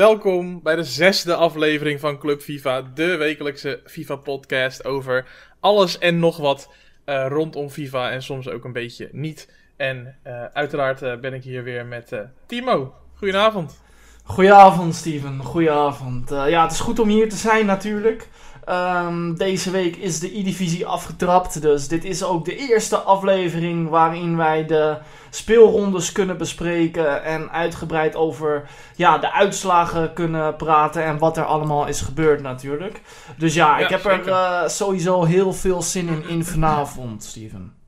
welkom bij de zesde aflevering van Club FIFA, de wekelijkse FIFA-podcast over alles en nog wat uh, rondom FIFA en soms ook een beetje niet. En uh, uiteraard uh, ben ik hier weer met Timo. Goedenavond. Goedenavond, Steven. Goedenavond. ja, het is goed om hier te zijn natuurlijk. Um, deze week is de E-divisie afgetrapt. Dus dit is ook de eerste aflevering waarin wij de speelrondes kunnen bespreken. En uitgebreid over ja, de uitslagen kunnen praten. En wat er allemaal is gebeurd natuurlijk. Dus ja, ik heb er uh, sowieso heel veel zin in, in vanavond, Steven.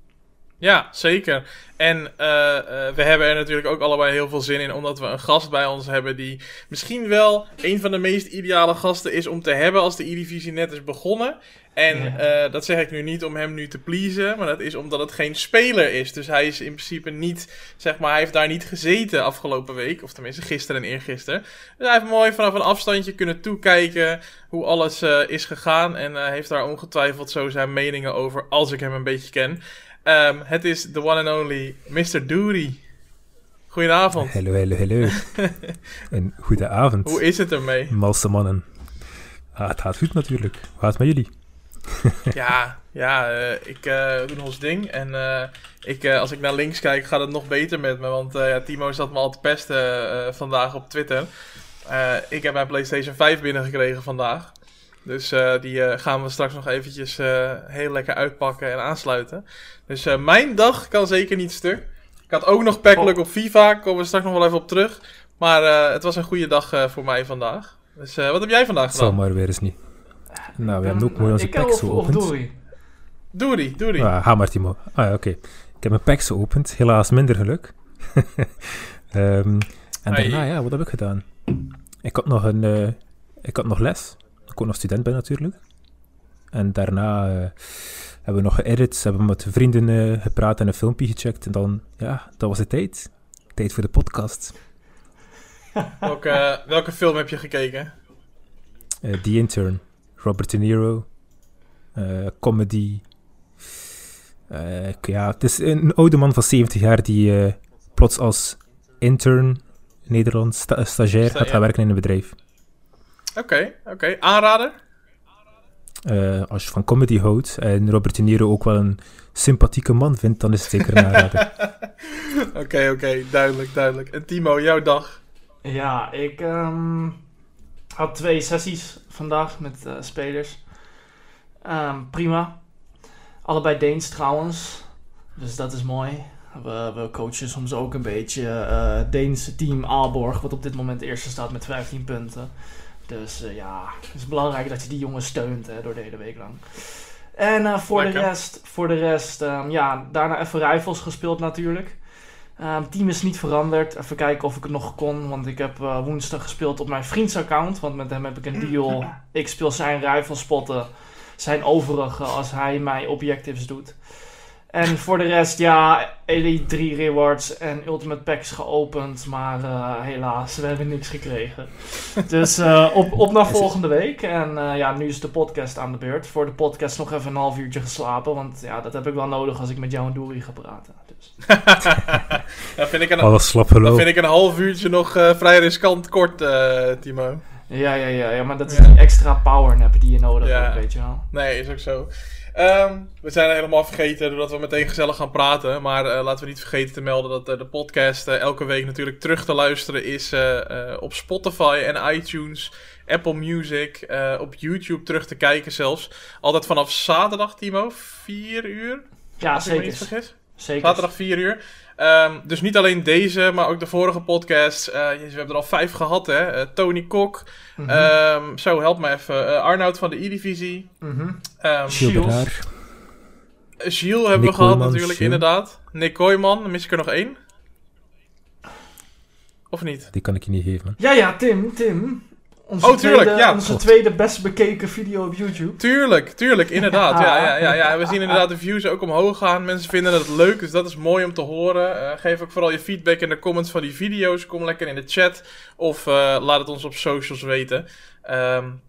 Ja, zeker. En uh, uh, we hebben er natuurlijk ook allebei heel veel zin in, omdat we een gast bij ons hebben die misschien wel een van de meest ideale gasten is om te hebben als de E-divisie net is begonnen. En ja. uh, dat zeg ik nu niet om hem nu te pleasen, maar dat is omdat het geen speler is. Dus hij is in principe niet, zeg maar, hij heeft daar niet gezeten afgelopen week, of tenminste gisteren en eergisteren. Dus hij heeft mooi vanaf een afstandje kunnen toekijken hoe alles is gegaan en heeft daar ongetwijfeld zo zijn meningen over, als ik hem een beetje ken. Um, het is the one and only Mr. Doody. Goedenavond. Hallo, hallo, hallo. en goede avond. Hoe is het ermee? Malse mannen. Ah, het gaat goed natuurlijk. Hoe gaat het met jullie? ja, ja uh, ik uh, doe ons ding. En uh, ik, als ik naar links kijk, gaat het nog beter met me. Want ja, Timo zat me al te pesten vandaag op Twitter. ik heb mijn PlayStation 5 binnengekregen vandaag. Dus uh, die uh, gaan we straks nog eventjes uh, heel lekker uitpakken en aansluiten. Dus mijn dag kan zeker niet stuk. Ik had ook nog packelijk op FIFA, komen we straks nog wel even op terug. Maar het was een goede dag voor mij vandaag. Dus wat heb jij vandaag gedaan? Zal maar weer eens niet. Nou, we hebben ook mooi onze packs geopend. Doei. Doei, doei. Ah, ga maar Timo. Ah ja, oké. Okay. Ik heb mijn packs geopend, helaas minder geluk. um, en daarna, ja, wat heb ik gedaan? Ik had nog een... ik had nog les ik ook nog student ben natuurlijk. En daarna uh, hebben we nog geëdit, hebben we met vrienden uh, gepraat en een filmpje gecheckt. En dan, ja, dat was de tijd. Tijd voor de podcast. welke, welke film heb je gekeken? Uh, The Intern. Robert De Niro. comedy. ja, het is een oude man van 70 jaar die plots als intern, Nederlands, sta stagiair, gaat gaan werken in een bedrijf. Oké, okay, oké. Okay. Aanrader? Uh, als je van comedy houdt en Robert De Niro ook wel een sympathieke man vindt, dan is het zeker een aanrader. Oké, oké. Okay, okay. Duidelijk, duidelijk. En Timo, jouw dag? Ja, ik um, had twee sessies vandaag met uh, spelers. Um, prima. Allebei Deens trouwens. Dus dat is mooi. We, we coachen soms ook een beetje uh, Deense team Aalborg, wat op dit moment eerste staat met 15 punten. Dus uh, ja, het is belangrijk dat je die jongens steunt hè, door de hele week lang. En uh, voor, de rest, voor de rest, um, ja, daarna even rifles gespeeld natuurlijk. Um, team is niet veranderd. Even kijken of ik het nog kon. Want ik heb uh, woensdag gespeeld op mijn vriendsaccount. Want met hem heb ik een deal. Ik speel zijn rifle spotten. Zijn overige als hij mij objectives doet. En voor de rest, ja, Elite 3 rewards en Ultimate Packs geopend. Maar uh, helaas, we hebben niks gekregen. dus uh, op, op naar volgende week. En uh, ja, nu is de podcast aan de beurt. Voor de podcast nog even een half uurtje geslapen. Want ja, dat heb ik wel nodig als ik met jou en Dory ga praten. Dus. ja, vind ik een, Alles slap Dan vind ik een half uurtje nog vrij riskant kort, Timo. Ja, ja, ja, ja, maar dat is ja. die extra power nap die je nodig hebt, weet je wel. Nee, is ook zo. Um, we zijn helemaal vergeten doordat we meteen gezellig gaan praten. Maar uh, laten we niet vergeten te melden dat uh, de podcast uh, elke week natuurlijk terug te luisteren is op Spotify en iTunes, Apple Music, op YouTube terug te kijken zelfs. Altijd vanaf zaterdag, Timo, 4 uur? Ja, zeker. zeker. Zaterdag 4 uur. Um, dus niet alleen deze, maar ook de vorige podcast. Uh, we hebben er al vijf gehad, hè. Uh, Tony Kok. Mm -hmm. um, zo, help me even. Uh, Arnoud van de E-Divisie. Mm -hmm. um, Gilles. Gilles hebben Nick we gehad natuurlijk, Gilles. inderdaad. Nick Kooijman, dan mis ik er nog één. Of niet? Die kan ik je niet geven. Ja, ja, Tim, Tim. Onze oh, tuurlijk, tweede, ja. Onze tweede best bekeken video op YouTube. Tuurlijk, tuurlijk, inderdaad. ja, ja, ja, ja. We zien inderdaad de views ook omhoog gaan. Mensen vinden het leuk, dus dat is mooi om te horen. Uh, geef ook vooral je feedback in de comments van die video's. Kom lekker in de chat of uh, laat het ons op socials weten. Um,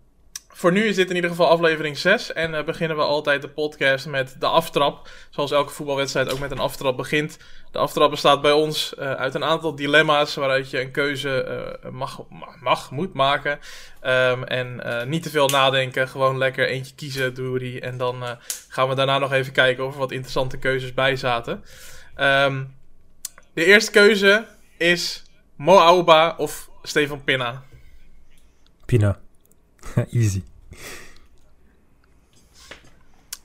voor nu is dit in ieder geval aflevering 6. En uh, beginnen we altijd de podcast met de aftrap. Zoals elke voetbalwedstrijd ook met een aftrap begint. De aftrap bestaat bij ons uh, uit een aantal dilemma's waaruit je een keuze uh, mag, mag, moet maken. Um, en niet te veel nadenken, gewoon lekker eentje kiezen, Doeri. En dan gaan we daarna nog even kijken of er wat interessante keuzes bij zaten. Um, de eerste keuze is Mo Auba of Stefan Pinna. Pina. Easy.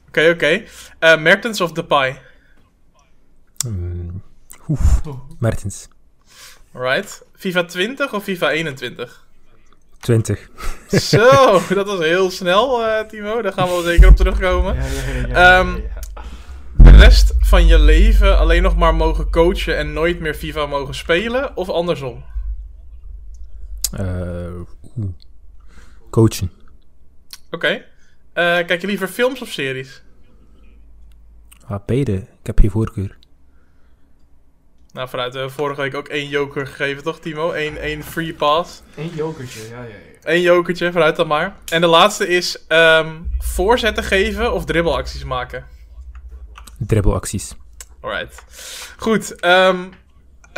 Oké, okay, oké. Okay. Uh, Mertens of Depay? Um, oef, Mertens. Alright. FIFA 20 of FIFA 21? 20. Zo, dat was heel snel, uh, Timo. Daar gaan we wel zeker op terugkomen. Ja, ja, ja, um, de rest van je leven alleen nog maar mogen coachen en nooit meer FIFA mogen spelen? Of andersom? Uh, coachen. Oké. Okay. Uh, kijk je liever films of series? Ah, beide. Ik heb geen voorkeur. Nou, vanuit uh, vorige week ook één joker gegeven, toch, Timo? Eén, één free pass. Eén jokertje, ja, ja, ja. Eén jokertje, vanuit dan maar. En de laatste is um, voorzetten geven of dribbelacties maken? Dribbelacties. Alright. Goed, um,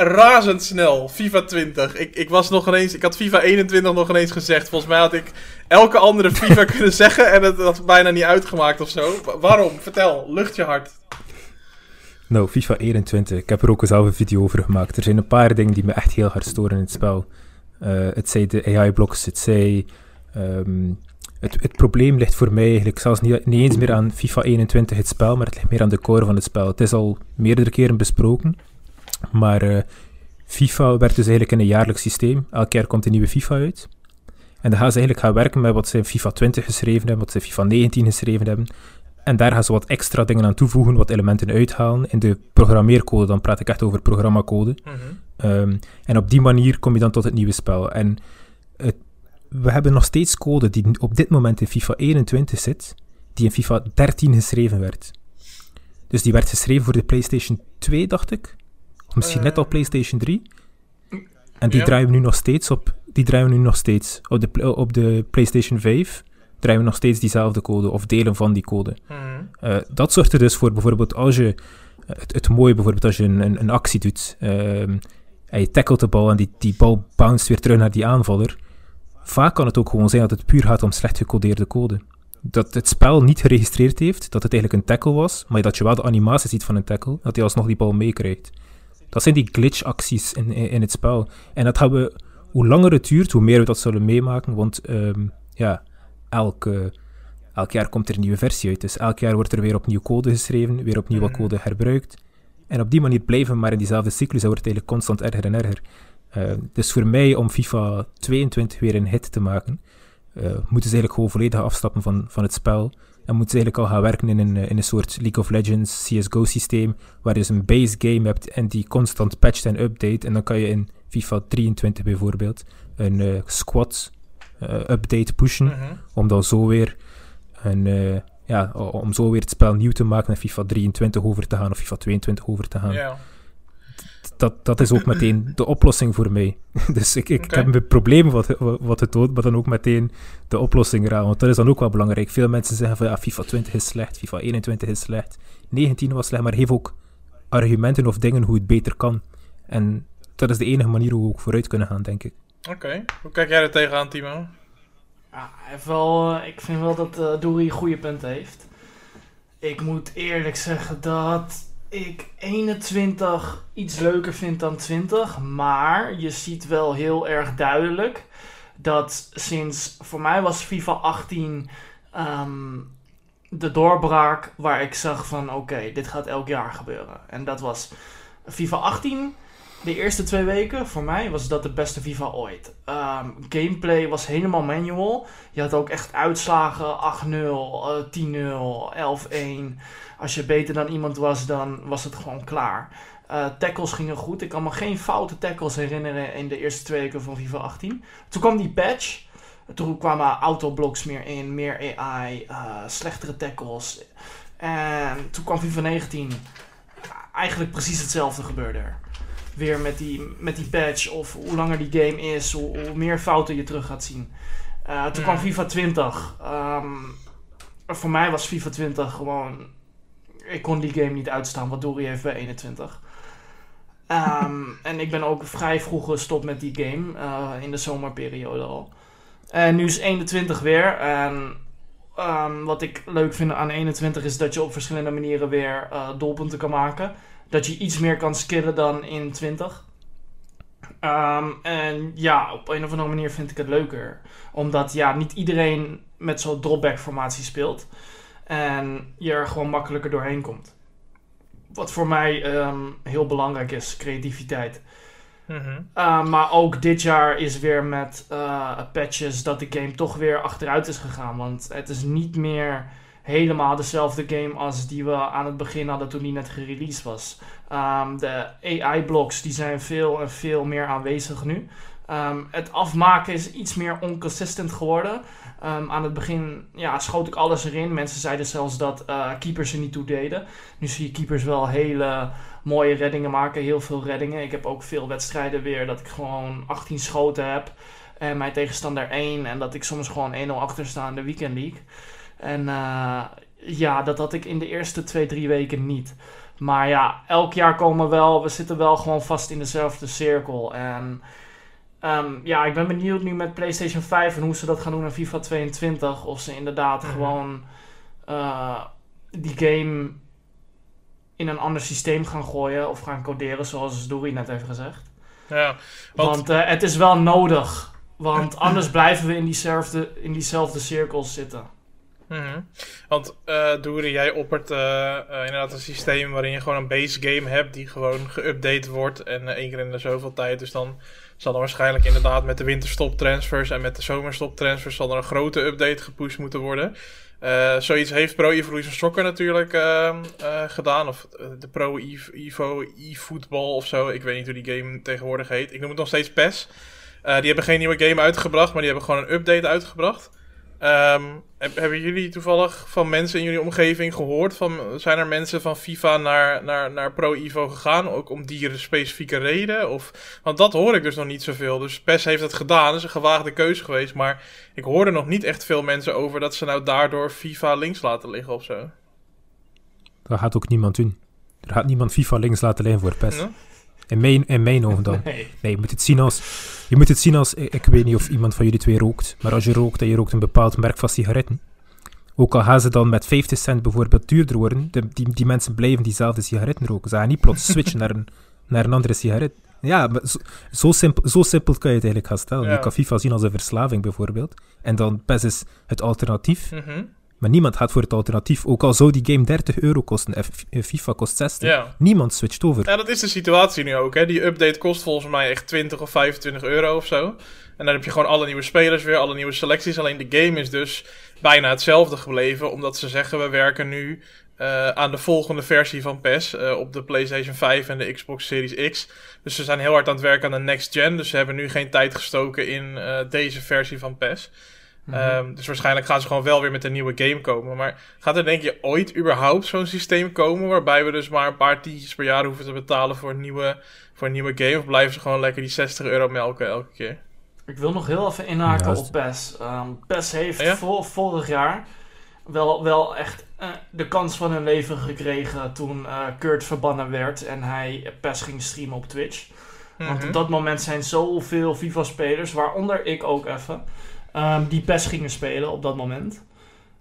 razendsnel. FIFA 20. Ik, ik was nog ineens. Ik had FIFA 21 nog ineens gezegd. Volgens mij had ik elke andere FIFA kunnen zeggen. En het had bijna niet uitgemaakt of zo. waarom? Vertel. Lucht je hart. Nou, FIFA 21. Ik heb er ook zelf een video over gemaakt. Er zijn een paar dingen die me echt heel hard storen in het spel. Uh, het zij de AI-blocks, het zij. Um, het, het, probleem ligt voor mij eigenlijk zelfs niet, niet eens meer aan FIFA 21 het spel, maar het ligt meer aan de core van het spel. Het is al meerdere keren besproken. Maar uh, FIFA werkt dus eigenlijk in een jaarlijks systeem. Elk jaar komt een nieuwe FIFA uit. En dan gaan ze eigenlijk gaan werken met wat ze in FIFA 20 geschreven hebben, wat ze in FIFA 19 geschreven hebben. En daar gaan ze wat extra dingen aan toevoegen, wat elementen uithalen. In de programmeercode, dan praat ik echt over programmacode. Mm um, en op die manier kom je dan tot het nieuwe spel. En het, we hebben nog steeds code die op dit moment in FIFA 21 zit, die in FIFA 13 geschreven werd. Dus die werd geschreven voor de PlayStation 2, dacht ik misschien net al PlayStation 3. En die draaien we nu nog steeds op. Die draaien we nu nog steeds op de, op de PlayStation 5. Draaien we nog steeds diezelfde code of delen van die code. Uh, dat zorgt er dus voor bijvoorbeeld als je. Het, het mooie bijvoorbeeld als je een, een, een actie doet. Um, en je tackelt de bal en die, die bal bounced weer terug naar die aanvaller. Vaak kan het ook gewoon zijn dat het puur gaat om slecht gecodeerde code. Dat het spel niet geregistreerd heeft dat het eigenlijk een tackle was, maar dat je wel de animatie ziet van een tackle, dat hij alsnog die bal meekrijgt. Dat zijn die glitch-acties in, in, het spel. En dat gaan we, hoe langer het duurt, hoe meer we dat zullen meemaken. Want um, ja, elk, elk jaar komt er een nieuwe versie uit. Dus elk jaar wordt er weer opnieuw code geschreven, weer opnieuw wat mm. code herbruikt. En op die manier blijven we maar in diezelfde cyclus. Dat wordt eigenlijk constant erger en erger. Uh, dus voor mij, om FIFA 22 weer een hit te maken, uh, moeten ze eigenlijk gewoon volledig afstappen van, van het spel. En moeten ze eigenlijk al gaan werken in een, in een soort League of Legends CSGO systeem, waar je dus een base game hebt en die constant patcht en update. En dan kan je in FIFA 23 bijvoorbeeld een uh, squad uh, update pushen, -hmm. om dan zo weer een, ja, om zo weer het spel nieuw te maken en FIFA 23 over te gaan of FIFA 22 over te gaan. Yeah dat, dat is ook meteen de oplossing voor mij. dus ik, ik, heb een probleem wat, wat het doet, maar dan ook meteen de oplossing eraan. Want dat is dan ook wel belangrijk. Veel mensen zeggen van ja, FIFA 20 is slecht, FIFA 21 is slecht, 19 was slecht, maar geef ook argumenten of dingen hoe het beter kan. En dat is de enige manier hoe we ook vooruit kunnen gaan, denk ik. Oké, hoe kijk jij er tegenaan, Timo? Ja, wel, eh, ik vind wel dat uh, Dory goede punten heeft. Ik moet eerlijk zeggen dat ik 21 iets leuker vind dan 20. Maar je ziet wel heel erg duidelijk dat sinds voor mij was FIFA 18 um, de doorbraak waar ik zag van oké, dit gaat elk jaar gebeuren. En dat was FIFA 18. De eerste twee weken, voor mij, was dat de beste FIFA ooit. Um, gameplay was helemaal manual. Je had ook echt uitslagen 8-0, uh, 10-0, 11-1 als je beter dan iemand was, dan was het gewoon klaar. Uh, tackles gingen goed. Ik kan me geen foute tackles herinneren in de eerste twee weken van FIFA 18. Toen kwam die patch. Toen kwamen autoblocks meer in, meer AI, uh, eh, slechtere tackles. En toen kwam FIFA 19. Eigenlijk precies hetzelfde gebeurde er. Weer met die, met die patch of hoe langer die game is, hoe, hoe meer fouten je terug gaat zien. Uh, toen kwam FIFA 20. Ehm, voor mij was FIFA 20 gewoon... Ik kon die game niet uitstaan wat Dory heeft bij 21. Ehm, en ik ben ook vrij vroeg gestopt met die game. Uh, in de zomerperiode al. En nu is 21 weer. En um, wat ik leuk vind aan 21 is dat je op verschillende manieren weer uh, doelpunten kan maken. Dat je iets meer kan skillen dan in 20. Um, en ja, op een of andere manier vind ik het leuker. Omdat ja, niet iedereen met zo'n dropback formatie speelt. En je er gewoon makkelijker doorheen komt. Wat voor mij um, heel belangrijk is, creativiteit. Mhm. Uh, maar ook dit jaar is weer met uh, patches dat de game toch weer achteruit is gegaan. Want het is niet meer helemaal dezelfde game als die we aan het begin hadden toen die net gereleased was. Um, de AI-blocks die zijn veel en veel meer aanwezig nu. Um, het afmaken is iets meer inconsistent geworden. Um, aan het begin ja, schoot ik alles erin. Mensen zeiden zelfs dat uh, keepers er niet toe deden. Nu zie je keepers wel hele mooie reddingen maken. Heel veel reddingen. Ik heb ook veel wedstrijden weer dat ik gewoon 18 schoten heb. En mijn tegenstander 1. En dat ik soms gewoon 1-0 achter sta in de Weekend League. En uh, ja, dat had ik in de eerste 2, 3 weken niet. Maar ja, elk jaar komen we wel. We zitten wel gewoon vast in dezelfde cirkel. En um, ja, ik ben benieuwd nu met PlayStation 5 en hoe ze dat gaan doen in FIFA 22. Of ze inderdaad Mhm. gewoon uh, die game in een ander systeem gaan gooien. Of gaan coderen, zoals Dory net heeft gezegd. Ja, want, Want uh, het is wel nodig. Want anders blijven we in diezelfde, in diezelfde cirkels zitten. Mhm. Want uh, Doeri, jij oppert uh, uh, inderdaad een systeem waarin je gewoon een base game hebt die gewoon geüpdate wordt en één keer in de zoveel tijd. Dus dan zal er waarschijnlijk inderdaad met de winterstop transfers en met de zomerstop transfers zal er een grote update gepusht moeten worden. Uh, zoiets heeft Pro Evolution Soccer natuurlijk uh, uh, gedaan. Of de Pro Evo eFootball of zo. Ik weet niet hoe die game tegenwoordig heet. Ik noem het nog steeds PES. die hebben geen nieuwe game uitgebracht, maar die hebben gewoon een update uitgebracht. Um, hebben jullie toevallig van mensen in jullie omgeving gehoord? Van, zijn er mensen van FIFA naar, naar, naar Pro Evo gegaan? Ook om die specifieke reden? Of, want dat hoor ik dus nog niet zoveel. Dus PES heeft het gedaan. Dat is een gewaagde keuze geweest. Maar ik hoorde nog niet echt veel mensen over dat ze nou daardoor FIFA links laten liggen of zo. Dat gaat ook niemand doen. Er gaat niemand FIFA links laten liggen voor PES. In mijn, in mijn ogen dan. Nee. nee, je moet het zien als... Je moet het zien als... Ik, weet niet of iemand van jullie twee rookt. Maar als je rookt en je rookt een bepaald merk van sigaretten. Ook al gaan ze dan met 50 cent bijvoorbeeld duurder worden. De, die, die mensen blijven diezelfde sigaretten roken. Ze gaan niet plots switchen naar, een, naar een andere sigaret. Ja, maar zo, zo, simpel, zo simpel kan je het eigenlijk gaan stellen. Ja. Je kan FIFA zien als een verslaving bijvoorbeeld. En dan PES is het alternatief. Mm -hmm. Maar niemand gaat voor het alternatief. Ook al zou die game 30 euro kosten en FIFA kost 60. Ja. Niemand switcht over. Ja, dat is de situatie nu ook. Hè. Die update kost volgens mij echt 20 of 25 euro of zo. En dan heb je gewoon alle nieuwe spelers weer, alle nieuwe selecties. Alleen de game is dus bijna hetzelfde gebleven. Omdat ze zeggen, we werken nu uh, aan de volgende versie van PES. Uh, op de PlayStation 5 en de Xbox Series X. Dus ze zijn heel hard aan het werken aan de next gen. Dus ze hebben nu geen tijd gestoken in uh, deze versie van PES. Mm -hmm. um, dus waarschijnlijk gaan ze gewoon wel weer met een nieuwe game komen. Maar gaat er denk je ooit überhaupt zo'n systeem komen... waarbij we dus maar een paar tientjes per jaar hoeven te betalen voor een nieuwe, voor een nieuwe game? Of blijven ze gewoon lekker die 60 euro melken elke keer? Ik wil nog heel even inhaken op PES. Um, PES heeft ja? vol, vorig jaar wel, wel echt uh, de kans van hun leven gekregen... toen uh, Kurt verbannen werd en hij PES ging streamen op Twitch. Mm -hmm. Want op dat moment zijn zoveel FIFA-spelers, waaronder ik ook even... Um, die PES gingen spelen op dat moment.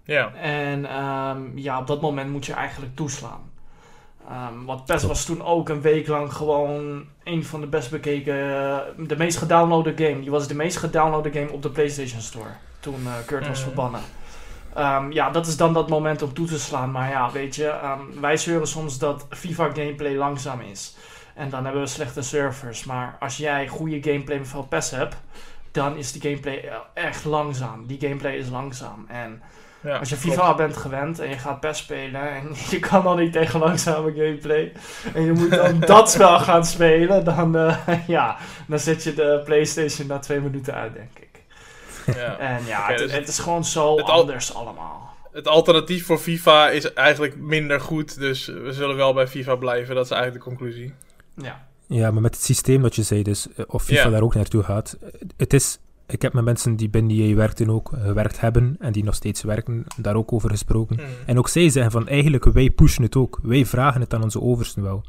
Ja. En um, ja, op dat moment moet je eigenlijk toeslaan. Um, want PES was toen ook een week lang gewoon een van de best bekeken, uh, de meest gedownloade game. Die was de meest gedownloade game op de PlayStation Store toen uh, Kurt was mm. verbannen. ja, dat is dan dat moment om toe te slaan. Maar ja, weet je, wij zeuren soms dat FIFA gameplay langzaam is. En dan hebben we slechte servers. Maar als jij goede gameplay van PES hebt, dan is die gameplay echt langzaam. Die gameplay is langzaam. En ja, als je FIFA klopt. bent gewend en je gaat PES spelen en je kan dan niet tegen langzame gameplay en je moet dan dat spel gaan spelen, dan, uh, ja, dan zet je de PlayStation na twee minuten uit, denk ik. Ja. En ja, okay, het, dus het, is gewoon zo anders al, allemaal. Het alternatief voor FIFA is eigenlijk minder goed, dus we zullen wel bij FIFA blijven. Dat is eigenlijk de conclusie. Ja. Ja, maar met het systeem dat je zei, dus, of FIFA daar ook naartoe gaat, het is, ik heb met mensen die binnen EA werkten ook eh, gewerkt hebben en die nog steeds werken, daar ook over gesproken. Hmm. En ook zij zeggen van eigenlijk wij pushen het ook. Wij vragen het aan onze oversten wel.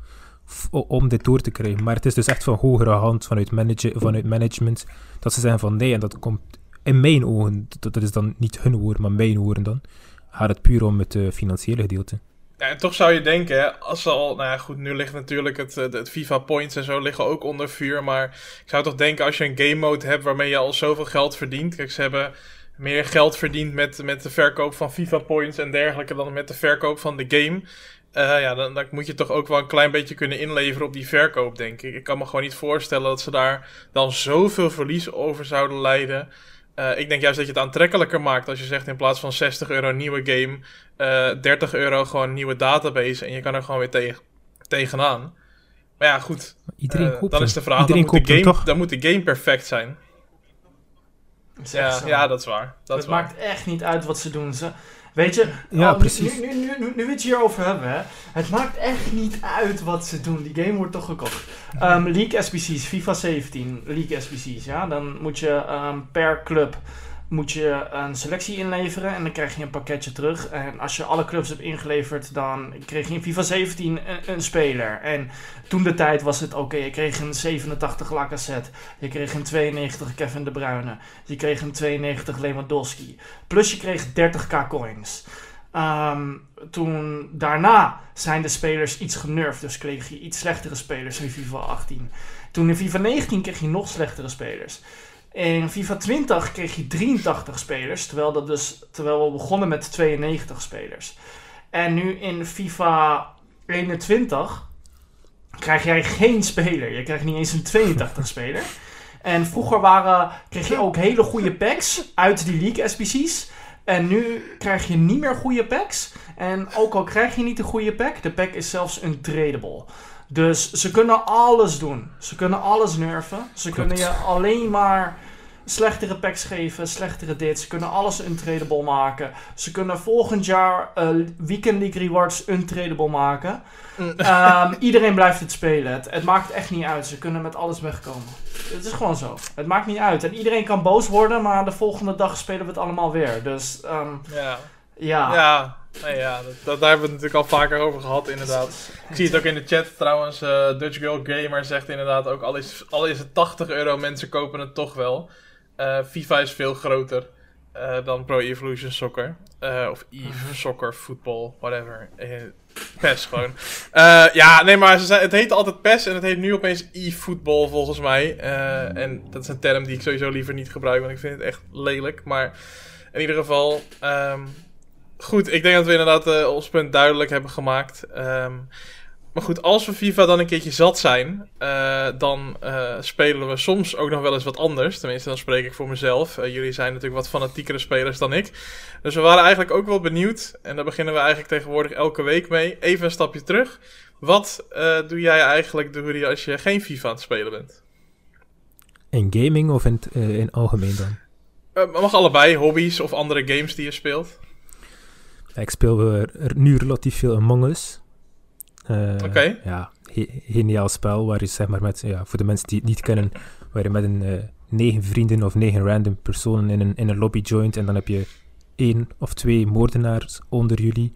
om dit door te krijgen. Maar het is dus echt van hogere hand vanuit, manage vanuit management. Dat ze zeggen van nee, en dat komt in mijn ogen, dat, dat is dan niet hun woorden, maar mijn woorden dan. Gaat het puur om het eh, financiële gedeelte. Ja, en toch zou je denken, als ze al, nou ja, goed, nu ligt natuurlijk het, eh, het FIFA Points en zo liggen ook onder vuur, maar ik zou toch denken als je een game mode hebt waarmee je al zoveel geld verdient, kijk, ze hebben meer geld verdiend met, met de verkoop van FIFA Points en dergelijke dan met de verkoop van de game. Eh, ja, dan, dan moet je toch ook wel een klein beetje kunnen inleveren op die verkoop, denk ik. Ik kan me gewoon niet voorstellen dat ze daar dan zoveel verlies over zouden leiden. Eh, ik denk juist dat je het aantrekkelijker maakt als je zegt in plaats van 60 euro nieuwe game, eh 30 euro gewoon nieuwe database en je kan er gewoon weer tegen, tegenaan. Maar ja, goed. Iedereen eh, koopt dan is de vraag, Iedereen dan, moet de game, toch? dan moet de game perfect zijn. Dat Ja, ja, dat is waar. Dat het is waar. maakt echt niet uit wat ze doen. Ze, weet je, Ja, oh, nu- precies. Nu, nu, nu, nu, we het hierover hebben, hè, het maakt echt niet uit wat ze doen. Die game wordt toch gekocht. Ehm, League SBC's, FIFA 17, League SBC's, ja. Dan moet je ehm, per club moet je een selectie inleveren en dan krijg je een pakketje terug. En als je alle clubs hebt ingeleverd, dan kreeg je in FIFA 17 een, speler. En toen de tijd was het oké, je kreeg een 87 Lacazette, je kreeg een 92 Kevin De Bruyne, je kreeg een 92 Lewandowski. Plus je kreeg 30k coins. Ehm, toen daarna zijn de spelers iets genurfd, dus kreeg je iets slechtere spelers in FIFA 18. Toen in FIFA 19 kreeg je nog slechtere spelers. In FIFA 20 kreeg je 83 spelers, terwijl, dat dus, terwijl we begonnen met 92 spelers. En nu in FIFA 21 krijg jij geen speler. Je krijgt niet eens een 82 speler. En vroeger waren, kreeg je ook hele goede packs uit die League SBC's. En nu krijg je niet meer goede packs. En ook al krijg je niet een goede pack, de pack is zelfs untradable. Dus ze kunnen alles doen. Ze kunnen alles nerven. Ze Klopt. kunnen je alleen maar slechtere packs geven, slechtere dit. Ze kunnen alles untradable maken. Ze kunnen volgend jaar eh, Weekend League Rewards untradable maken. Mm. Ehm, iedereen blijft het spelen. Het, het maakt echt niet uit. Ze kunnen met alles wegkomen. Het is gewoon zo. Het maakt niet uit. En iedereen kan boos worden, maar de volgende dag spelen we het allemaal weer. Dus ehm, Ja, ja. ja. Nee, ja dat, dat- daar hebben we het natuurlijk al vaker over gehad, inderdaad. Ik zie het ook in de chat trouwens. eh, Dutch Girl Gamer zegt inderdaad ook: al is, al is het 80 euro, mensen kopen het toch wel. Eh, FIFA is veel groter eh, dan Pro Evolution Soccer. Of Eve Mhm. Soccer, Football, whatever. PES gewoon. Ja, nee, maar ze het heette altijd PES en het heet nu opeens e-football volgens mij. En dat is een term die ik sowieso liever niet gebruik, want ik vind het echt lelijk. Maar in ieder geval, ehm, goed, ik denk dat we inderdaad eh, ons punt duidelijk hebben gemaakt. Ehm, maar goed, als we FIFA dan een keertje zat zijn, eh, dan eh, spelen we soms ook nog wel eens wat anders. Tenminste, dan spreek ik voor mezelf. Jullie zijn natuurlijk wat fanatiekere spelers dan ik. Dus we waren eigenlijk ook wel benieuwd. En daar beginnen we eigenlijk tegenwoordig elke week mee. Even een stapje terug. Wat doe jij eigenlijk, Doeri, als je geen FIFA aan het spelen bent? In gaming of in, het, in algemeen dan? Mag allebei, hobby's of andere games die je speelt. Ik speel er nu relatief veel Among Us. Eh, Oké. Ja, ge- geniaal spel waar je zeg maar met, ja, voor de mensen die het niet kennen, waar je met een eh, negen vrienden of negen random personen in een, in een lobby joint en dan heb je één of twee moordenaars onder jullie.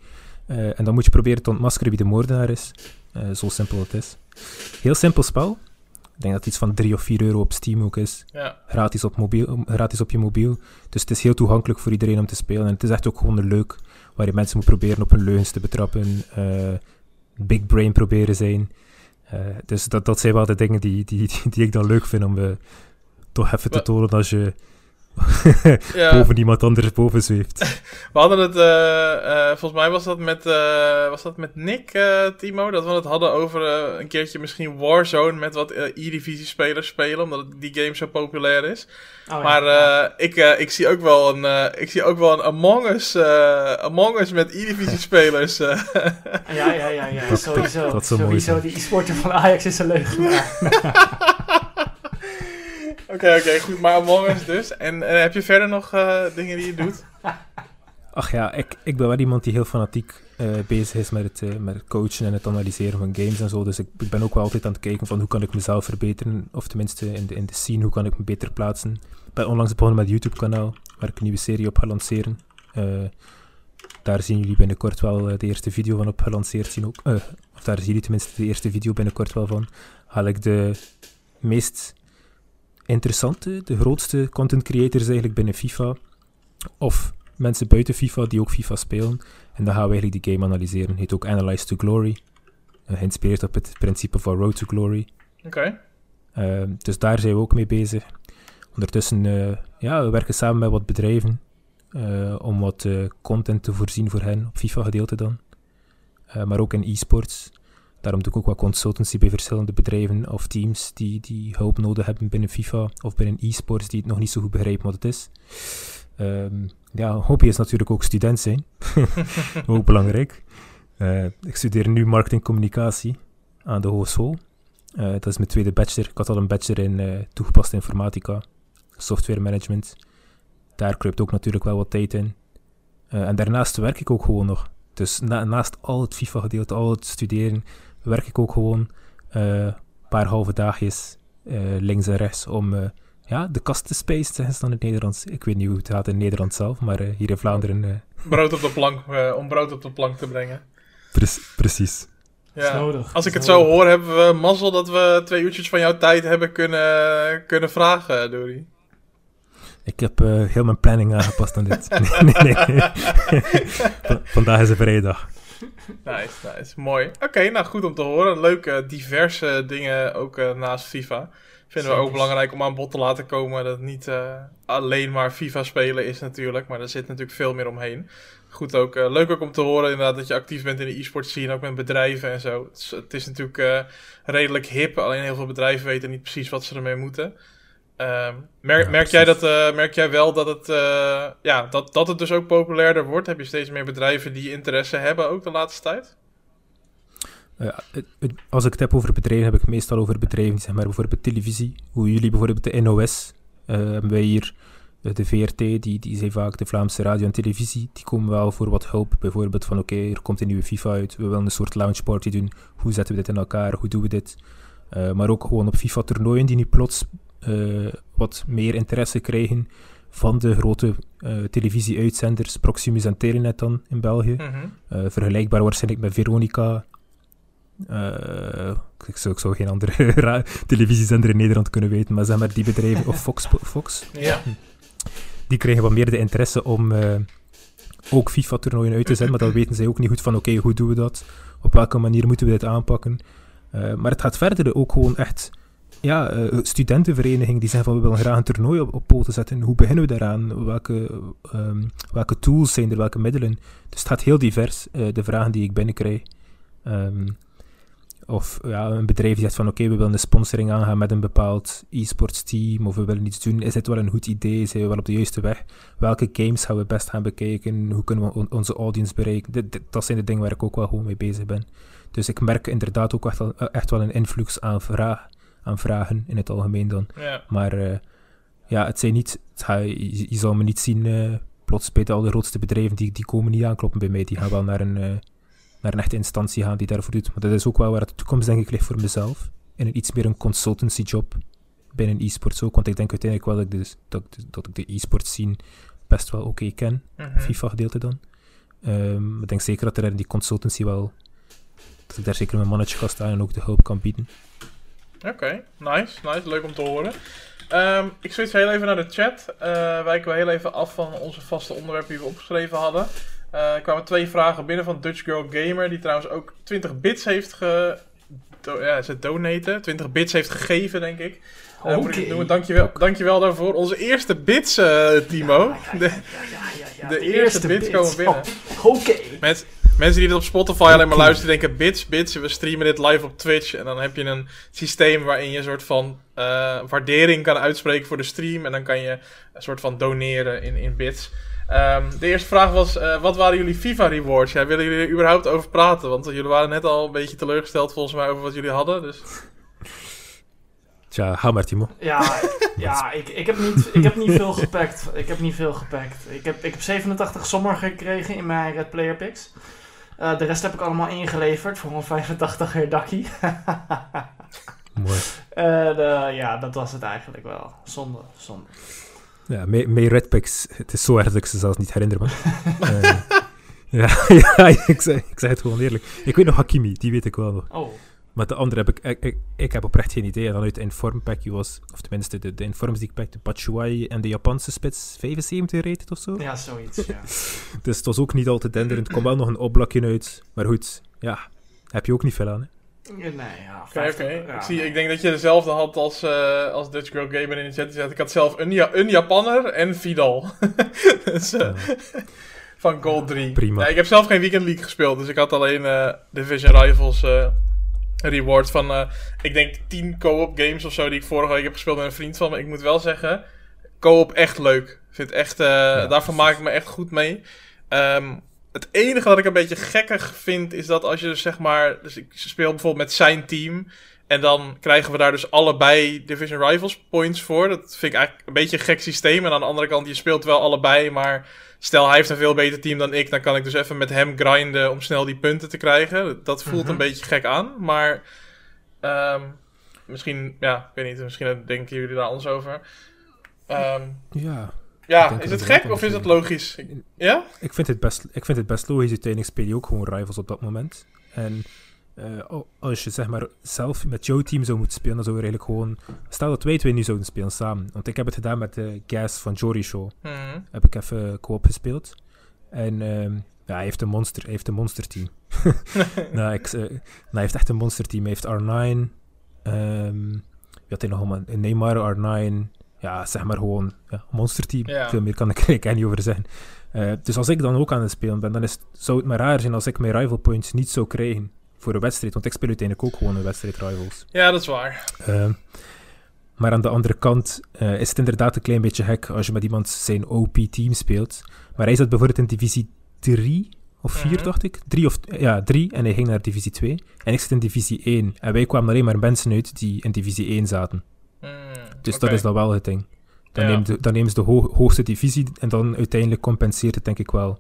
Eh, en dan moet je proberen te ontmaskeren wie de moordenaar is. Zo simpel het is. Heel simpel spel. Ik denk dat het iets van 3 of 4 euro op Steam ook is. Ja. Gratis op, mobiel, gratis op je mobiel. Dus het is heel toegankelijk voor iedereen om te spelen. En het is echt ook gewoon leuk. Waar je mensen moet proberen op hun leugens te betrappen. eh, big brain proberen zijn. Eh, dus dat, dat zijn wel de dingen die, die, die, die ik dan leuk vind om eh, toch even te tonen als je ja. boven iemand anders boven zweeft. We hadden het, eh, eh, volgens mij was dat met, eh, was dat met Nick, eh, Timo, dat we het hadden over een keertje misschien Warzone met wat eh, E-divisie spelers spelen, omdat die game zo populair is. Oh, ja. Maar eh, ik, eh, ik zie ook wel een, eh, ik zie ook wel een Among Us, eh, Among Us met E-divisie spelers. eh. Ja, ja, ja, ja. Sowieso. dat sowieso, die e-sporter van Ajax is een leugenaar. Oké, oké, goed, maar Among Us dus. En eh, heb je verder nog eh, dingen die je doet? Ach ja, ik, ik ben wel iemand die heel fanatiek uh, bezig is met het, met coachen en het analyseren van games en zo. Dus ik, ik, ben ook wel altijd aan het kijken van hoe kan ik mezelf verbeteren. Of tenminste in de, in de scene, hoe kan ik me beter plaatsen. Ik ben onlangs begonnen met YouTube-kanaal, waar ik een nieuwe serie op ga lanceren. Daar zien jullie binnenkort wel de eerste video van op gelanceerd zien ook. of daar zien jullie tenminste de eerste video binnenkort wel van. Haal ik de meest interessante, de grootste content creators eigenlijk binnen FIFA. Of mensen buiten FIFA die ook FIFA spelen. En dan gaan we eigenlijk die game analyseren. Heet ook Analyze to Glory. Uh, geïnspireerd op het principe van Road to Glory. Oké. Okay. Uh, dus daar zijn we ook mee bezig. Ondertussen, uh, ja, we werken samen met wat bedrijven. eh, om wat eh, content te voorzien voor hen, op FIFA-gedeelte dan. Eh, maar ook in e-sports. Daarom doe ik ook wat consultancy bij verschillende bedrijven of teams die, die hulp nodig hebben binnen FIFA of binnen e-sports die het nog niet zo goed begrijpen wat het is. Um, ja, hobby is natuurlijk ook student zijn. ook belangrijk. Uh, ik studeer nu marketingcommunicatie aan de hogeschool. Uh, dat is mijn tweede bachelor. Ik had al een bachelor in uh, toegepaste informatica, software management. Daar kruipt ook natuurlijk wel wat tijd in. en daarnaast werk ik ook gewoon nog. Dus na, naast al het FIFA-gedeelte, al het studeren, werk ik ook gewoon een paar halve dagjes links en rechts om ja, de kastenspace zeggen ze dan in het Nederlands. Ik weet niet hoe het gaat in Nederland zelf, maar uh, hier in Vlaanderen... Uh... Brood op de plank, uh, om brood op de plank te brengen. Pre precies. Ja. Nodig, Als ik het zo hoor, hebben we mazzel dat we twee uurtjes van jouw tijd hebben kunnen, kunnen vragen, Dory. Ik heb heel mijn planning aangepast aan dit. nee, nee, nee. Vandaag is een vrijdag. Nice, nice. Mooi. Oké, okay, nou goed om te horen. Leuke, diverse dingen ook naast FIFA. Vinden we ook belangrijk om aan bod te laten komen dat het niet uh, alleen maar FIFA spelen is natuurlijk. Maar er zit natuurlijk veel meer omheen. Goed ook, uh, leuk ook om te horen inderdaad dat je actief bent in de e-sport scene, ook met bedrijven en zo. Het is, het is natuurlijk redelijk hip, alleen heel veel bedrijven weten niet precies wat ze ermee moeten. Merk, ja, merk, jij dat, merk jij wel dat het, ja, dat, dat het dus ook populairder wordt? Heb je steeds meer bedrijven die interesse hebben ook de laatste tijd? Het, het, als ik het heb over bedrijven, heb ik het meestal over bedrijven, zeg maar bijvoorbeeld televisie. Hoe jullie bijvoorbeeld de NOS, hebben wij hier de VRT, die, die zijn vaak de Vlaamse radio en televisie, die komen wel voor wat hulp. Bijvoorbeeld van oké, okay, er komt een nieuwe FIFA uit, we willen een soort launchparty doen. Hoe zetten we dit in elkaar, hoe doen we dit? Uh, maar ook gewoon op FIFA-toernooien die nu plots wat meer interesse krijgen van de grote televisie-uitzenders, Proximus en Telenet dan in België. Mm -hmm. vergelijkbaar waarschijnlijk met Veronica, uh, ik, zou, ik zou geen andere televisiezender in Nederland kunnen weten, maar zeg maar die bedrijven, of Fox, Fox ja. die krijgen wat meer de interesse om uh, ook FIFA-toernooien uit te zetten, maar dan weten zij ook niet goed van oké, okay, hoe doen we dat? Op welke manier moeten we dit aanpakken? Uh, maar het gaat verder ook gewoon echt ja, uh, studentenverenigingen die zeggen van we willen graag een toernooi op, poten zetten. Hoe beginnen we daaraan? Welke, um, welke tools zijn er? Welke middelen? Dus het gaat heel divers, de vragen die ik binnenkrijg. Um, of ja, een bedrijf die zegt van oké, we willen een sponsoring aangaan met een bepaald e-sports team of we willen iets doen. Is dit wel een goed idee? Zijn we wel op de juiste weg? Welke games gaan we best gaan bekijken? Hoe kunnen we on onze audience bereiken? Dat zijn de dingen waar ik ook wel gewoon mee bezig ben. Dus ik merk inderdaad ook echt wel, echt wel een influx aan, vraag, aan vragen in het algemeen dan. Ja. Maar uh, ja, het zijn niet, het ga, je, je, zal me niet zien uh, plots bij al de grootste bedrijven, die, die komen niet aankloppen bij mij. Die gaan wel naar een... Uh, naar een echte instantie gaan die daarvoor doet. Maar dat is ook wel waar de toekomst denk ik ligt voor mezelf. In een iets meer een consultancy job binnen e-sports ook. Want ik denk uiteindelijk wel dat ik, dus, dat, dat ik de e-sports scene best wel oké okay ken. -hmm. FIFA gedeelte dan. Um, ik denk zeker dat er in die consultancy wel... Dat ik daar zeker mijn mannetje ga staan en ook de hulp kan bieden. Oké, okay. nice, nice. Leuk om te horen. Um, ik switch heel even naar de chat. Uh, wijken we heel even af van onze vaste onderwerpen die we opgeschreven hadden. Uh, er kwamen twee vragen binnen van Dutch Girl Gamer, die trouwens ook 20 bits heeft ge... Do ja, ze donaten. 20 bits heeft gegeven, denk ik. Uh, moet ik noemen. Dankjewel, dankjewel daarvoor. Onze eerste bits, Timo. De, de, de eerste, eerste, bits, bits. komen binnen. Oh, Oké. Okay. Mensen die dit op Spotify okay. alleen maar luisteren, denken bits, bits. We streamen dit live op Twitch. En dan heb je een systeem waarin je een soort van waardering kan uitspreken voor de stream. En dan kan je een soort van doneren in, in bits. Um, de eerste vraag was, uh, wat waren jullie FIFA rewards? Ja, willen jullie er überhaupt over praten? Want jullie waren net al een beetje teleurgesteld volgens mij over wat jullie hadden. Dus. Tja, ga maar, Timo. Ja, ja ik, ik, heb niet, ik heb niet veel gepakt. Ik heb niet veel gepakt. Ik heb, ik heb 87 sommer gekregen in mijn Red Player Picks. Uh, de rest heb ik allemaal ingeleverd voor een 85 Herdaki. Mooi. Uh, ja, dat was het eigenlijk wel. Zonde, zonde. Ja, mee Red Picks. Het is zo erg dat ik ze zelfs niet herinner, man. uh, ja, ja ik, zeg, ik zeg het gewoon eerlijk. Ik weet nog Hakimi, die weet ik wel nog. Oh. Maar de andere heb ik, ik, ik, ik, heb oprecht geen idee. En dan uit de Inform packje was, of tenminste de, de Informs die ik pakte, Batshuayi en de Japanse spits 75 rated of zo. Ja, zoiets, ja. dus het was ook niet al te denderend. Er kwam wel nog een opblakje uit. Maar goed, ja, heb je ook niet veel aan, hè? Nee, ja. Oké, oké. ik, zie, ik denk dat je dezelfde had als, uh, als Dutch Girl Gamer in de chat. Ik had zelf een, ja, een Japanner en Vidal. dus, uh, van Gold 3. Prima. Ja, ik heb zelf geen Weekend League gespeeld, dus ik had alleen uh, Division Rivals reward van, uh, ik denk 10 co-op games of zo die ik vorige week heb gespeeld met een vriend van me. Ik moet wel zeggen, co-op echt leuk. Vind echt, uh, ja, daarvan maak ik me echt goed mee. Um, het enige wat ik een beetje gekkig vind is dat als je dus zeg maar, dus ik speel bijvoorbeeld met zijn team. En dan krijgen we daar dus allebei Division Rivals points voor. Dat vind ik eigenlijk een beetje een gek systeem. En aan de andere kant, je speelt wel allebei, maar stel hij heeft een veel beter team dan ik, dan kan ik dus even met hem grinden om snel die punten te krijgen. Dat voelt een Mhm. beetje gek aan, maar um, misschien, ja, ik weet niet, misschien denken jullie daar anders over. Um, ja. Ja, is het gek of is het logisch? Ik, ja? Ik vind het best, ik vind het best logisch. Uiteindelijk speel je ook gewoon rivals op dat moment. En uh, als je zeg maar zelf met jouw team zou moeten spelen, dan zou je eigenlijk gewoon... Stel dat wij twee nu zouden spelen samen. Want ik heb het gedaan met de Gas van Jory Show. Mm -hmm. Heb ik even co-op gespeeld. En um, ja, hij heeft een monster, hij heeft een monster team. nou, ik, uh, nou, hij heeft echt een monster team. Hij heeft R9. Um, wie had hij nog allemaal? Neymar, R9. Ja, zeg maar gewoon ja, een monsterteam. Ja. Veel meer kan ik er eigenlijk niet over zeggen. Uh, dus als ik dan ook aan het spelen ben, dan is, zou het maar raar zijn als ik mijn rival points niet zou krijgen voor een wedstrijd. Want ik speel uiteindelijk ook gewoon een wedstrijd rivals. Ja, dat is waar. Uh, maar aan de andere kant uh, is het inderdaad een klein beetje gek als je met iemand zijn OP-team speelt. Maar hij zat bijvoorbeeld in divisie 3 of 4, Mhm. dacht ik. 3 of ja, 3 en hij ging naar divisie 2. En ik zit in divisie 1. En wij kwamen alleen maar mensen uit die in divisie 1 zaten. Mm, Dus dat is dan wel het ding. Dan, Ja. neemt de, dan nemen ze de ho- hoogste divisie en dan uiteindelijk compenseert het denk ik wel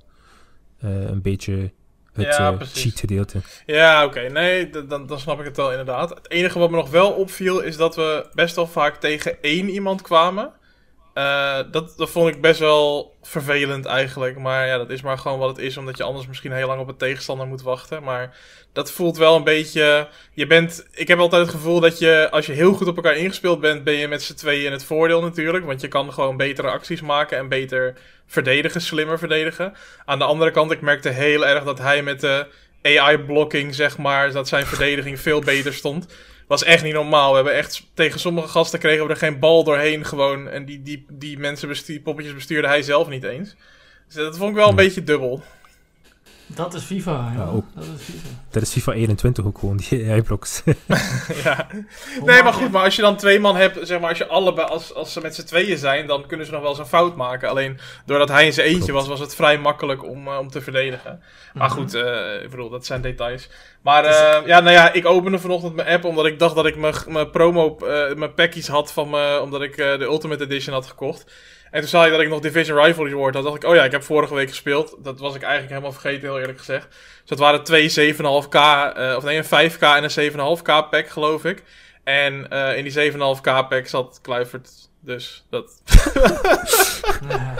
eh, een beetje het Ja, eh, precies. cheat gedeelte. Ja, oké. Nee, dan, dan snap ik het wel inderdaad. Het enige wat me nog wel opviel is dat we best wel vaak tegen één iemand kwamen. Eh, dat, dat vond ik best wel vervelend eigenlijk. Maar ja, dat is maar gewoon wat het is. Omdat je anders misschien heel lang op een tegenstander moet wachten. Maar dat voelt wel een beetje... Je bent... Ik heb altijd het gevoel dat je... Als je heel goed op elkaar ingespeeld bent... Ben je met z'n tweeën in het voordeel natuurlijk. Want je kan gewoon betere acties maken. En beter verdedigen. Slimmer verdedigen. Aan de andere kant, ik merkte heel erg dat hij met de AI-blocking, zeg maar, dat zijn verdediging veel beter stond. Was echt niet normaal. We hebben echt tegen sommige gasten kregen we er geen bal doorheen gewoon. En die, die, die mensen bestuur, poppetjes bestuurde hij zelf niet eens. Dus dat vond ik wel een beetje dubbel. Dat is FIFA, ja. Ja, ook. Dat is FIFA. Dat is FIFA 21 ook gewoon, die AI-blocks. ja. Nee, maar goed, maar als je dan twee man hebt, zeg maar, als je allebei, als, als ze met z'n tweeën zijn, dan kunnen ze nog wel eens een fout maken. Alleen doordat hij in zijn eentje Klopt. was, was het vrij makkelijk om, eh, om te verdedigen. Maar Mhm. goed, eh, ik bedoel, dat zijn details. Maar eh, ja, nou ja, ik opende vanochtend mijn app omdat ik dacht dat ik mijn- mijn promo, eh, mijn packies had van me, omdat ik eh, de Ultimate Edition had gekocht. En toen zag ik dat ik nog Division Rivalry Award had. dacht ik, oh ja, ik heb vorige week gespeeld. Dat was ik eigenlijk helemaal vergeten, heel eerlijk gezegd. Dus dat waren twee 7,5k, eh, of nee, een 5k en een 7,5k pack, geloof ik. En eh, in die 7,5k pack zat Kluivert. Dus dat. Ja.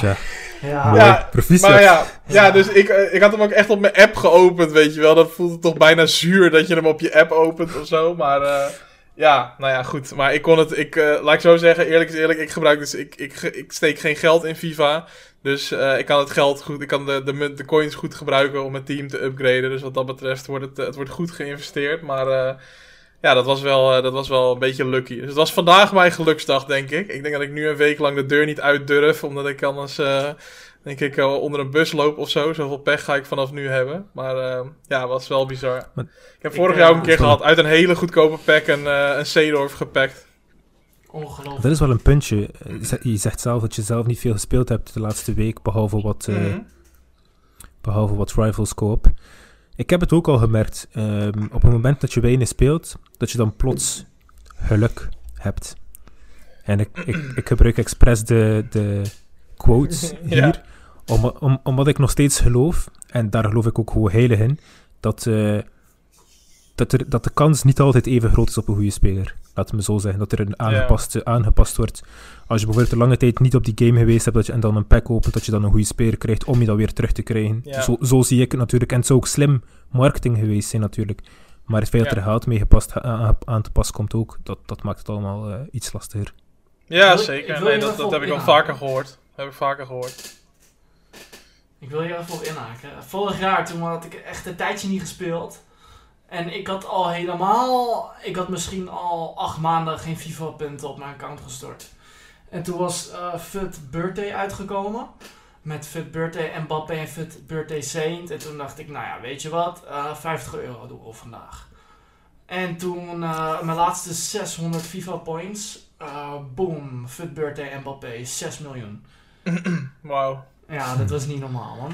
Ja. Ja. mooi. Ja, Proficiat. Maar ja, ja. Dus ik, eh, ik had hem ook echt op mijn app geopend, weet je wel. Dat voelde toch bijna zuur dat je hem op je app opent of zo. Maar eh, ja, nou ja, goed. Maar ik kon het, ik, eh, laat ik zo zeggen, eerlijk is eerlijk, ik gebruik dus, ik, ik, ik steek geen geld in FIFA. Dus eh, ik kan het geld goed, ik kan de, de, de coins goed gebruiken om mijn team te upgraden. Dus wat dat betreft wordt het, eh, het wordt goed geïnvesteerd. Maar eh, ja, dat was, wel, dat was wel een beetje lucky. Dus het was vandaag mijn geluksdag, denk ik. Ik denk dat ik nu een week lang de deur niet uit durf, omdat ik anders... eh, denk ik eh, onder een bus loop of zo. Zoveel pech ga ik vanaf nu hebben. Maar eh, ja, was wel bizar. Maar- ik heb vorig eh, jaar ook een keer gehad. Uit een hele goedkope pack een, eh een Seedorf gepakt. Ongelooflijk. Dat is wel een puntje. Eh, Je zegt zelf dat je zelf niet veel gespeeld hebt de laatste week, behalve wat, eh, Mhm. behalve wat Rivals Coop. Ik heb het ook al gemerkt. ehm, op het moment dat je weinig speelt, dat je dan plots geluk hebt. En ik, ik, ik gebruik expres de, de quotes hier, Ja. Om, om, omdat ik nog steeds geloof, en daar geloof ik ook gewoon heilig in, dat, eh, dat, er, dat de kans niet altijd even groot is op een goede speler. Laat het me zo zeggen, dat er een aangepaste, aangepast wordt. Als je bijvoorbeeld een lange tijd niet op die game geweest hebt dat je, en dan een pack opent, dat je dan een goede speler krijgt om je dat weer terug te krijgen. Ja. Zo, zo zie ik het natuurlijk. En het zou ook slim marketing geweest zijn natuurlijk. Maar het feit dat er geld mee gepast, aan, aan te pas komt ook, dat, dat maakt het allemaal eh, iets lastiger. Ja, zeker. Nee, dat, dat heb ik al vaker gehoord. Dat heb ik vaker gehoord. Ik wil hier even op inhaken. Vorig jaar toen had ik echt een tijdje niet gespeeld. En ik had al helemaal, ik had misschien al acht maanden geen FIFA punten op mijn account gestort. En toen was eh Fit Birthday uitgekomen. Met Fit Birthday Mbappé en Fit Birthday Saint. En toen dacht ik, nou ja, weet je wat, eh 50 euro doen we vandaag. En toen eh, mijn laatste 600 FIFA points. eh boom, Fit Birthday Mbappé, 6 miljoen. Wauw. Ja, dat was niet normaal, man.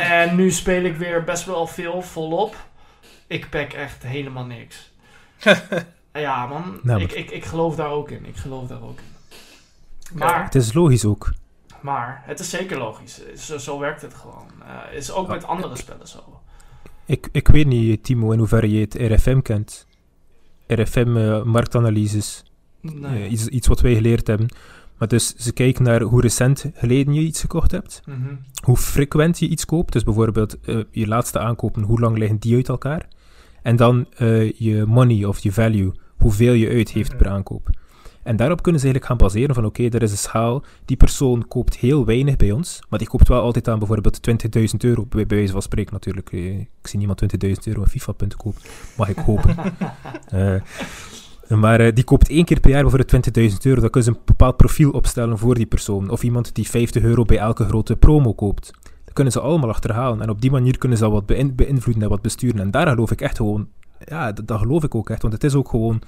en nu speel ik weer best wel veel volop. Ik pack echt helemaal niks. ja, man. Nou, ik, ik, ik geloof daar ook in. Ik geloof daar ook in. Maar, Het is logisch ook. maar het is zeker logisch. Zo, zo werkt het gewoon. Eh is ook Ja. met andere spellen zo. Ik, ik weet niet, Timo, in hoeverre je het RFM kent. RFM eh, Nee. eh, iets, iets wat wij geleerd hebben. Maar dus ze kijken naar hoe recent geleden je iets gekocht hebt, Mhm. hoe frequent je iets koopt. Dus bijvoorbeeld eh, je laatste aankopen, hoe lang liggen die uit elkaar? En dan eh, je money of je value, hoeveel je uitgeeft Mhm. per aankoop. En daarop kunnen ze eigenlijk gaan baseren van oké, er is een schaal, die persoon koopt heel weinig bij ons, maar die koopt wel altijd aan bijvoorbeeld 20.000 euro, bij, bij wijze van spreken natuurlijk. Eh, Ik zie niemand 20.000 euro in FIFA-punten kopen, mag ik hopen. Eh, maar eh, die koopt één keer per jaar bijvoorbeeld 20.000 euro, dan kunnen ze een bepaald profiel opstellen voor die persoon. Of iemand die 50 euro bij elke grote promo koopt. Dat kunnen ze allemaal achterhalen. En op die manier kunnen ze dat wat beïn- beïnvloeden en wat besturen. En daar geloof ik echt gewoon... Ja, dat, geloof ik ook echt. Want het is ook gewoon...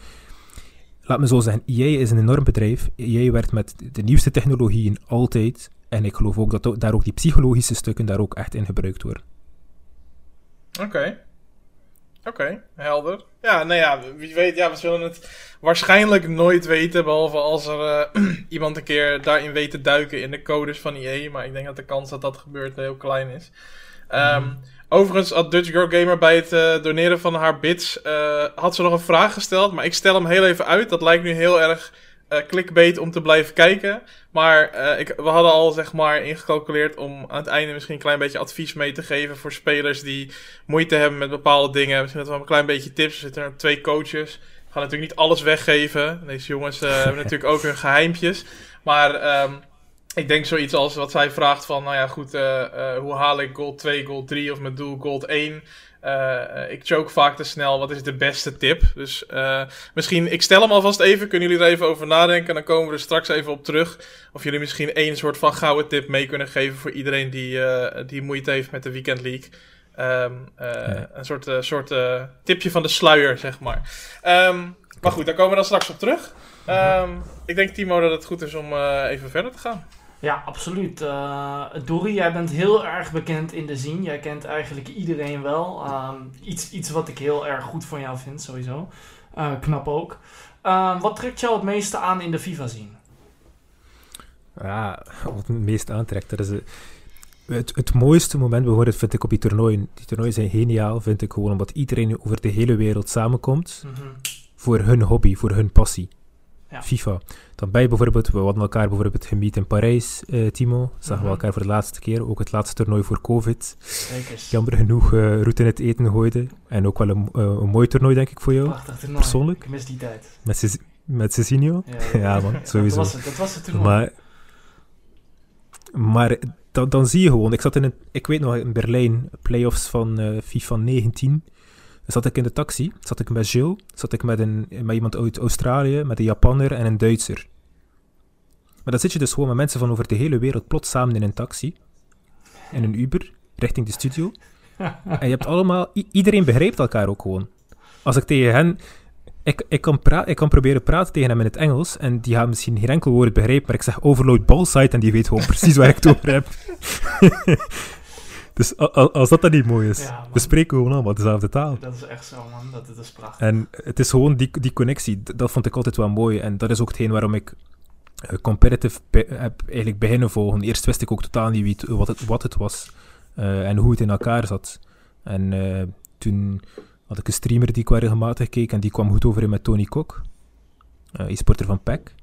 Laat me zo zeggen, EA is een enorm bedrijf. EA werkt met de nieuwste technologieën altijd. En ik geloof ook dat daar ook die psychologische stukken daar ook echt in gebruikt worden. Oké. Oké, helder. Ja, nou ja, wie weet, ja, we zullen het waarschijnlijk nooit weten, behalve als er eh, iemand een keer daarin weet te duiken in de codes van EA, maar ik denk dat de kans dat dat gebeurt heel klein is. Ehm, Overigens had Dutch Girl Gamer bij het eh, doneren van haar bits, eh, had ze nog een vraag gesteld, maar ik stel hem heel even uit. Dat lijkt nu heel erg eh clickbait om te blijven kijken. Maar eh, ik, we hadden al zeg maar ingecalculeerd om aan het einde misschien een klein beetje advies mee te geven voor spelers die moeite hebben met bepaalde dingen. Misschien dat we een klein beetje tips. Er zitten er twee coaches. We gaan natuurlijk niet alles weggeven. Deze jongens eh, hebben natuurlijk ook hun geheimpjes. Maar ehm, ik denk zoiets als wat zij vraagt van, nou ja goed, hoe haal ik gold 2, gold 3 of mijn doel gold 1? Eh, eh, ik choke vaak te snel. Wat is de beste tip? Dus eh, misschien, ik stel hem alvast even. Kunnen jullie er even over nadenken? Dan komen we er straks even op terug. Of jullie misschien één soort van gouden tip mee kunnen geven voor iedereen die, die moeite heeft met de Weekend League. Ja. Een soort, soort tipje van de sluier, zeg maar. Ehm, maar goed, daar komen we dan straks op terug. Ehm, ik denk, Timo, dat het goed is om even verder te gaan. Ja, absoluut. Eh Dori, jij bent heel erg bekend in de scene. Jij kent eigenlijk iedereen wel. Ehm, iets, iets wat ik heel erg goed van jou vind, sowieso. Eh, knap ook. Ehm, wat trekt jou het meeste aan in de FIFA-scene? Ja, wat het meest aantrekt, dat is... eh, het, het mooiste moment bijvoorbeeld vind ik op die toernooien. Die toernooien zijn geniaal, vind ik gewoon, omdat iedereen over de hele wereld samenkomt Mhm. voor hun hobby, voor hun passie. Ja. FIFA. Dan ben je bijvoorbeeld, we hadden elkaar bijvoorbeeld gemiet in Parijs, eh, Timo. Zagen Mhm. we elkaar voor de laatste keer, ook het laatste toernooi voor COVID. Zeker. Jammer genoeg uh, route in het eten gooide. En ook wel een, eh, een mooi toernooi, denk ik, voor jou. Prachtig toernooi. persoonlijk? Ik mis die tijd. Met, met Cezinio. Ja, Ja, man, sowieso. Dat was het, dat was het toernooi. Maar, maar dan, dan zie je gewoon, ik zat in een, ik weet nog in Berlijn, playoffs van eh, FIFA 19. Zat ik in de taxi, zat ik met Gilles, zat ik met, een, met iemand uit Australië, met een Japanner en een Duitser. Maar dan zit je dus gewoon met mensen van over de hele wereld plots samen in een taxi, in een Uber, richting de studio. En je hebt allemaal, iedereen begrijpt elkaar ook gewoon. Als ik tegen hen, ik, ik, kan pra- ik kan proberen praten tegen hem in het Engels en die gaan misschien geen enkel woord begrijpen, maar ik zeg overload ballsite en die weet gewoon precies waar ik het over heb. Dus als dat dan niet mooi is, Ja, we spreken gewoon allemaal dezelfde taal. Dat is echt zo, man. Dat, dat is prachtig. En het is gewoon die, die connectie, dat vond ik altijd wel mooi. En dat is ook hetgeen waarom ik eh, competitive heb eigenlijk beginnen volgen. Eerst wist ik ook totaal niet wie het, wat, het, wat het was eh, en hoe het in elkaar zat. En eh, toen had ik een streamer die ik wel regelmatig keek en die kwam goed overeen met Tony Kok, eh e-sporter van PEC.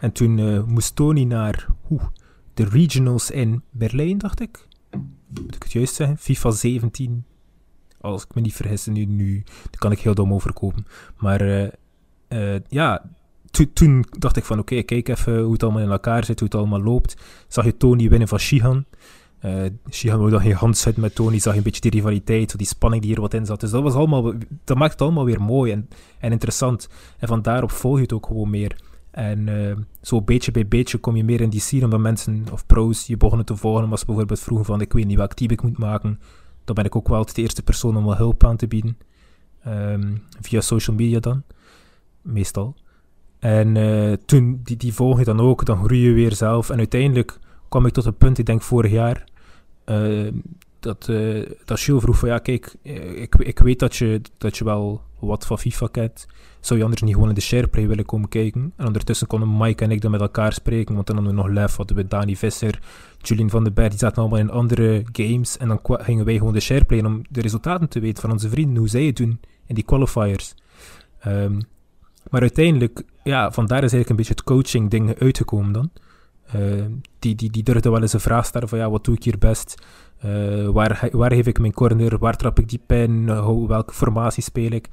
En toen moest Tony naar oeh, de regionals in Berlijn, dacht ik. Moet ik het juist zeggen? FIFA 17 als ik me niet vergis, nu, nu kan ik heel dom overkomen. Maar eh, eh, ja, to- toen dacht ik van oké, kijk even hoe het allemaal in elkaar zit, hoe het allemaal loopt. Zag je Tony winnen van Shihan. Eh Shihan dan geen hand zetten met Tony, zag je een beetje die rivaliteit, die spanning die er wat in zat. Dus dat, was allemaal, dat maakt het allemaal weer mooi en, en interessant. En van daarop volg je het ook gewoon meer. En eh, zo beetje bij beetje kom je meer in die scene, omdat mensen of pro's je begonnen te volgen. Was bijvoorbeeld vroegen van ik weet niet welk team ik moet maken dan ben ik ook wel de eerste persoon om wel hulp aan te bieden. Ehm, via social media dan, meestal. En eh, toen, die, die volg je dan ook, dan groei je weer zelf. En uiteindelijk kwam ik tot een punt, ik denk vorig jaar, eh, dat, eh dat vroeg van ja, kijk, eh, ik, ik weet dat je, dat je wel wat van FIFA kent. Zou je anders niet gewoon in de shareplay willen komen kijken? En ondertussen konden Mike en ik dan met elkaar spreken, want dan hadden we nog Lef, hadden we Dani Visser, Julian van den Berg, die zaten allemaal in andere games. En dan gingen wij gewoon de shareplay om de resultaten te weten van onze vrienden, hoe zij het doen in die qualifiers. Ehm, maar uiteindelijk, ja, vandaar is eigenlijk een beetje het coaching ding uitgekomen dan. Ehm, die, die, die durfde wel eens een vraag stellen van ja, wat doe ik hier best? Eh, waar, waar geef ik mijn corner? Waar trap ik die? Eh, hoe- welke formatie speel ik?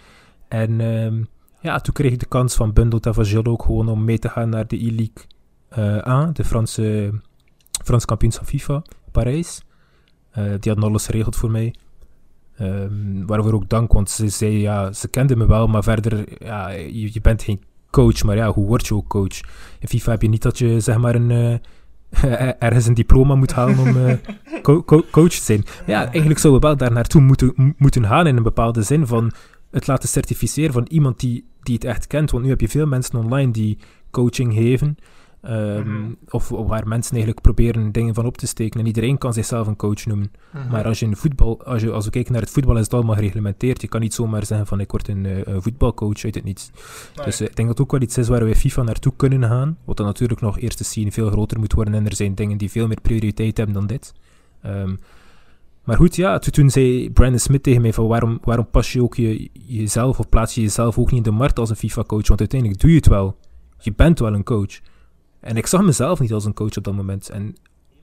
En ehm, ja, toen kreeg ik de kans van van Gilles ook gewoon om mee te gaan naar de E-League eh, A, de Franse, Frans kampioenschap FIFA, Parijs. Eh, die hadden alles geregeld voor mij. Ehm, waarvoor ook dank, want ze zei, ja, ze kenden me wel, maar verder, ja, je, je bent geen coach, maar ja, hoe word je ook coach? In FIFA heb je niet dat je, zeg maar, een, eh, ergens een diploma moet halen om eh, co- co- coach te zijn. Maar ja, eigenlijk zouden we wel daar naartoe moeten, moeten gaan in een bepaalde zin van het laten certificeren van iemand die, die het echt kent. Want nu heb je veel mensen online die coaching geven. Ehm, Mhm. of, of waar mensen eigenlijk proberen dingen van op te steken. En iedereen kan zichzelf een coach noemen. Mhm. Maar als je in voetbal, als, je, als we kijken naar het voetbal, is het allemaal gereglementeerd. Je kan niet zomaar zeggen van ik word een eh, voetbalcoach uit het niets. Nee. Dus eh, ik denk dat het ook wel iets is waar we FIFA naartoe kunnen gaan. Wat dan natuurlijk nog eerst te zien veel groter moet worden. En er zijn dingen die veel meer prioriteit hebben dan dit. Ehm, maar goed, ja, toen, toen zei Brandon Smith tegen mij van waarom, waarom pas je ook je, jezelf of plaats je jezelf ook niet in de markt als een FIFA-coach? Want uiteindelijk doe je het wel. Je bent wel een coach. En ik zag mezelf niet als een coach op dat moment. En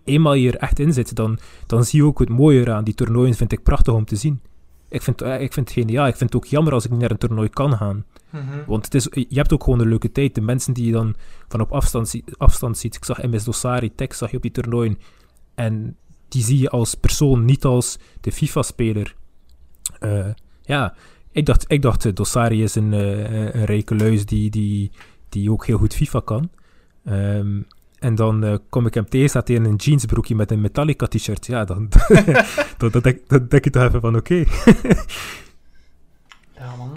eenmaal je er echt in zit, dan, dan zie je ook het mooie eraan. Die toernooien vind ik prachtig om te zien. Ik vind, eh, ik vind het geniaal. Ik vind het ook jammer als ik niet naar een toernooi kan gaan. Mhm. Want het is, je hebt ook gewoon een leuke tijd. De mensen die je dan van op afstand, afstand ziet. Ik zag MS Dossari, Tex zag je op die toernooien. En die zie je als persoon, niet als de FIFA-speler. Eh, ja, ik dacht, ik dacht eh, Dossari is een, eh, een die, die, die ook heel goed FIFA kan. Ehm, en dan eh, kom ik hem tegen, staat hij in een jeansbroekje met een Metallica t-shirt. Ja, dan, dan, dan, denk, dan denk je toch even van oké. Ja, man.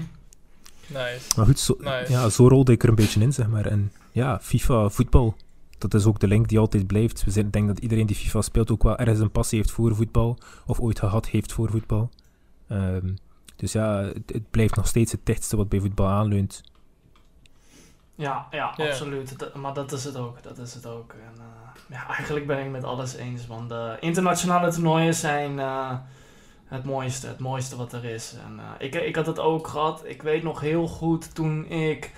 Nice. Maar goed, zo, Nice. ja, zo rolde ik er een beetje in, zeg maar. En ja, FIFA, voetbal, dat is ook de link die altijd blijft. We zijn, ik denk dat iedereen die FIFA speelt ook wel ergens een passie heeft voor voetbal, of ooit gehad heeft voor voetbal. Ehm, dus ja, het, het blijft nog steeds het dichtste wat bij voetbal aanleunt. Ja, ja, absoluut. Dat- maar dat is het ook. Dat is het ook. En, eh, ja, eigenlijk ben ik met alles eens. Want de internationale toernooien zijn eh, het mooiste. Het mooiste wat er is. En, eh, ik, ik had het ook gehad. Ik weet nog heel goed toen ik...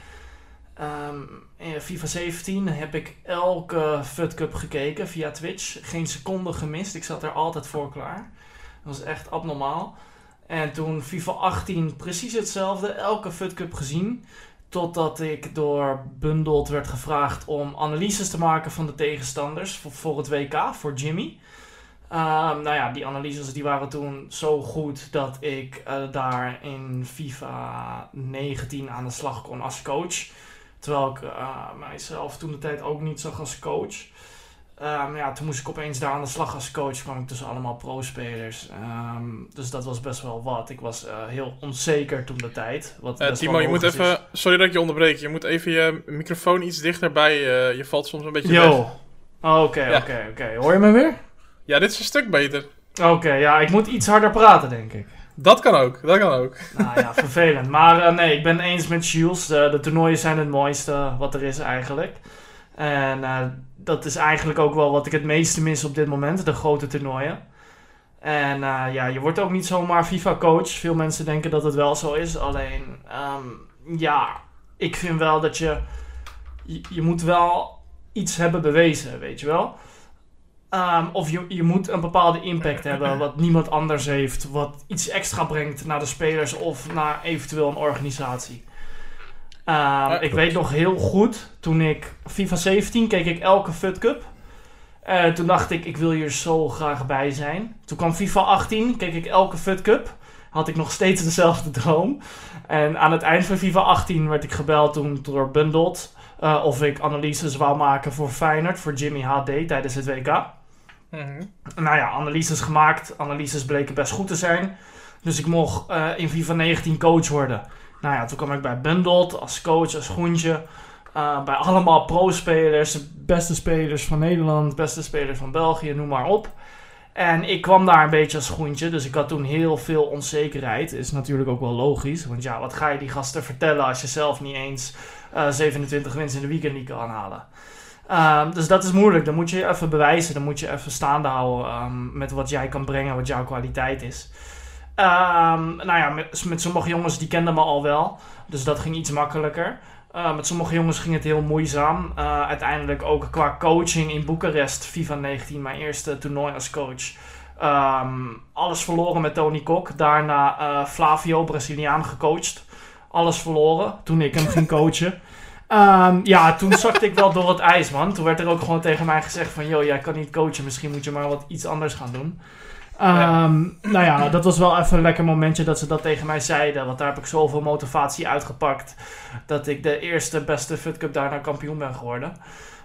ehm, in FIFA 17 heb ik elke FUT Cup gekeken via Twitch. Geen seconde gemist. Ik zat er altijd voor klaar. Dat was echt abnormaal. En toen FIFA 18 precies hetzelfde. Elke FUT Cup gezien. Totdat ik door Bundled werd gevraagd om analyses te maken van de tegenstanders voor, voor het WK, voor Jimmy. Ehm, nou ja, die analyses die waren toen zo goed dat ik eh, daar in FIFA 19 aan de slag kon als coach. Terwijl ik eh, mijzelf toen de tijd ook niet zag als coach. Ehm, ja, toen moest ik opeens daar aan de slag als coach. kwam ik tussen allemaal pro-spelers. Ehm, dus dat was best wel wat. Ik was eh, heel onzeker toen de tijd. Wat Eh, Timo, je moet even... Sorry dat ik je onderbreek. Je moet even je microfoon iets dichterbij. eh je valt soms een beetje weg. Yo. Oh, Oké, oké, oké. Hoor je me weer? Ja, dit is een stuk beter. Oké, ja, ik moet iets harder praten, denk ik. Dat kan ook, dat kan ook. Nou ja, vervelend. Maar nee, ik ben eens met Jules. De, de toernooien zijn het mooiste wat er is eigenlijk. En dat is eigenlijk ook wel wat ik het meeste mis op dit moment, de grote toernooien. En eh, ja, je wordt ook niet zomaar FIFA-coach. Veel mensen denken dat het wel zo is. Alleen, ehm, ja, ik vind wel dat je, je... Je moet wel iets hebben bewezen, weet je wel. Ehm, of je, je moet een bepaalde impact hebben wat niemand anders heeft. Wat iets extra brengt naar de spelers of naar eventueel een organisatie. Ehm, ik weet nog heel goed, toen ik FIFA 17 keek ik elke FUT Cup. Uh, toen dacht ik, ik wil hier zo graag bij zijn. Toen kwam FIFA 18, keek ik elke FUT Cup. Had ik nog steeds dezelfde droom. En aan het eind van FIFA 18 werd ik gebeld toen door Bundled. Uh, of ik analyses wou maken voor Feyenoord, voor Jimmy HD tijdens het WK. Mhm. Nou ja, analyses gemaakt. Analyses bleken best goed te zijn. Dus ik mocht uh, in FIFA 19 coach worden. Nou ja, toen kwam ik bij Bundled als coach, als groentje. Uh, bij allemaal pro-spelers, beste spelers van Nederland, beste spelers van België, noem maar op. En ik kwam daar een beetje als groentje, dus ik had toen heel veel onzekerheid. Is natuurlijk ook wel logisch, want ja, wat ga je die gasten vertellen als je zelf niet eens uh, 27 winst in de weekend niet kan halen? Um, dus dat is moeilijk. Dan moet je je even bewijzen. Dan moet je even staande houden um, met wat jij kan brengen, wat jouw kwaliteit is. Um, nou ja, met, met, sommige jongens die kenden me al wel. Dus dat ging iets makkelijker. Uh, met sommige jongens ging het heel moeizaam. Uh, uiteindelijk ook qua coaching in Boekarest, FIFA 19, mijn eerste toernooi als coach. alles verloren met Tony Kok. Daarna uh, Flavio, Braziliaan, gecoacht. Alles verloren toen ik hem ging coachen. Um, ja, toen zakte ik wel door het ijs, man. Toen werd er ook gewoon tegen mij gezegd van... ...joh, jij kan niet coachen, misschien moet je maar wat iets anders gaan doen. Um, nou ja, dat was wel even een lekker momentje dat ze dat tegen mij zeiden. Want daar heb ik zoveel motivatie uitgepakt... ...dat ik de eerste beste Fut Cup daarna kampioen ben geworden.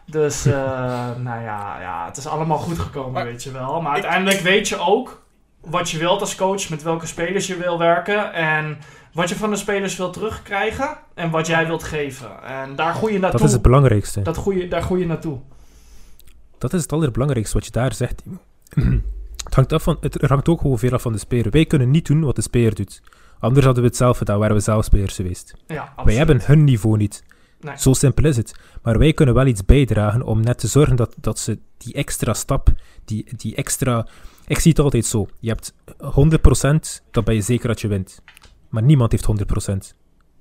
Dus, uh, nou ja, ja, het is allemaal goed gekomen, maar, weet je wel. Maar uiteindelijk weet je ook wat je wilt als coach... ...met welke spelers je wil werken en wat je van de spelers wilt terugkrijgen en wat jij wilt geven. En daar groei je naartoe. Dat is het belangrijkste. Dat groei, daar groei je naartoe. Dat is het allerbelangrijkste wat je daar zegt. het, hangt af van, het hangt ook gewoon veel af van de speler. Wij kunnen niet doen wat de speler doet. Anders hadden we het zelf gedaan, waren we zelf spelers geweest. Ja, wij hebben hun niveau niet. Nee. Zo simpel is het. Maar wij kunnen wel iets bijdragen om net te zorgen dat, dat ze die extra stap, die, die extra... Ik zie het altijd zo. Je hebt 100%, dan ben je zeker dat je wint. Maar niemand heeft 100%.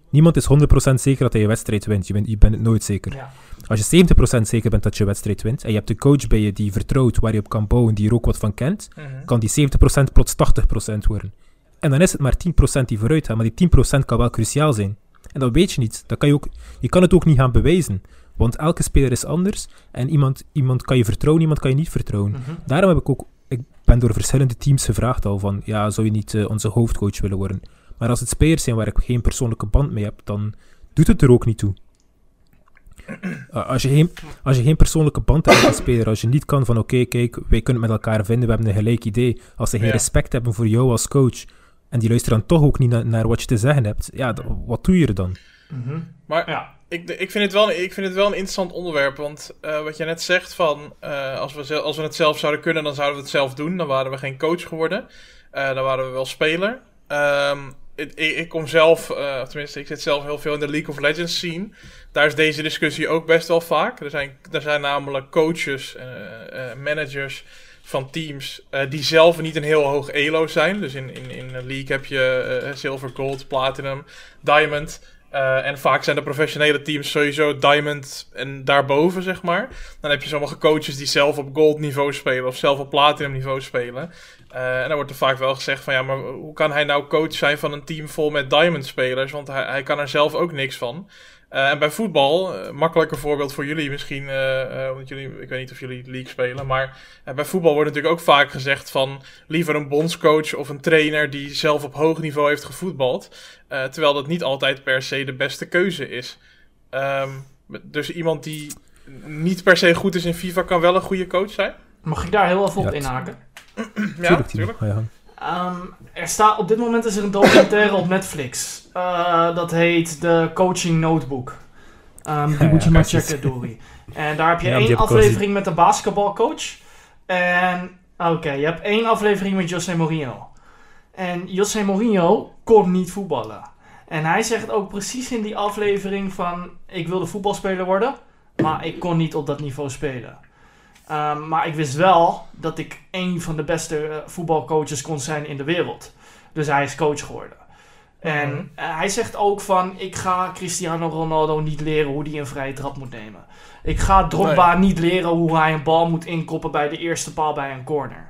Niemand is 100% zeker dat hij je wedstrijd wint. Je bent, je bent het nooit zeker. Ja. Als je 70% zeker bent dat je wedstrijd wint en je hebt een coach bij je die vertrouwt, waar je op kan bouwen, die er ook wat van kent, mm -hmm. kan die 70% plots 80% worden. En dan is het maar 10% die vooruit gaat, maar die 10% kan wel cruciaal zijn. En dat weet je niet. Dat kan je, ook, je kan het ook niet gaan bewijzen. Want elke speler is anders en iemand, iemand kan je vertrouwen, iemand kan je niet vertrouwen. Mm -hmm. Daarom heb ik ook, ik ben door verschillende teams gevraagd al van, ja, zou je niet uh, onze hoofdcoach willen worden? Maar als het spelers zijn waar ik geen persoonlijke band mee heb, dan doet het er ook niet toe. Uh, als, je geen, als je geen persoonlijke band hebt met een speler, als je niet kan van oké, okay, kijk, wij kunnen het met elkaar vinden, we hebben een gelijk idee. Als ze geen Ja. respect hebben voor jou als coach en die luisteren dan toch ook niet na- naar wat je te zeggen hebt, ja, d- wat doe je er dan? Mhm. Maar Ja. ik, ik, vind het wel, ik vind het wel een interessant onderwerp. Want eh, wat je net zegt van... eh, als, we zel- als we het zelf zouden kunnen, dan zouden we het zelf doen. Dan waren we geen coach geworden. Eh, dan waren we wel speler. Ehm, ik, ik, kom zelf... eh, tenminste, ik zit zelf heel veel in de League of Legends scene. Daar is deze discussie ook best wel vaak. Er zijn, er zijn namelijk coaches, eh, managers van teams... die zelf niet een heel hoog elo zijn. Dus in, in, in een league heb je silver, gold, platinum, diamond... Uh, en vaak zijn de professionele teams sowieso diamond en daarboven, zeg maar. Dan heb je sommige coaches die zelf op gold niveau spelen of zelf op platinum niveau spelen. Uh, en dan wordt er vaak wel gezegd van ja, maar hoe kan hij nou coach zijn van een team vol met diamond spelers? Want hij, hij kan er zelf ook niks van. Uh, en bij voetbal, uh, makkelijker voorbeeld voor jullie misschien, uh, omdat jullie, ik weet niet of jullie league spelen, maar bij voetbal wordt natuurlijk ook vaak gezegd van liever een bondscoach of een trainer die zelf op hoog niveau heeft gevoetbald, uh, terwijl dat niet altijd per se de beste keuze is. Um, dus iemand die niet per se goed is in FIFA kan wel een goede coach zijn? Mag ik daar heel even op Ja, inhaken? Ja, ja. Um, er staat, op dit moment is er een documentaire op Netflix. Uh, dat heet de Coaching Notebook. Um, die Ja, moet je ja, maar checken, Dory. En daar heb je één aflevering met de basketbalcoach. En Oké, je hebt één aflevering met José Mourinho. En José Mourinho kon niet voetballen. En hij zegt ook precies in die aflevering van... Ik wilde voetbalspeler worden, maar ik kon niet op dat niveau spelen. Um, maar ik wist wel dat ik een van de beste uh, voetbalcoaches kon zijn in de wereld. Dus hij is coach geworden. En uh, hij zegt ook van... Ik ga Cristiano Ronaldo niet leren hoe hij een vrije trap moet nemen. Ik ga Drogba nee. niet leren hoe hij een bal moet inkoppen bij de eerste paal bij een corner.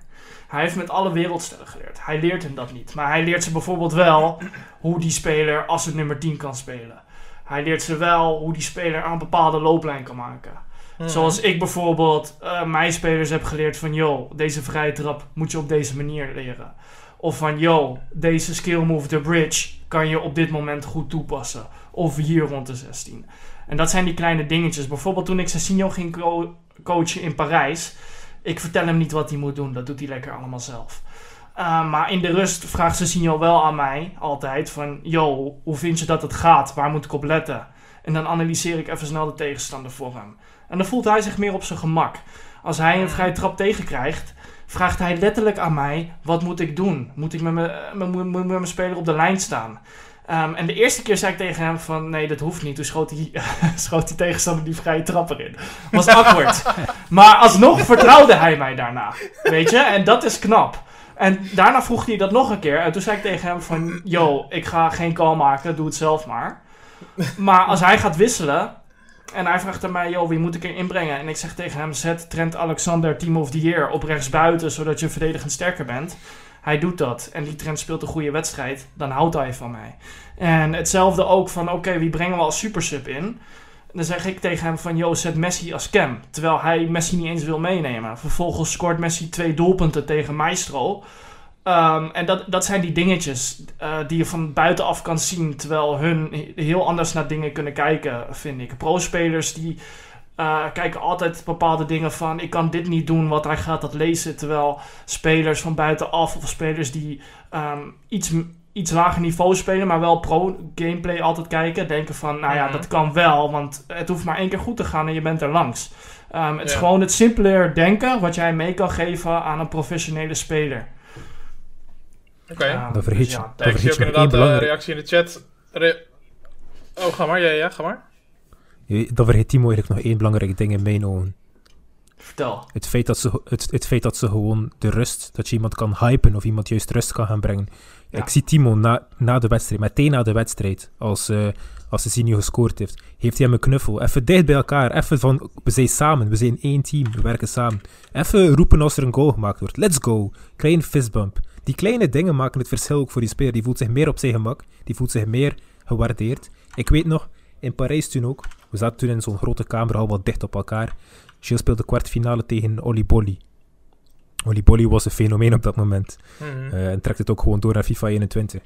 Hij heeft met alle wereldsterren geleerd. Hij leert hem dat niet. Maar hij leert ze bijvoorbeeld wel hoe die speler als het nummer 10 kan spelen. Hij leert ze wel hoe die speler aan een bepaalde looplijn kan maken. Mm. Zoals ik bijvoorbeeld uh, mijn spelers heb geleerd van... Yo, deze vrije trap moet je op deze manier leren. Of van, yo, deze skill move, the bridge, kan je op dit moment goed toepassen. Of hier rond de 16. En dat zijn die kleine dingetjes. Bijvoorbeeld toen ik Cecchino ging co coachen in Parijs. Ik vertel hem niet wat hij moet doen. Dat doet hij lekker allemaal zelf. Uh, maar in de rust vraagt Cecchino wel aan mij altijd van... Yo, hoe vind je dat het gaat? Waar moet ik op letten? En dan analyseer ik even snel de tegenstander voor hem. En dan voelt hij zich meer op zijn gemak. Als hij een vrije trap tegenkrijgt, vraagt hij letterlijk aan mij: wat moet ik doen? Moet ik met mijn speler op de lijn staan? Um, en de eerste keer zei ik tegen hem van nee, dat hoeft niet. Toen schoot hij, schoot die tegenstander die vrije trap erin. Was awkward. maar alsnog vertrouwde hij mij daarna. Weet je? En dat is knap. En daarna vroeg hij dat nog een keer. En toen zei ik tegen hem van... Yo, ik ga geen call maken. Doe het zelf maar. Maar als hij gaat wisselen... En hij vraagt aan mij, joh, wie moet ik er inbrengen? En ik zeg tegen hem, zet Trent Alexander, team of the year, op rechtsbuiten, zodat je verdedigend sterker bent. Hij doet dat. En die Trent speelt een goede wedstrijd. Dan houdt hij van mij. En hetzelfde ook van, oké, wie brengen we als supersub in? Dan zeg ik tegen hem van, joh, zet Messi als cam. Terwijl hij Messi niet eens wil meenemen. Vervolgens scoort Messi twee doelpunten tegen Maestro. Um, en dat, dat zijn die dingetjes uh, die je van buitenaf kan zien. Terwijl hun heel anders naar dingen kunnen kijken, vind ik. Pro-spelers die uh, kijken altijd bepaalde dingen van... ik kan dit niet doen, wat hij gaat dat lezen. Terwijl spelers van buitenaf of spelers die um, iets, iets lager niveau spelen... maar wel pro-gameplay altijd kijken. Denken van, nou ja, mm-hmm. dat kan wel. Want het hoeft maar één keer goed te gaan en je bent er langs. Um, het ja. is gewoon het simpeler denken... wat jij mee kan geven aan een professionele speler. Oké. Okay. Dan vergeet dus je, ja, dan vergeet je ook je inderdaad uh, belangrijk... reactie in de chat. Re oh, ga maar. Ja, ja, ga maar. Dan vergeet Timo eigenlijk nog één belangrijk ding in mijn ogen. Vertel. Het feit, dat ze, het, het feit dat ze gewoon de rust, dat je iemand kan hypen of iemand juist rust kan gaan brengen. Ja. Ik zie Timo na, na de wedstrijd, meteen na de wedstrijd, als, uh, als Cezinio gescoord heeft, heeft hij hem een knuffel. Even dicht bij elkaar, even van, we zijn samen, we zijn één team, we werken samen. Even roepen als er een goal gemaakt wordt. Let's go. Klein fistbump. Die kleine dingen maken het verschil ook voor die speler. Die voelt zich meer op zijn gemak, die voelt zich meer gewaardeerd. Ik weet nog, in Parijs toen ook, we zaten toen in zo'n grote kamer, al wat dicht op elkaar. Gilles speelde kwartfinale tegen Oli Bolly. Oli Bolly was een fenomeen op dat moment. Uh, en trekt het ook gewoon door naar FIFA 21.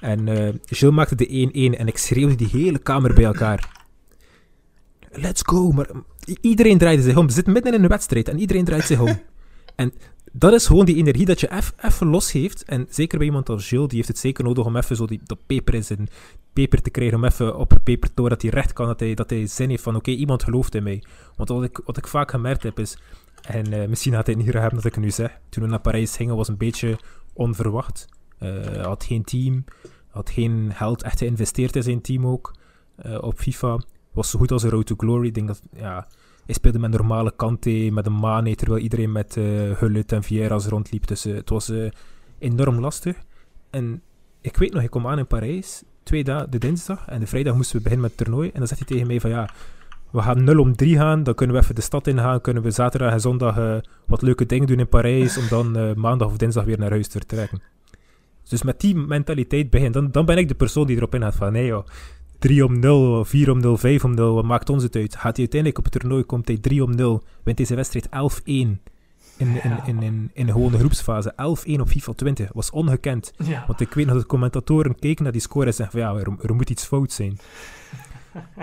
En uh, Gilles maakte de 1-1 en ik schreeuwde die hele kamer bij elkaar. Let's go, maar iedereen draaide zich om. We zitten midden in een wedstrijd en iedereen draait zich om. en dat is gewoon die energie dat je even losgeeft. En zeker bij iemand als Gilles, die heeft het zeker nodig om even zo die, dat peper in zijn peper te krijgen. Om even op peper te dat hij recht kan, dat hij, dat hij zin heeft van oké, iemand gelooft in mij. Want wat ik, wat ik vaak gemerkt heb is, en uh, misschien had hij het niet hebben dat ik het nu zeg, toen we naar Parijs gingen was een beetje onverwacht. Uh, had geen team, had geen geld echt geïnvesteerd in zijn team ook uh, op FIFA. Was zo goed als een Road to Glory. Ik denk dat, ja, hij speelde met normale Kante, met een Mane, terwijl iedereen met uh, Hullet en Vieira's rondliep. Dus uh, het was uh, enorm lastig. En ik weet nog, ik kom aan in Parijs, twee dagen, de dinsdag, en de vrijdag moesten we beginnen met het toernooi. En dan zegt hij tegen mij van, ja, we gaan 0 om 3 gaan, dan kunnen we even de stad ingaan, kunnen we zaterdag en zondag wat leuke dingen doen in Parijs, om dan maandag of dinsdag weer naar huis te vertrekken. Dus met die mentaliteit begin, dan, dan ben ik de persoon die erop ingaat van, nee joh, 3 om 0, 4 om 0, 5 om 0, wat maakt ons het uit? Gaat hij uiteindelijk op het toernooi, komt hij 3 om 0, wint deze wedstrijd 11-1 in, in, in, in, in de gewone groepsfase. 11-1 op FIFA 20, was ongekend. Ja. Want ik weet nog dat de commentatoren keken naar die score en zeggen van, ja, er, er moet iets fout zijn.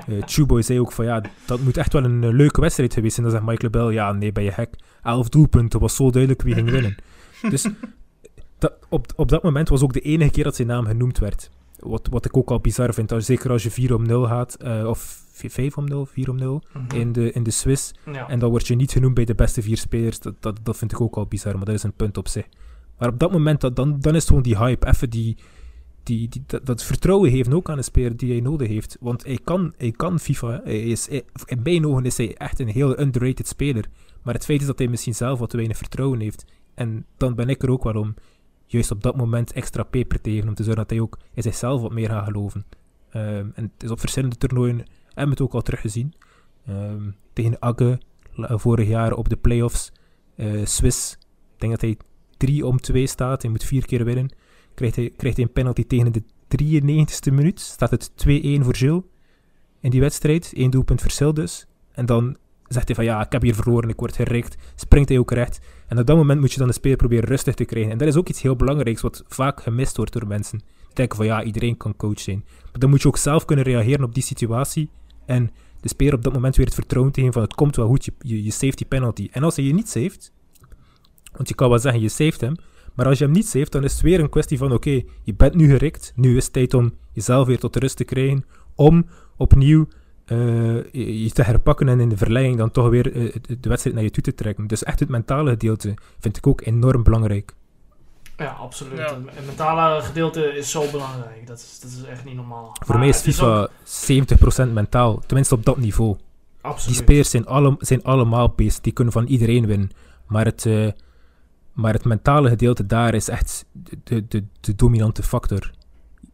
Uh, Chuboy zei ook van ja, dat moet echt wel een uh, leuke wedstrijd geweest zijn. Dan zegt Michael Bell, ja nee, ben je gek. Elf doelpunten, was zo duidelijk wie ging winnen. dus dat, op, op dat moment was ook de enige keer dat zijn naam genoemd werd. Wat, wat ik ook al bizar vind, als, zeker als je 4 om 0 gaat, uh, of 5 om 0, 4 om 0 Mhm. in, de, in de Swiss. Ja. En dan word je niet genoemd bij de beste vier spelers. Dat, dat, dat vind ik ook al bizar, maar dat is een punt op zich. Maar op dat moment, dat, dan, dan is het gewoon die hype. Even die, die, die, dat, dat vertrouwen geven ook aan een speler die hij nodig heeft. Want hij kan, hij kan FIFA. Hij is, hij- in mijn ogen is hij echt een heel underrated speler. Maar het feit is dat hij misschien zelf wat te weinig vertrouwen heeft. En dan ben ik er ook wel om juist op dat moment extra peper te geven. Om te zorgen dat hij ook in zichzelf wat meer gaat geloven. Ehm, en het is op verschillende toernooien, hebben we het ook al teruggezien. Ehm, tegen Agge, la- vorig jaar op de playoffs. eh Swiss, ik denk dat hij 3 om 2 staat. Hij moet vier keer winnen. Krijgt hij, krijgt hij een penalty tegen de 93ste minuut. Staat het 2-1 voor Gilles in die wedstrijd. Eén doelpunt verschil dus. En dan zegt hij van ja, ik heb hier verloren, ik word gerikt. Springt hij ook recht. En op dat moment moet je dan de speler proberen rustig te krijgen. En dat is ook iets heel belangrijks wat vaak gemist wordt door mensen. Die denken van ja, iedereen kan coach zijn. Maar dan moet je ook zelf kunnen reageren op die situatie. En de speler op dat moment weer het vertrouwen te geven van het komt wel goed, je, je, je saved die penalty. En als hij je niet saved, want je kan wel zeggen je saved hem, maar als je hem niet saved, dan is het weer een kwestie van oké, je bent nu gerikt, nu is het tijd om jezelf weer tot rust te krijgen, om opnieuw je je te herpakken en in de verleiding dan toch weer eh, de wedstrijd naar je toe te trekken. Dus echt het mentale gedeelte vind ik ook enorm belangrijk. Ja, absoluut. Ja. Het mentale gedeelte is zo belangrijk. Dat is, dat is echt niet normaal. Voor Maar mij is ook- FIFA 70% mentaal, tenminste op dat niveau. Die Absoluut. spelers zijn, alle, zijn allemaal beest. Die kunnen van iedereen winnen. Maar het, eh, maar het mentale gedeelte daar is echt de, de, de dominante factor.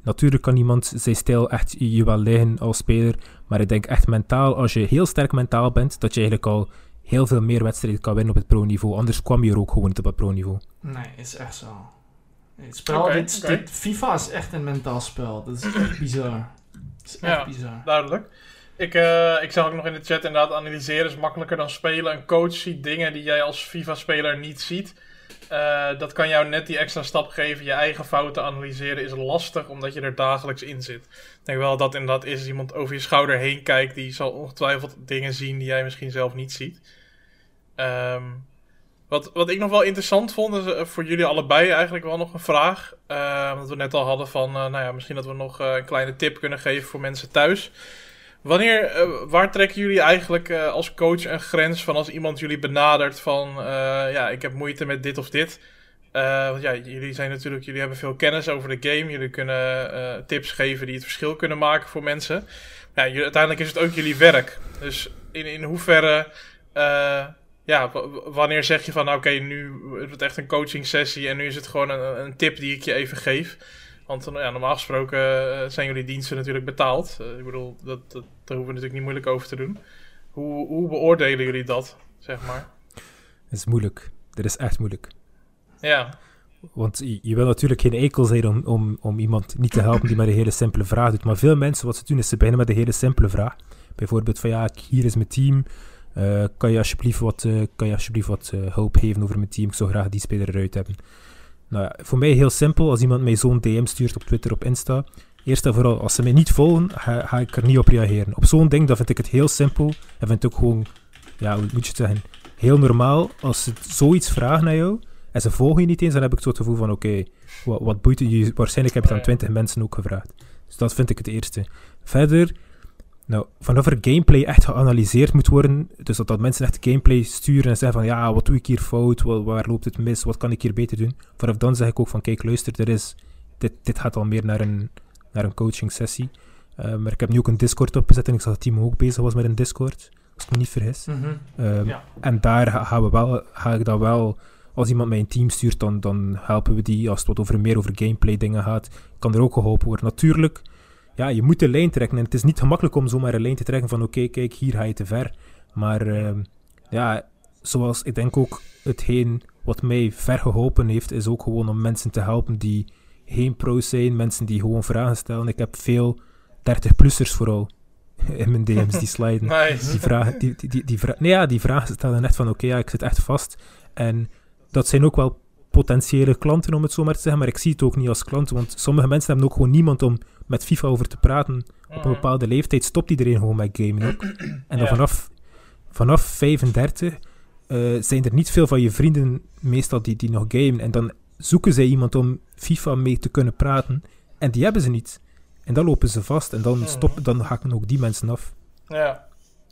Natuurlijk kan iemand zijn stijl echt je wel liggen als speler. Maar ik denk echt mentaal, als je heel sterk mentaal bent, dat je eigenlijk al heel veel meer wedstrijden kan winnen op het pro-niveau. Anders kwam je er ook gewoon niet op het pro-niveau. Nee, is echt zo. Het spel, dit, FIFA is echt een mentaal spel. Dat is echt bizar. Het is echt Ja. bizar. Duidelijk. Ik, eh, ik zag ook nog in de chat inderdaad analyseren is makkelijker dan spelen. Een coach ziet dingen die jij als FIFA-speler niet ziet. Eh, dat kan jou net die extra stap geven. Je eigen fouten analyseren is lastig, omdat je er dagelijks in zit. Ik denk wel dat inderdaad is iemand over je schouder heen kijkt. Die zal ongetwijfeld dingen zien die jij misschien zelf niet ziet. Ehm, wat, wat ik nog wel interessant vond, is eh, voor jullie allebei eigenlijk wel nog een vraag. Eh, wat we net al hadden van, eh, nou ja, misschien dat we nog een kleine tip kunnen geven voor mensen thuis. Wanneer, eh, waar trekken jullie eigenlijk eh, als coach een grens van als iemand jullie benadert van, eh, ja, ik heb moeite met dit of dit. Want ja, jullie zijn natuurlijk, jullie hebben veel kennis over de game. Jullie kunnen tips geven die het verschil kunnen maken voor mensen. Ja, uiteindelijk is het ook jullie werk. Dus in, in hoeverre, ja, wanneer zeg je van, nou, oké, nu is het echt een coaching sessie en nu is het gewoon een, een tip die ik je even geef. Want nou ja, normaal gesproken eh, zijn jullie diensten natuurlijk betaald. Eh, ik bedoel, dat, dat, daar hoeven we natuurlijk niet moeilijk over te doen. Hoe, hoe beoordelen jullie dat, zeg maar? Dat is moeilijk. Dat is echt moeilijk. Ja, Want je, je wil natuurlijk geen eikel zijn om, om, om iemand niet te helpen die maar een hele simpele vraag doet. Maar veel mensen, wat ze doen, is ze beginnen met een hele simpele vraag. Bijvoorbeeld van ja, hier is mijn team. Eh, kan je alsjeblieft wat, kan je alsjeblieft wat hulp geven over mijn team? Ik zou graag die speler eruit hebben. Nou ja, voor mij heel simpel. Als iemand mij zo'n DM stuurt op Twitter, op Insta. Eerst en vooral, als ze mij niet volgen, ga, ga ik er niet op reageren. Op zo'n ding, dan vind ik het heel simpel. En vind ik ook gewoon, ja, hoe moet je het zeggen? Heel normaal. Als ze zoiets vragen naar jou, en ze volgen je niet eens, dan heb ik zo het gevoel van, oké, wat, wat boeit je? Waarschijnlijk heb je het aan. 20 mensen ook gevraagd. Dus dat vind ik het eerste. Verder, nou, vanaf er gameplay echt geanalyseerd moet worden, dus dat, dat mensen echt gameplay sturen en zeggen van, ja, wat doe ik hier fout, Wa- waar, loopt het mis, wat kan ik hier beter doen? Vanaf dan zeg ik ook van, kijk, luister, er is, dit, dit gaat al meer naar een, naar een coaching sessie. Eh, maar ik heb nu ook een Discord opgezet en ik zag dat Timo ook bezig was met een Discord, als ik me niet vergis. Mhm. Ehm, Ja. En daar ga, gaan we wel, ga ik dat wel, als iemand mij een team stuurt, dan, dan helpen we die. Als het wat over, meer over gameplay dingen gaat, kan er ook geholpen worden. Natuurlijk, ja, je moet de lijn trekken. En het is niet gemakkelijk om zomaar een lijn te trekken van oké, kijk, hier ga je te ver. Maar ehm, ja, zoals ik denk ook hetgeen wat mij ver geholpen heeft, is ook gewoon om mensen te helpen die geen pro's zijn, mensen die gewoon vragen stellen. Ik heb veel 30-plussers vooral in mijn DM's die sliden. nice. Die vragen, die, die, die, die vra- nee, ja, die vragen stellen echt van, oké, ja, ik zit echt vast. En dat zijn ook wel potentiële klanten, om het zo maar te zeggen, maar ik zie het ook niet als klanten, want sommige mensen hebben ook gewoon niemand om met FIFA over te praten. Op een Mhm. bepaalde leeftijd stopt iedereen gewoon met gamen ook. En dan vanaf, vanaf 35 eh, zijn er niet veel van je vrienden meestal die, die nog gamen. En dan zoeken zij iemand om FIFA mee te kunnen praten. En die hebben ze niet. En dan lopen ze vast en dan, Mhm. stop, dan haken ook die mensen af. Ja.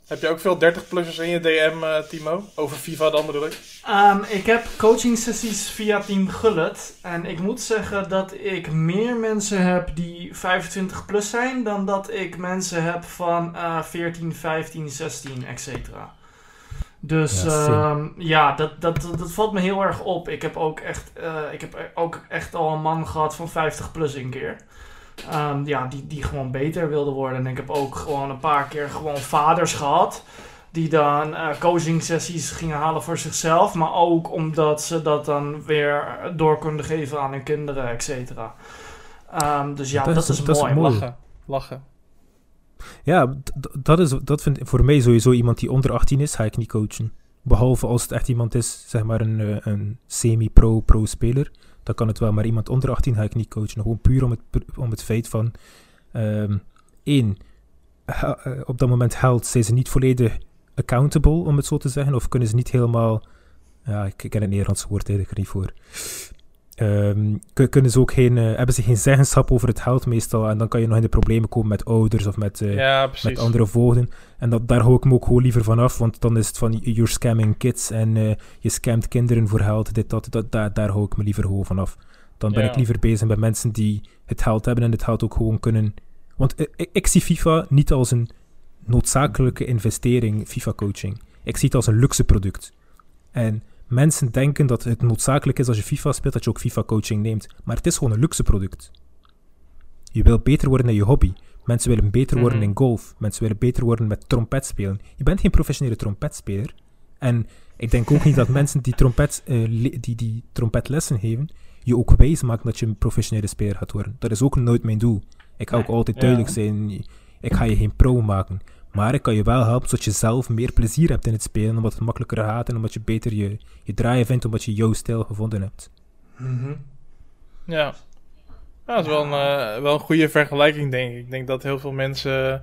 Heb je ook veel 30-plussers in je DM, eh, Timo? Over FIFA dan bedoel ik? Um, ik heb coaching sessies via Team Gullet. En ik moet zeggen dat ik meer mensen heb die 25 plus zijn dan dat ik mensen heb van uh, 14, 15, 16, etc. Dus ja, um, ja dat, dat, dat valt me heel erg op. Ik heb ook echt, uh, ik heb ook echt al een man gehad van 50 plus een keer. Um, ja, die, die gewoon beter wilde worden. En ik heb ook gewoon een paar keer gewoon vaders gehad. Die dan uh, coaching sessies gingen halen voor zichzelf. Maar ook omdat ze dat dan weer door konden geven aan hun kinderen, et cetera. Um, dus ja, dat, dat is, is, dat mooi. Is mooi. Lachen. Lachen. Ja, dat, is, dat vind ik voor mij sowieso iemand die onder 18 is, ga ik niet coachen. Behalve als het echt iemand is, zeg maar een, eh, een semi-pro-pro-speler. Dan kan het wel, maar iemand onder 18 ga ik niet coachen. Gewoon puur om het, om het feit van... Um, één, uh, op dat moment held zijn ze niet volledig accountable, om het zo te zeggen. Of kunnen ze niet helemaal... Ja, ik ken het Nederlandse woord eigenlijk niet voor. Um, kunnen ze ook geen, uh, hebben ze geen zeggenschap over het geld meestal. En dan kan je nog in de problemen komen met ouders of met, uh, ja, met andere voogden. En dat, daar hou ik me ook gewoon liever van af. Want dan is het van, you're scamming kids en uh, je scamt kinderen voor geld. Dit, dat, dat, daar, daar hou ik me liever gewoon van af. Dan ben ja. ik liever bezig met mensen die het geld hebben en het geld ook gewoon kunnen... Want ik, ik zie FIFA niet als een noodzakelijke investering, FIFA-coaching. Ik zie het als een luxe product. En mensen denken dat het noodzakelijk is als je FIFA speelt, dat je ook FIFA-coaching neemt. Maar het is gewoon een luxe product. Je wil beter worden in je hobby. Mensen willen beter worden mm -hmm. in golf. Mensen willen beter worden met trompet spelen. Je bent geen professionele trompetspeler. En ik denk ook niet dat mensen die, trompet, uh, die, die trompetlessen geven, je ook wijs maken dat je een professionele speler gaat worden. Dat is ook nooit mijn doel. Ik ga ook altijd duidelijk ja. zijn, ik ga je geen pro maken. Maar ik kan je wel helpen zodat je zelf meer plezier hebt in het spelen, omdat het makkelijker gaat en omdat je beter je, je draaien vindt, omdat je jouw stijl gevonden hebt. Mm -hmm. Ja. Ja, dat is wel een, uh, wel een goede vergelijking, denk ik. Ik denk dat heel veel mensen,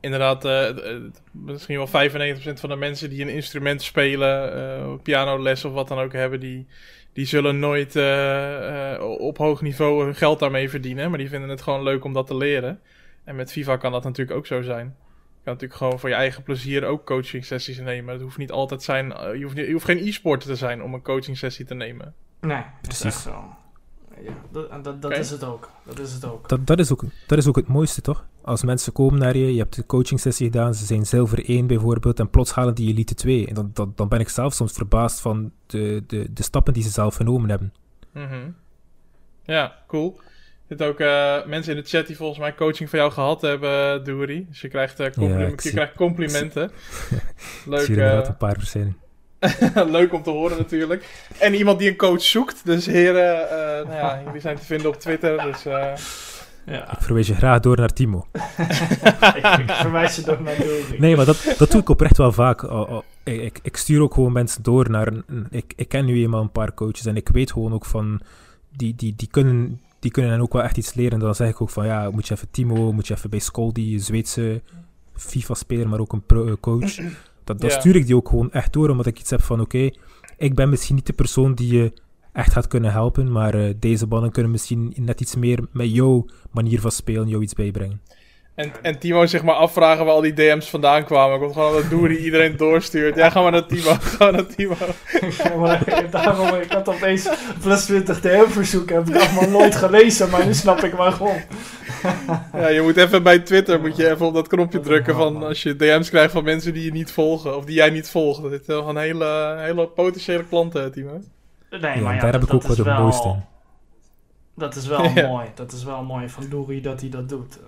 inderdaad, uh, misschien wel 95% van de mensen die een instrument spelen, uh, pianoles of wat dan ook hebben, die, die zullen nooit op hoog niveau hun geld daarmee verdienen. Maar die vinden het gewoon leuk om dat te leren. En met FIFA kan dat natuurlijk ook zo zijn. Je kan natuurlijk gewoon voor je eigen plezier ook coaching sessies nemen. Het hoeft niet altijd zijn. Je hoeft, niet, je hoeft geen e-sporter te zijn om een coaching sessie te nemen. Nee, precies. zo. Ja, dat, dat, dat is het ook. Dat is het ook. Dat, dat, is ook. dat is ook het mooiste, toch? Als mensen komen naar je, je hebt de coaching sessie gedaan, ze zijn zilver 1 bijvoorbeeld, en plots halen die elite 2. En dan, dan, dan ben ik zelf soms verbaasd van de, de, de stappen die ze zelf genomen hebben. Mm -hmm. Ja, cool. Er zitten ook uh, mensen in de chat die volgens mij coaching van jou gehad hebben, Doeri. Dus je krijgt, uh, compliment, ja, je zie, krijgt complimenten. Leuk. Ik uh, een paar procent. Leuk om te horen natuurlijk. En iemand die een coach zoekt. Dus heren, nou ja, jullie zijn te vinden op Twitter. Dus, ja. Ik verwijs je graag door naar Timo. ik verwijs je door naar Doeri. Nee, maar dat, dat doe ik oprecht wel vaak. Oh, oh, ik, ik, stuur ook gewoon mensen door naar... Een, ik, ik ken nu eenmaal een paar coaches en ik weet gewoon ook van... Die, die, die kunnen die kunnen dan ook wel echt iets leren. Dan zeg ik ook van, ja, moet je even Timo, moet je even bij Zweedse FIFA-speler, maar ook een pro, uh, coach. Dat, dat ja. stuur ik die ook gewoon echt door, omdat ik iets heb van, oké, okay, ik ben misschien niet de persoon die je echt gaat kunnen helpen, maar uh, deze mannen kunnen misschien net iets meer met jouw manier van spelen jou iets bijbrengen. En, en Timo zich maar afvragen waar al die DM's vandaan kwamen. Komt gewoon dat Doer die iedereen doorstuurt. Ja, ga maar naar Timo. Ga maar naar Timo. ja, maar, daarom, ik had opeens plus 20 DM-verzoeken. Heb ik allemaal nooit gelezen, maar nu snap ik waarom. ja, je moet even bij Twitter moet je even op dat knopje drukken van als je DM's krijgt van mensen die je niet volgen. Of die jij niet volgt. Dat is gewoon hele, hele potentiële klanten, Timo. Nee, ja, maar ja, daar dat, heb ik ook wat wel. Dat is wel ja. mooi. Dat is wel mooi van Doeri dat hij dat doet.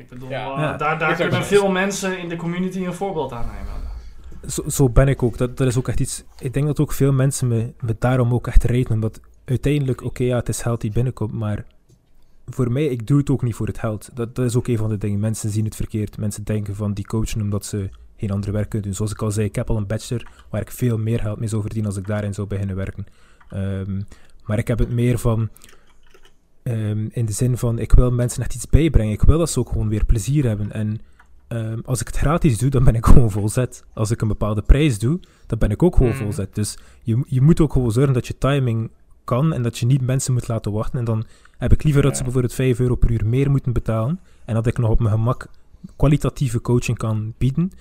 Ik bedoel, ja, uh, ja, daar, daar kunnen veel mensen in de community een voorbeeld aan nemen. Zo, zo, ben ik ook. Dat, dat is ook echt iets... Ik denk dat ook veel mensen me, me daarom ook echt reten. Omdat uiteindelijk, oké, okay, ja, het is geld die binnenkomt, maar voor mij, ik doe het ook niet voor het geld. Dat, dat is ook een van de dingen. Mensen zien het verkeerd. Mensen denken van die coachen omdat ze geen andere werk kunnen doen. Zoals ik al zei, ik heb al een bachelor waar ik veel meer geld mee zou verdienen als ik daarin zou beginnen werken. Um, maar ik heb het meer van Um, in de zin van, ik wil mensen echt iets bijbrengen. Ik wil dat ze ook gewoon weer plezier hebben. En um, als ik het gratis doe, dan ben ik gewoon volzet. Als ik een bepaalde prijs doe, dan ben ik ook gewoon mm. volzet. Dus je, je moet ook gewoon zorgen dat je timing kan en dat je niet mensen moet laten wachten. En dan heb ik liever dat ze bijvoorbeeld 5 euro per uur meer moeten betalen en dat ik nog op mijn gemak kwalitatieve coaching kan bieden,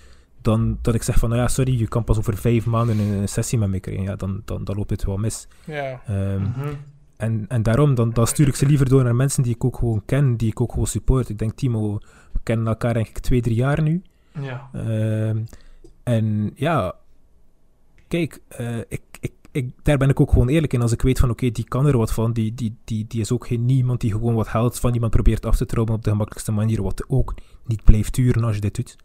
dan dat ik zeg van, nou ja, sorry, je kan pas over vijf maanden een, sessie met me krijgen. Ja, dan, dan, dan loopt het wel mis. Ja. Ehm, mhm. En, en daarom, dan, dan stuur ik ze liever door naar mensen die ik ook gewoon ken, die ik ook gewoon support. Ik denk, Timo, we kennen elkaar denk ik twee, drie jaar nu. Ja. Ehm, en ja, kijk, uh, ik, ik, ik, daar ben ik ook gewoon eerlijk in. Als ik weet van oké, die kan er wat van, die, die, die, die is ook geen niemand die gewoon wat geld van iemand probeert af te trouwen op de gemakkelijkste manier, wat ook niet blijft duren als je dit doet.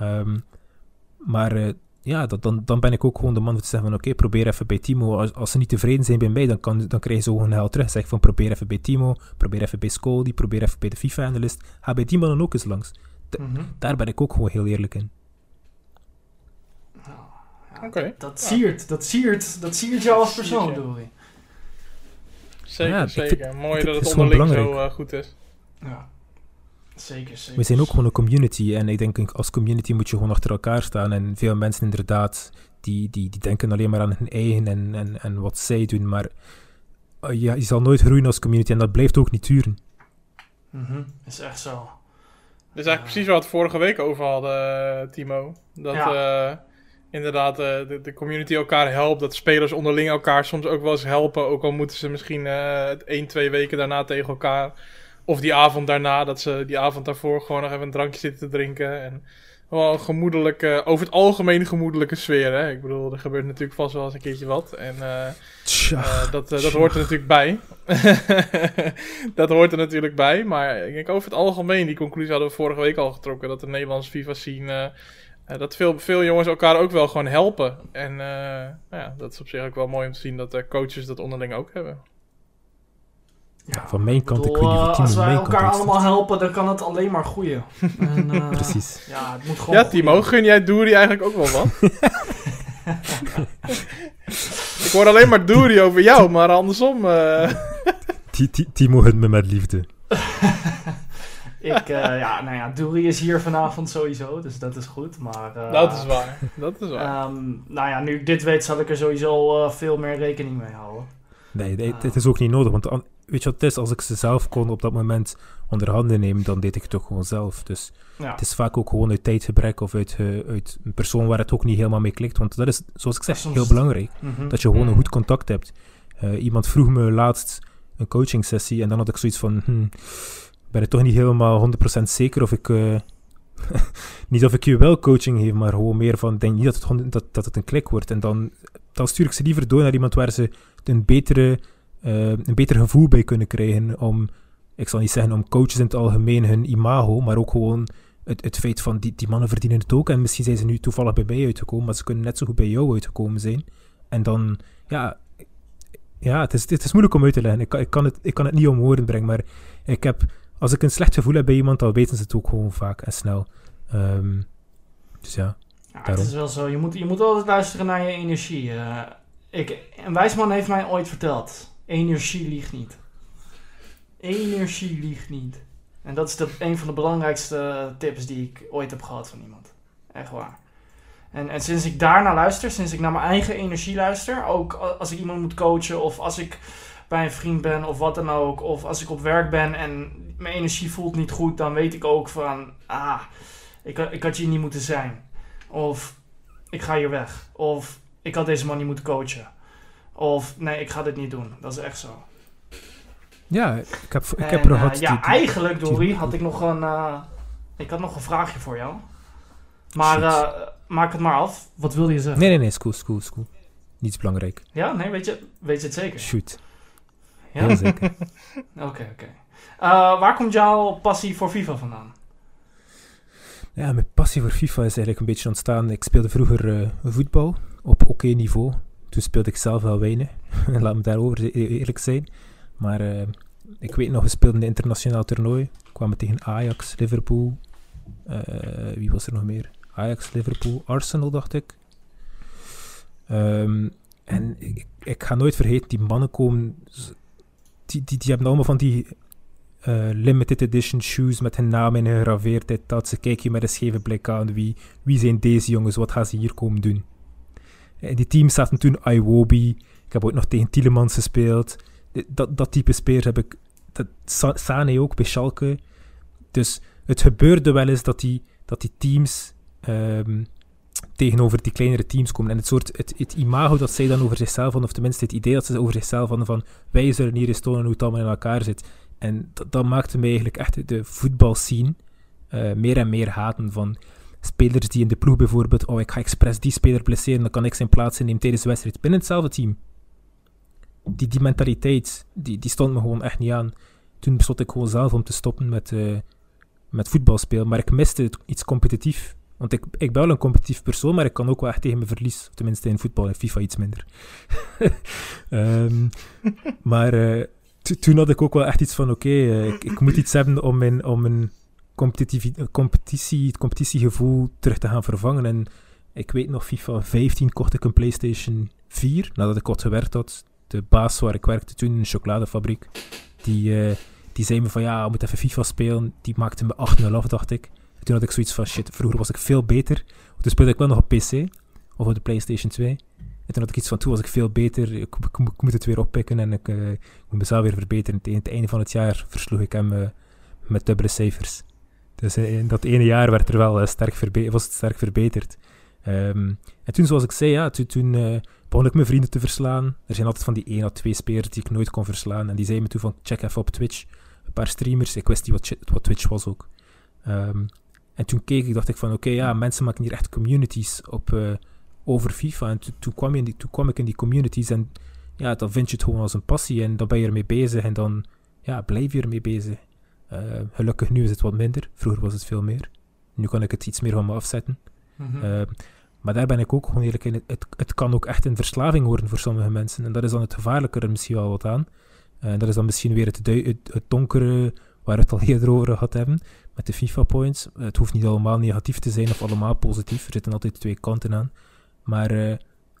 Um, maar uh, ja, dat, dan, dan ben ik ook gewoon de man om te zeggen van oké, probeer even bij Timo. Als, als, ze niet tevreden zijn bij mij, dan, kan, dan krijgen ze gewoon geld terug. Zeg van probeer even bij Timo, probeer even bij Scoldy, probeer even bij de FIFA-analyst. Ga bij die mannen ook eens langs. Mm -hmm. Daar ben ik ook gewoon heel eerlijk in. Oké. Dat, siert, dat siert, dat siert jou als persoon, Dory. Zeker, ja, zeker. Vind, Mooi dat het, het onderling zo uh, goed is. Ja. Zeker, zeker. We zijn ook gewoon een community en ik denk als community moet je gewoon achter elkaar staan en veel mensen inderdaad die, die, die denken alleen maar aan hun eigen en, en, en wat zij doen, maar uh, ja, je zal nooit groeien als community en dat blijft ook niet duren. Mm -hmm. Is echt zo. Dat is eigenlijk precies wat we vorige week over hadden, Timo. Dat ja. uh, inderdaad uh, de, de, community elkaar helpt. Dat spelers onderling elkaar soms ook wel eens helpen. Ook al moeten ze misschien uh, één, twee weken daarna tegen elkaar. Of die avond daarna, dat ze die avond daarvoor gewoon nog even een drankje zitten te drinken. En wel een gemoedelijke, over het algemeen gemoedelijke sfeer. Hè? Ik bedoel, er gebeurt natuurlijk vast wel eens een keertje wat. En uh, tja, uh, dat, uh, dat hoort er natuurlijk bij. dat hoort er natuurlijk bij. Maar ik denk over het algemeen, die conclusie hadden we vorige week al getrokken. Dat de Nederlandse FIFA zien dat veel, veel jongens elkaar ook wel gewoon helpen. En nou ja, dat is op zich ook wel mooi om te zien dat de coaches dat onderling ook hebben. Ja, van mijn kant, bedoel, ik weet niet of Als wij elkaar allemaal helpen, dan kan het alleen maar groeien. En, uh, Precies. Ja, het moet gewoon Ja, Timo, gun jij Doeri eigenlijk ook wel wat? ik hoor alleen maar Doeri over jou, maar andersom... Uh... Timo hunt me met liefde. ik, uh, ja, nou ja, Doeri is hier vanavond sowieso, dus dat is goed, maar... dat is waar, dat is waar. Um, nou ja, nu ik dit weet, zal ik er sowieso veel meer rekening mee houden. Nee, nee het is ook niet nodig, want weet je wat het is? Als ik ze zelf kon op dat moment onder handen nemen, dan deed ik het toch gewoon zelf. Dus ja. het is vaak ook gewoon uit tijdgebrek of uit, uh, uit een persoon waar het ook niet helemaal mee klikt. Want dat is, zoals ik zeg, Soms... heel belangrijk. Mm -hmm. Dat je gewoon een goed contact hebt. Uh, iemand vroeg me laatst een coaching sessie en dan had ik zoiets van, hm, ben ik toch niet helemaal 100% zeker of ik... Uh, niet of ik je wel coaching geef, maar gewoon meer van, denk niet dat het, dat, dat het een klik wordt. En dan, dan stuur ik ze liever door naar iemand waar ze een betere uh, een beter gevoel bij kunnen krijgen om, ik zal niet zeggen om coaches in het algemeen hun imago, maar ook gewoon het, het feit van die, die mannen verdienen het ook en misschien zijn ze nu toevallig bij mij uitgekomen, maar ze kunnen net zo goed bij jou uitgekomen zijn. En dan, ja, ja het, is, het is moeilijk om uit te leggen. Ik, ik, kan het, ik kan het niet om woorden brengen, maar ik heb, als ik een slecht gevoel heb bij iemand, dan weten ze het ook gewoon vaak en snel. Um, dus ja. ja het is wel zo. Je moet, je moet altijd luisteren naar je energie. Uh, ik, een wijsman heeft mij ooit verteld Energie liegt niet. Energie liegt niet. En dat is de, een van de belangrijkste tips die ik ooit heb gehad van iemand. Echt waar. En, en sinds ik daarna luister, sinds ik naar mijn eigen energie luister, ook als ik iemand moet coachen of als ik bij een vriend ben of wat dan ook, of als ik op werk ben en mijn energie voelt niet goed, dan weet ik ook van, ah, ik, ik had hier niet moeten zijn. Of ik ga hier weg. Of ik had deze man niet moeten coachen. Of nee, ik ga dit niet doen. Dat is echt zo. Ja, ik heb, ik heb er uh, Ja, die, eigenlijk, Dory, had ik nog een... Uh, ik had nog een vraagje voor jou. Maar uh, maak het maar af. Wat wilde je zeggen? Nee, nee, nee. Cool, is cool. Niets belangrijk. Ja? Nee, weet je, weet je het zeker? Shoot. Ja? Heel zeker. Oké, oké. Okay. waar komt jouw passie voor FIFA vandaan? Ja, mijn passie voor FIFA is eigenlijk een beetje ontstaan. Ik speelde vroeger voetbal op oké okay niveau. Toen speelde ik zelf wel weinig. Laat me daarover e- e- eerlijk zijn. Maar uh, ik weet nog, we speelden een internationaal toernooi. Kwamen tegen Ajax, Liverpool. Uh, wie was er nog meer? Ajax, Liverpool, Arsenal, dacht ik. Um, en ik, ik, ga nooit vergeten, die mannen komen. Die, die, die hebben allemaal van die uh, limited edition shoes met hun naam in gegraveerd. Dat ze kijken je met een scheve blik aan. Wie, wie zijn deze jongens? Wat gaan ze hier komen doen? In die teams zaten toen Iwobi. Ik heb ooit nog tegen Tielemans gespeeld. Dat, dat type spelers heb ik... Dat, Sane ook bij Schalke. Dus het gebeurde wel eens dat die, dat die teams ehm, tegenover die kleinere teams komen. En het soort, het, het imago dat zij dan over zichzelf hadden, of tenminste het idee dat ze over zichzelf hadden van wij zullen hier eens tonen hoe het allemaal in elkaar zit. En dat, dat maakte mij eigenlijk echt de voetbalscene uh, meer en meer haten van spelers die in de ploeg bijvoorbeeld, oh ik ga expres die speler blesseren, dan kan ik zijn plaats innemen tijdens de wedstrijd binnen hetzelfde team. Die, die mentaliteit, die, die stond me gewoon echt niet aan. Toen besloot ik gewoon zelf om te stoppen met, uh, met voetbalspelen, maar ik miste iets competitief. Want ik, ik ben wel een competitief persoon, maar ik kan ook wel echt tegen mijn verlies. Tenminste in voetbal en FIFA iets minder. um, maar uh, toen had ik ook wel echt iets van: oké, okay, uh, ik, ik, moet iets hebben om mijn, om mijn competitie, het competitiegevoel terug te gaan vervangen. En ik weet nog, FIFA 15 kocht ik een PlayStation 4, nadat ik wat gewerkt had. De baas waar ik werkte toen een chocoladefabriek, die, uh, die zei me van ja, we moeten even FIFA spelen. Die maakte me 8-0 af, dacht ik. En toen had ik zoiets van shit, vroeger was ik veel beter. Toen speelde ik wel nog op PC, of op de PlayStation 2. En toen had ik iets van, toen was ik veel beter, ik, moet het weer oppikken en ik, uh, ik moet mezelf weer verbeteren. Tegen het einde van het jaar versloeg ik hem met dubbele cijfers. Dus in dat ene jaar werd er wel uh, sterk was het sterk verbeterd. Um, en toen, zoals ik zei, ja, toen, uh, begon ik mijn vrienden te verslaan. Er zijn altijd van die één of twee spelers die ik nooit kon verslaan. En die zeiden me toen van, check even op Twitch. Een paar streamers. Ik wist niet wat, Twitch was ook. Um, en toen keek ik, dacht ik van, oké, ja, mensen maken hier echt communities op, over FIFA. En toen kwam, in die, toen kwam ik in die communities en ja, dan vind je het gewoon als een passie. En dan ben je ermee bezig en dan ja, blijf je ermee bezig. Uh, gelukkig nu is het wat minder. Vroeger was het veel meer. Nu kan ik het iets meer van me afzetten. Mm -hmm. uh, maar daar ben ik ook gewoon eerlijk in. Het, het kan ook echt een verslaving worden voor sommige mensen. En dat is dan het gevaarlijke er misschien wel wat aan. En uh, dat is dan misschien weer het, het, het, donkere waar we het al eerder over gehad hebben. Met de FIFA points. Het hoeft niet allemaal negatief te zijn of allemaal positief. Er zitten altijd twee kanten aan. Maar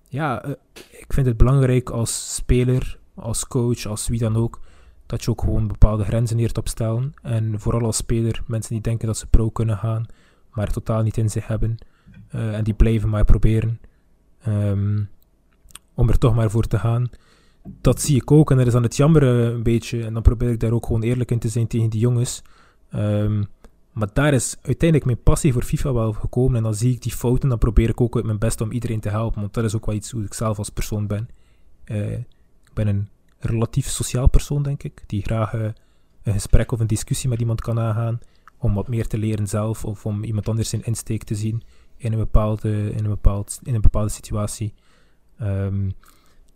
ja, ik vind het belangrijk als speler, als coach, als wie dan ook dat je ook gewoon bepaalde grenzen neert opstellen. En vooral als speler, mensen die denken dat ze pro kunnen gaan, maar totaal niet in zich hebben. Uh, en die blijven maar proberen um, om er toch maar voor te gaan. Dat zie ik ook en dat is dan het jammer een beetje. En dan probeer ik daar ook gewoon eerlijk in te zijn tegen die jongens. Um, maar daar is uiteindelijk mijn passie voor FIFA wel gekomen. En dan zie ik die fouten, dan probeer ik ook uit mijn best om iedereen te helpen. Want dat is ook wel iets hoe ik zelf als persoon ben. Uh, ik ben een relatief sociaal persoon, denk ik, die graag uh, een gesprek of een discussie met iemand kan aangaan, om wat meer te leren zelf, of om iemand anders zijn insteek te zien in een bepaalde, in een bepaald, in een bepaalde situatie. Um,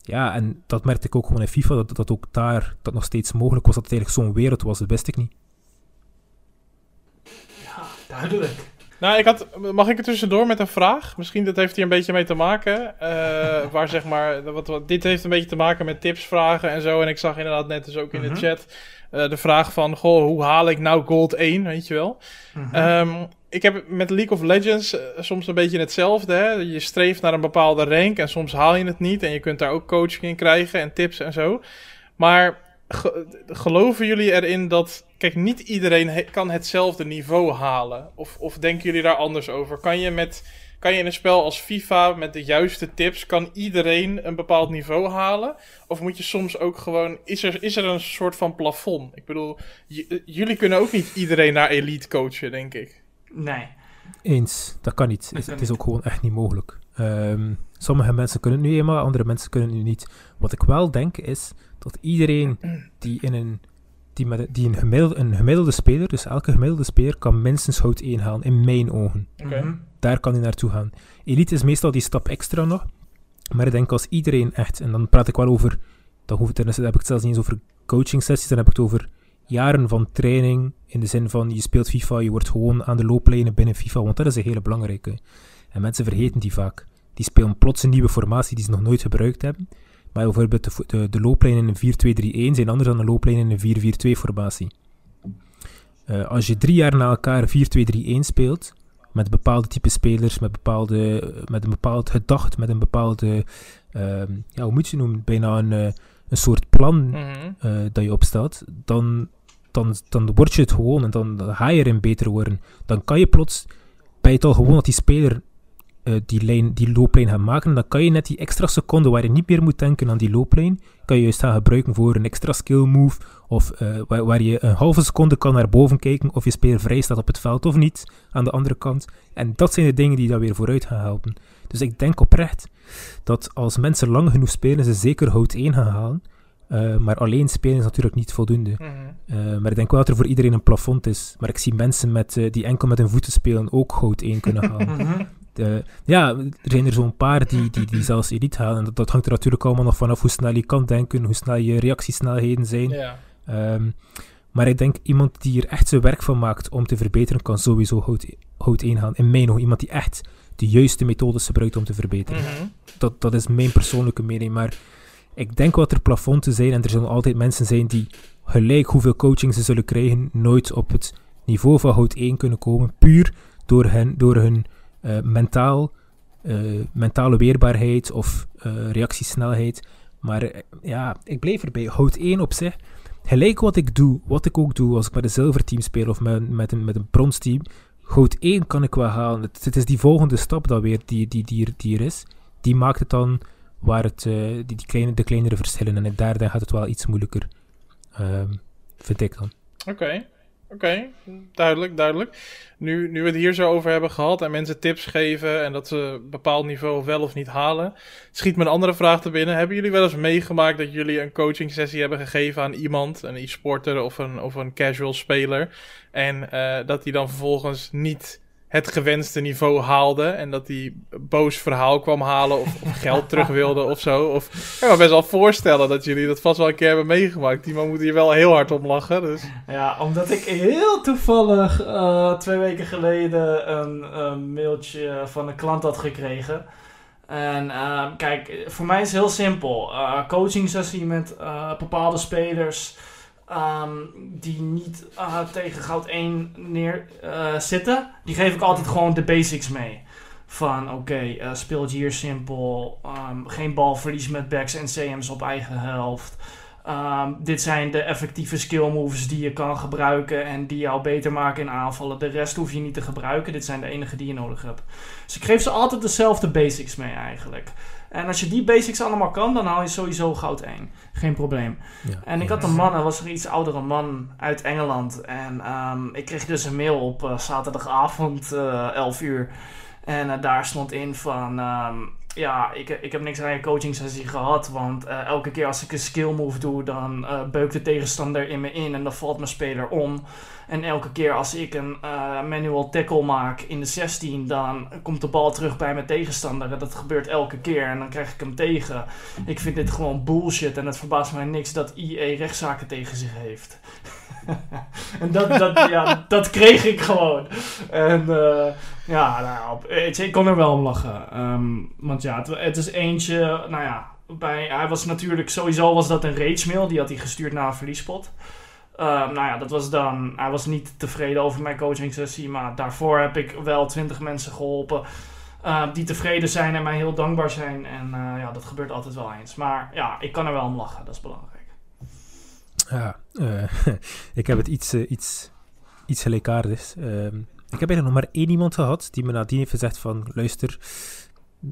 ja, en dat merkte ik ook gewoon in FIFA, dat, dat ook daar dat nog steeds mogelijk was, dat het eigenlijk zo'n wereld was, dat wist ik niet. Ja, duidelijk. Nou, ik had, mag ik er tussendoor met een vraag? Misschien dat heeft hier een beetje mee te maken. Uh, waar zeg maar, wat, wat, dit heeft een beetje te maken met tips, vragen en zo. En ik zag inderdaad net dus ook in de chat uh, de vraag van, goh, hoe haal ik nou Gold 1, weet je wel? -hmm. um, ik heb met League of Legends uh, soms een beetje hetzelfde. Hè? Je streeft naar een bepaalde rank en soms haal je het niet. En je kunt daar ook coaching in krijgen en tips en zo. Maar ge geloven jullie erin dat Kijk, niet iedereen kan hetzelfde niveau halen. Of, of denken jullie daar anders over? Kan je, met, kan je in een spel als FIFA met de juiste tips, kan iedereen een bepaald niveau halen? Of moet je soms ook gewoon, is er, is er een soort van plafond? Ik bedoel, jullie kunnen ook niet iedereen naar elite coachen, denk ik. Nee. Eens, dat kan niet. Het, het is ook gewoon echt niet mogelijk. Um, sommige mensen kunnen het nu eenmaal, andere mensen kunnen het nu niet. Wat ik wel denk is dat iedereen die in een die, met, die een, gemiddelde, een gemiddelde speler, dus elke gemiddelde speler, kan minstens hout 1 halen, in mijn ogen. Okay. Daar kan hij naartoe gaan. Elite is meestal die stap extra nog, maar ik denk als iedereen echt, en dan praat ik wel over, dan, hoef ik, dan heb ik het zelfs niet eens over coaching sessies, dan heb ik het over jaren van training, in de zin van je speelt FIFA, je wordt gewoon aan de looplijnen binnen FIFA, want dat is een hele belangrijke. En mensen vergeten die vaak. Die spelen plots een nieuwe formatie die ze nog nooit gebruikt hebben. Maar bijvoorbeeld de, de, de looplijn in een 4-2-3-1 zijn anders dan de looplijn in een 4-4-2 formatie. Uh, als je drie jaar na elkaar 4-2-3-1 speelt, met bepaalde type spelers, met, bepaalde, met een bepaald gedacht, met een bepaalde, uh, ja, hoe moet je noemen, bijna een, uh, een soort plan mm -hmm. dat je opstelt, dan, dan, dan word je het gewoon en dan, dan ga je erin beter worden. Dan kan je plots, bij het al gewoon dat die speler eh, die, lijn, die looplijn gaan maken, dan kan je net die extra seconde waar je niet meer moet denken aan die looplijn, kan je juist gaan gebruiken voor een extra skill move, of eh, waar, waar, je een halve seconde kan naar boven kijken of je speler vrij staat op het veld of niet, aan de andere kant. En dat zijn de dingen die dat weer vooruit gaan helpen. Dus ik denk oprecht dat als mensen lang genoeg spelen, ze zeker hout 1 gaan halen. Uh, maar alleen spelen is natuurlijk niet voldoende. Mm -hmm. maar ik denk wel dat er voor iedereen een plafond is. Maar ik zie mensen met, uh, die enkel met hun voeten spelen ook goud 1 kunnen halen. Mhm. De, ja, er zijn er zo'n paar die, die, die zelfs elite halen. En dat, dat, hangt er natuurlijk allemaal nog vanaf hoe snel je kan denken, hoe snel je reactiesnelheden zijn. Yeah. Um, maar ik denk iemand die er echt zijn werk van maakt om te verbeteren, kan sowieso hout, hout 1 halen. In mij nog iemand die echt de juiste methodes gebruikt om te verbeteren. Mm -hmm. dat, dat is mijn persoonlijke mening. Maar ik denk wat er plafonds zijn en er zullen altijd mensen zijn die gelijk hoeveel coaching ze zullen krijgen, nooit op het niveau van hout 1 kunnen komen, puur door, hen, door hun mentaal, uh, mentale weerbaarheid of uh, reactiesnelheid. Maar ja, ik blijf erbij. Hout 1 op zich, gelijk wat ik doe, wat ik ook doe als ik met een zilverteam speel of met, met een, met een bronsteam, goud 1 kan ik wel halen. Het, het, is die volgende stap dan weer die, die, die, die er is. Die maakt het dan waar het, die, die kleine, de kleinere verschillen. En daar dan gaat het wel iets moeilijker, vind ik dan. Oké. Oké, duidelijk, duidelijk. Nu, nu we het hier zo over hebben gehad en mensen tips geven en dat ze een bepaald niveau wel of niet halen, schiet me een andere vraag te binnen. Hebben jullie wel eens meegemaakt dat jullie een coaching sessie hebben gegeven aan iemand, een e-sporter of een, of een casual speler, en uh, dat die dan vervolgens niet het gewenste niveau haalde. En dat hij boos verhaal kwam halen of, geld terug wilde of zo. Of, ik kan me best wel voorstellen dat jullie dat vast wel een keer hebben meegemaakt. Die man moet hier wel heel hard om lachen. Dus. Ja, omdat ik heel toevallig uh, twee weken geleden een, mailtje van een klant had gekregen. En uh, kijk, voor mij is het heel simpel. Uh, coaching met bepaalde spelers... Um, die niet uh, tegen goud 1 neer uh, zitten, die geef ik altijd gewoon de basics mee. Van oké, okay, uh, speel hier simpel, um, geen balverlies met backs en CM's op eigen helft. Um, dit zijn de effectieve skill moves die je kan gebruiken en die jou beter maken in aanvallen. De rest hoef je niet te gebruiken, dit zijn de enige die je nodig hebt. Dus ik geef ze altijd dezelfde basics mee eigenlijk. En als je die basics allemaal kan, dan haal je sowieso goud 1. Geen probleem. Ja, en ik had een man, er was een iets oudere man uit Engeland. En um, ik kreeg dus een mail op uh, zaterdagavond, uh, 11 uur. En uh, daar stond in van... Um, ja, ik, ik heb niks aan je coaching sessie gehad. Want uh, elke keer als ik een skill move doe, dan uh, beukt de tegenstander in me in en dan valt mijn speler om. En elke keer als ik een uh, manual tackle maak in de 16, dan komt de bal terug bij mijn tegenstander. En dat gebeurt elke keer en dan krijg ik hem tegen. Ik vind dit gewoon bullshit en het verbaast mij niks dat IE rechtszaken tegen zich heeft. en dat, dat, ja, dat kreeg ik gewoon. En ja, nou, ik kon er wel om lachen. Um, want ja, het, is eentje, nou ja, bij, hij was natuurlijk, sowieso was dat een rage mail. Die had hij gestuurd naar een verliespot. Um, nou ja, dat was dan, hij was niet tevreden over mijn coaching sessie. Maar daarvoor heb ik wel twintig mensen geholpen. Uh, die tevreden zijn en mij heel dankbaar zijn. En uh, ja, dat gebeurt altijd wel eens. Maar ja, ik kan er wel om lachen, dat is belangrijk. Ja, uh, ik heb het iets, iets, iets gelijkaardigs. Uh, ik heb eigenlijk nog maar één iemand gehad die me nadien heeft gezegd van, luister,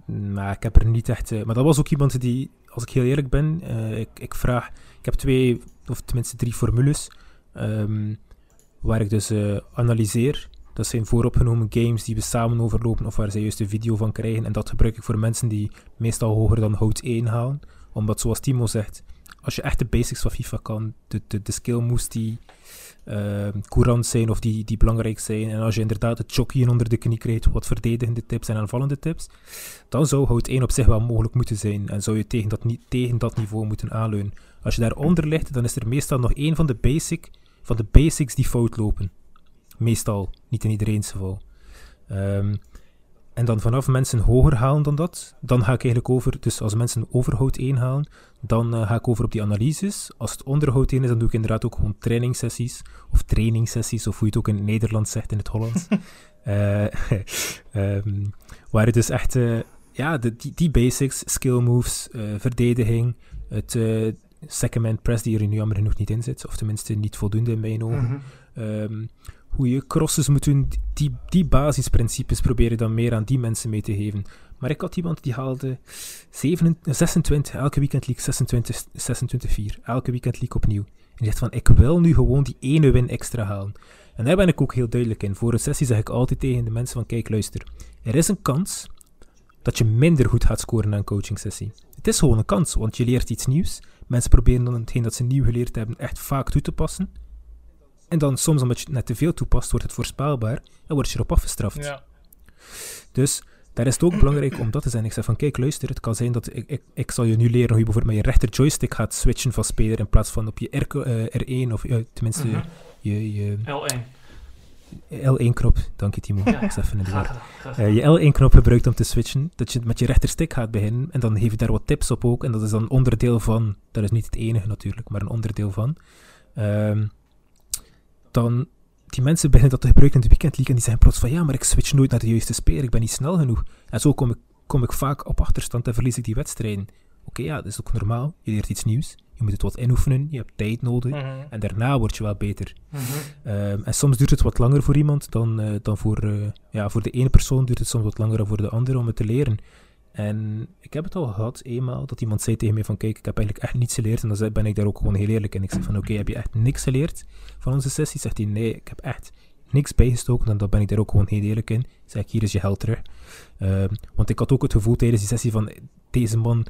maar ik heb er niet echt... maar dat was ook iemand die, als ik heel eerlijk ben, ik, ik vraag... Ik heb twee, of tenminste drie formules, um, waar ik dus analyseer. Dat zijn vooropgenomen games die we samen overlopen of waar ze juist een video van krijgen. En dat gebruik ik voor mensen die meestal hoger dan hout 1 halen. Omdat, zoals Timo zegt, als je echt de basics van FIFA kan, de, de, de skill moves die courant zijn of die, die belangrijk zijn, en als je inderdaad het chockiën onder de knie krijgt, wat verdedigende tips en aanvallende tips, dan zou hout 1 op zich wel mogelijk moeten zijn en zou je tegen dat, tegen dat niveau moeten aanleunen. Als je daaronder ligt, dan is er meestal nog één van de, basic, van de basics die fout lopen. Meestal, niet in iedereen's geval. Um, en dan vanaf mensen hoger halen dan dat, dan ga ik eigenlijk over, dus als mensen overhoud 1 halen, dan uh, ga ik over op die analyses. Als het onderhoud 1 is, dan doe ik inderdaad ook gewoon trainingssessies, of trainingssessies, of hoe je het ook in het Nederlands zegt, in het Hollands. uh, um, waar het dus echt, uh, ja, de, die, die, basics, skill moves, verdediging, het second man press die er nu jammer genoeg niet in zit, of tenminste niet voldoende in mijn ogen. Mm -hmm. um, hoe je crosses moet doen. Die, die basisprincipes proberen dan meer aan die mensen mee te geven. Maar ik had iemand die haalde 27, 26, elke weekend league 26, 26 4. Elke weekend league opnieuw. En die zegt van, ik wil nu gewoon die ene win extra halen. En daar ben ik ook heel duidelijk in. Voor een sessie zeg ik altijd tegen de mensen van, kijk, luister. Er is een kans dat je minder goed gaat scoren na een coaching sessie. Het is gewoon een kans, want je leert iets nieuws. Mensen proberen dan hetgeen dat ze nieuw geleerd hebben echt vaak toe te passen. En dan soms, omdat je het net te veel toepast, wordt het voorspelbaar en word je erop afgestraft. Ja. Dus daar is het ook belangrijk om dat te zijn. Ik zeg van, kijk, luister, het kan zijn dat ik, ik, ik zal je nu leren hoe je bijvoorbeeld met je rechter joystick gaat switchen van speler in plaats van op je R, eh, R1 of uh, tenminste Mhm. je, je L1. L1-knop. Dank je, Timo. Ja, Ik was even in de war. Eh, je L1-knop gebruikt om te switchen, dat je met je rechterstick gaat beginnen en dan geef je daar wat tips op ook. En dat is dan onderdeel van, dat is niet het enige natuurlijk, maar een onderdeel van. Ehm, dan, die mensen beginnen dat te gebruiken in de weekend league en die zeggen plots van ja, maar ik switch nooit naar de juiste speler, ik ben niet snel genoeg. En zo kom ik, kom ik vaak op achterstand en verlies ik die wedstrijden. Oké, ja, dat is ook normaal. Je leert iets nieuws, je moet het wat inoefenen, je hebt tijd nodig. Mhm. En daarna word je wel beter. Mhm. Ehm, en soms duurt het wat langer voor iemand dan, eh, dan voor, eh, ja, voor de ene persoon duurt het soms wat langer dan voor de andere om het te leren. En ik heb het al gehad, eenmaal, dat iemand zei tegen mij van kijk, ik heb eigenlijk echt niets geleerd. En dan ben ik daar ook gewoon heel eerlijk in. Ik zeg van oké, heb je echt niks geleerd van onze sessie? Zegt hij nee, ik heb echt niks bijgestoken. En dan ben ik daar ook gewoon heel eerlijk in. Zeg ik, hier is je geld terug. Ehm, want ik had ook het gevoel tijdens die sessie van deze man...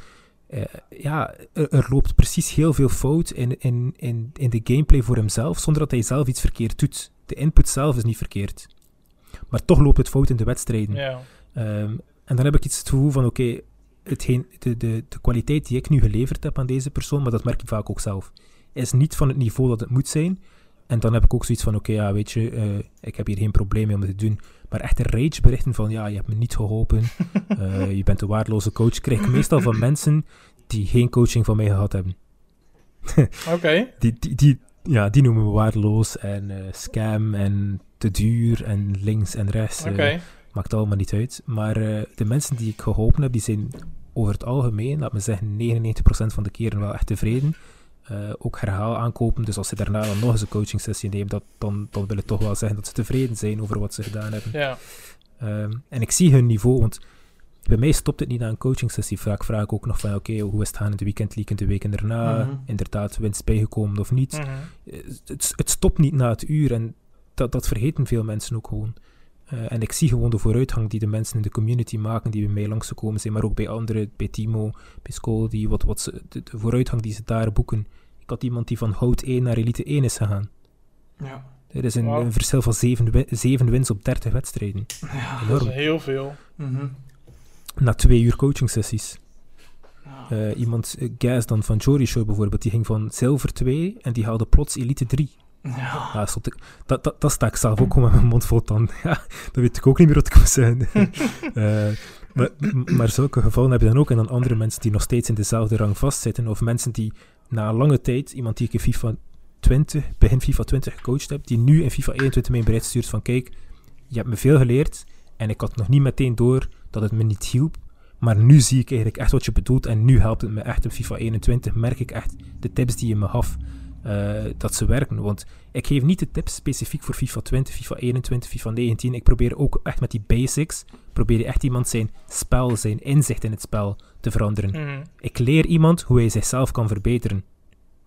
eh, ja, er, er loopt precies heel veel fout in, in, in, in de gameplay voor hemzelf, zonder dat hij zelf iets verkeerd doet. De input zelf is niet verkeerd. Maar toch loopt het fout in de wedstrijden. Ja. Ehm, en dan heb ik iets het gevoel van, oké, hetgeen de, de, de kwaliteit die ik nu geleverd heb aan deze persoon, maar dat merk ik vaak ook zelf, is niet van het niveau dat het moet zijn. En dan heb ik ook zoiets van, oké, ja, weet je, eh, ik heb hier geen probleem mee om dit te doen. Maar echt een rage berichten van, ja, je hebt me niet geholpen, eh, je bent een waardeloze coach, krijg ik meestal van mensen die geen coaching van mij gehad hebben. Oké. Die, die, die, ja, die noemen me waardeloos en eh, scam en te duur en links en rechts. Oké. Maakt allemaal niet uit. Maar eh, de mensen die ik geholpen heb, die zijn over het algemeen, laat me zeggen, 99% van de keren wel echt tevreden. Eh, ook herhaal aankopen. Dus als ze daarna dan nog eens een coaching sessie nemen, dat, dan, dan wil het toch wel zeggen dat ze tevreden zijn over wat ze gedaan hebben. Ja. Ehm, en ik zie hun niveau, want bij mij stopt het niet na een coaching sessie. Vaak vraag ik ook nog van, oké, hoe is het gaan in de weekend league in de weken daarna? Mhm. Inderdaad, winst bijgekomen of niet? Mhm. Eh, het, het stopt niet na het uur en dat, dat vergeten veel mensen ook gewoon. Eh, en ik zie gewoon de vooruitgang die de mensen in de community maken, die bij mij langsgekomen zijn, maar ook bij anderen, bij Timo, bij school, die wat, wat ze, de, de vooruitgang die ze daar boeken. Ik had iemand die van hout 1 naar elite 1 is gegaan. Ja. Er is een, een verschil van 7, wi- zeven wins op 30 wedstrijden. Ja. Dat is heel veel. Mhm. Na twee uur coaching sessies. Eh, iemand, uh, Gaz dan van Jory Show bijvoorbeeld, die ging van zilver 2 en die haalde plots elite 3. Ja. Dat, dat, dat sta ik zelf ook gewoon met mijn mond vol tanden. Ja, dan weet ik ook niet meer wat ik moet zeggen. Eh, maar, maar zulke gevallen heb je dan ook. En dan andere mensen die nog steeds in dezelfde rang vastzitten. Of mensen die na een lange tijd, iemand die ik in FIFA 20, begin FIFA 20 gecoacht heb, die nu in FIFA 21 mijn bericht stuurt van kijk, je hebt me veel geleerd en ik had nog niet meteen door dat het me niet hielp. Maar nu zie ik eigenlijk echt wat je bedoelt en nu helpt het me echt in FIFA 21. Merk ik echt de tips die je me gaf, eh, dat ze werken. Want ik geef niet de tips specifiek voor FIFA 20, FIFA 21, FIFA 19. Ik probeer ook echt met die basics, probeer echt iemand zijn spel, zijn inzicht in het spel te veranderen. Mhm. Ik leer iemand hoe hij zichzelf kan verbeteren.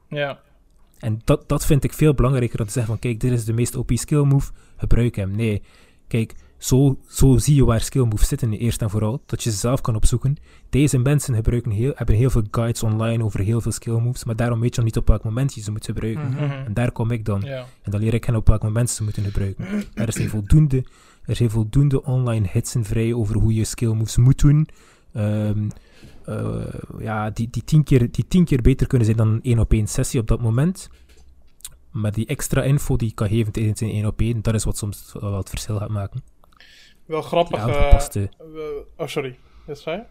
Ja. En dat, dat vind ik veel belangrijker dan te zeggen van kijk, dit is de meest OP skill move, gebruik hem. Nee, kijk, zo, zo zie je waar skill moves zitten eerst en vooral, dat je ze zelf kan opzoeken. Deze mensen gebruiken heel, hebben heel veel guides online over heel veel skill moves, maar daarom weet je nog niet op welk moment je ze moet gebruiken. Mhm. Mhm. En daar kom ik dan. En dan leer ik hen op welk moment ze ze moeten gebruiken. Er is voldoende, er zijn voldoende online hitsen vrij over hoe je skill moves moet doen. Ehm, eh, ja, die, die, tien keer, die tien keer beter kunnen zijn dan een één op één sessie op dat moment. Maar die extra info die ik kan geven tijdens een één op één, dat is wat soms wel het verschil gaat maken. Wel grappig. Eh, aangepaste... eh, oh, sorry. Dat zei je?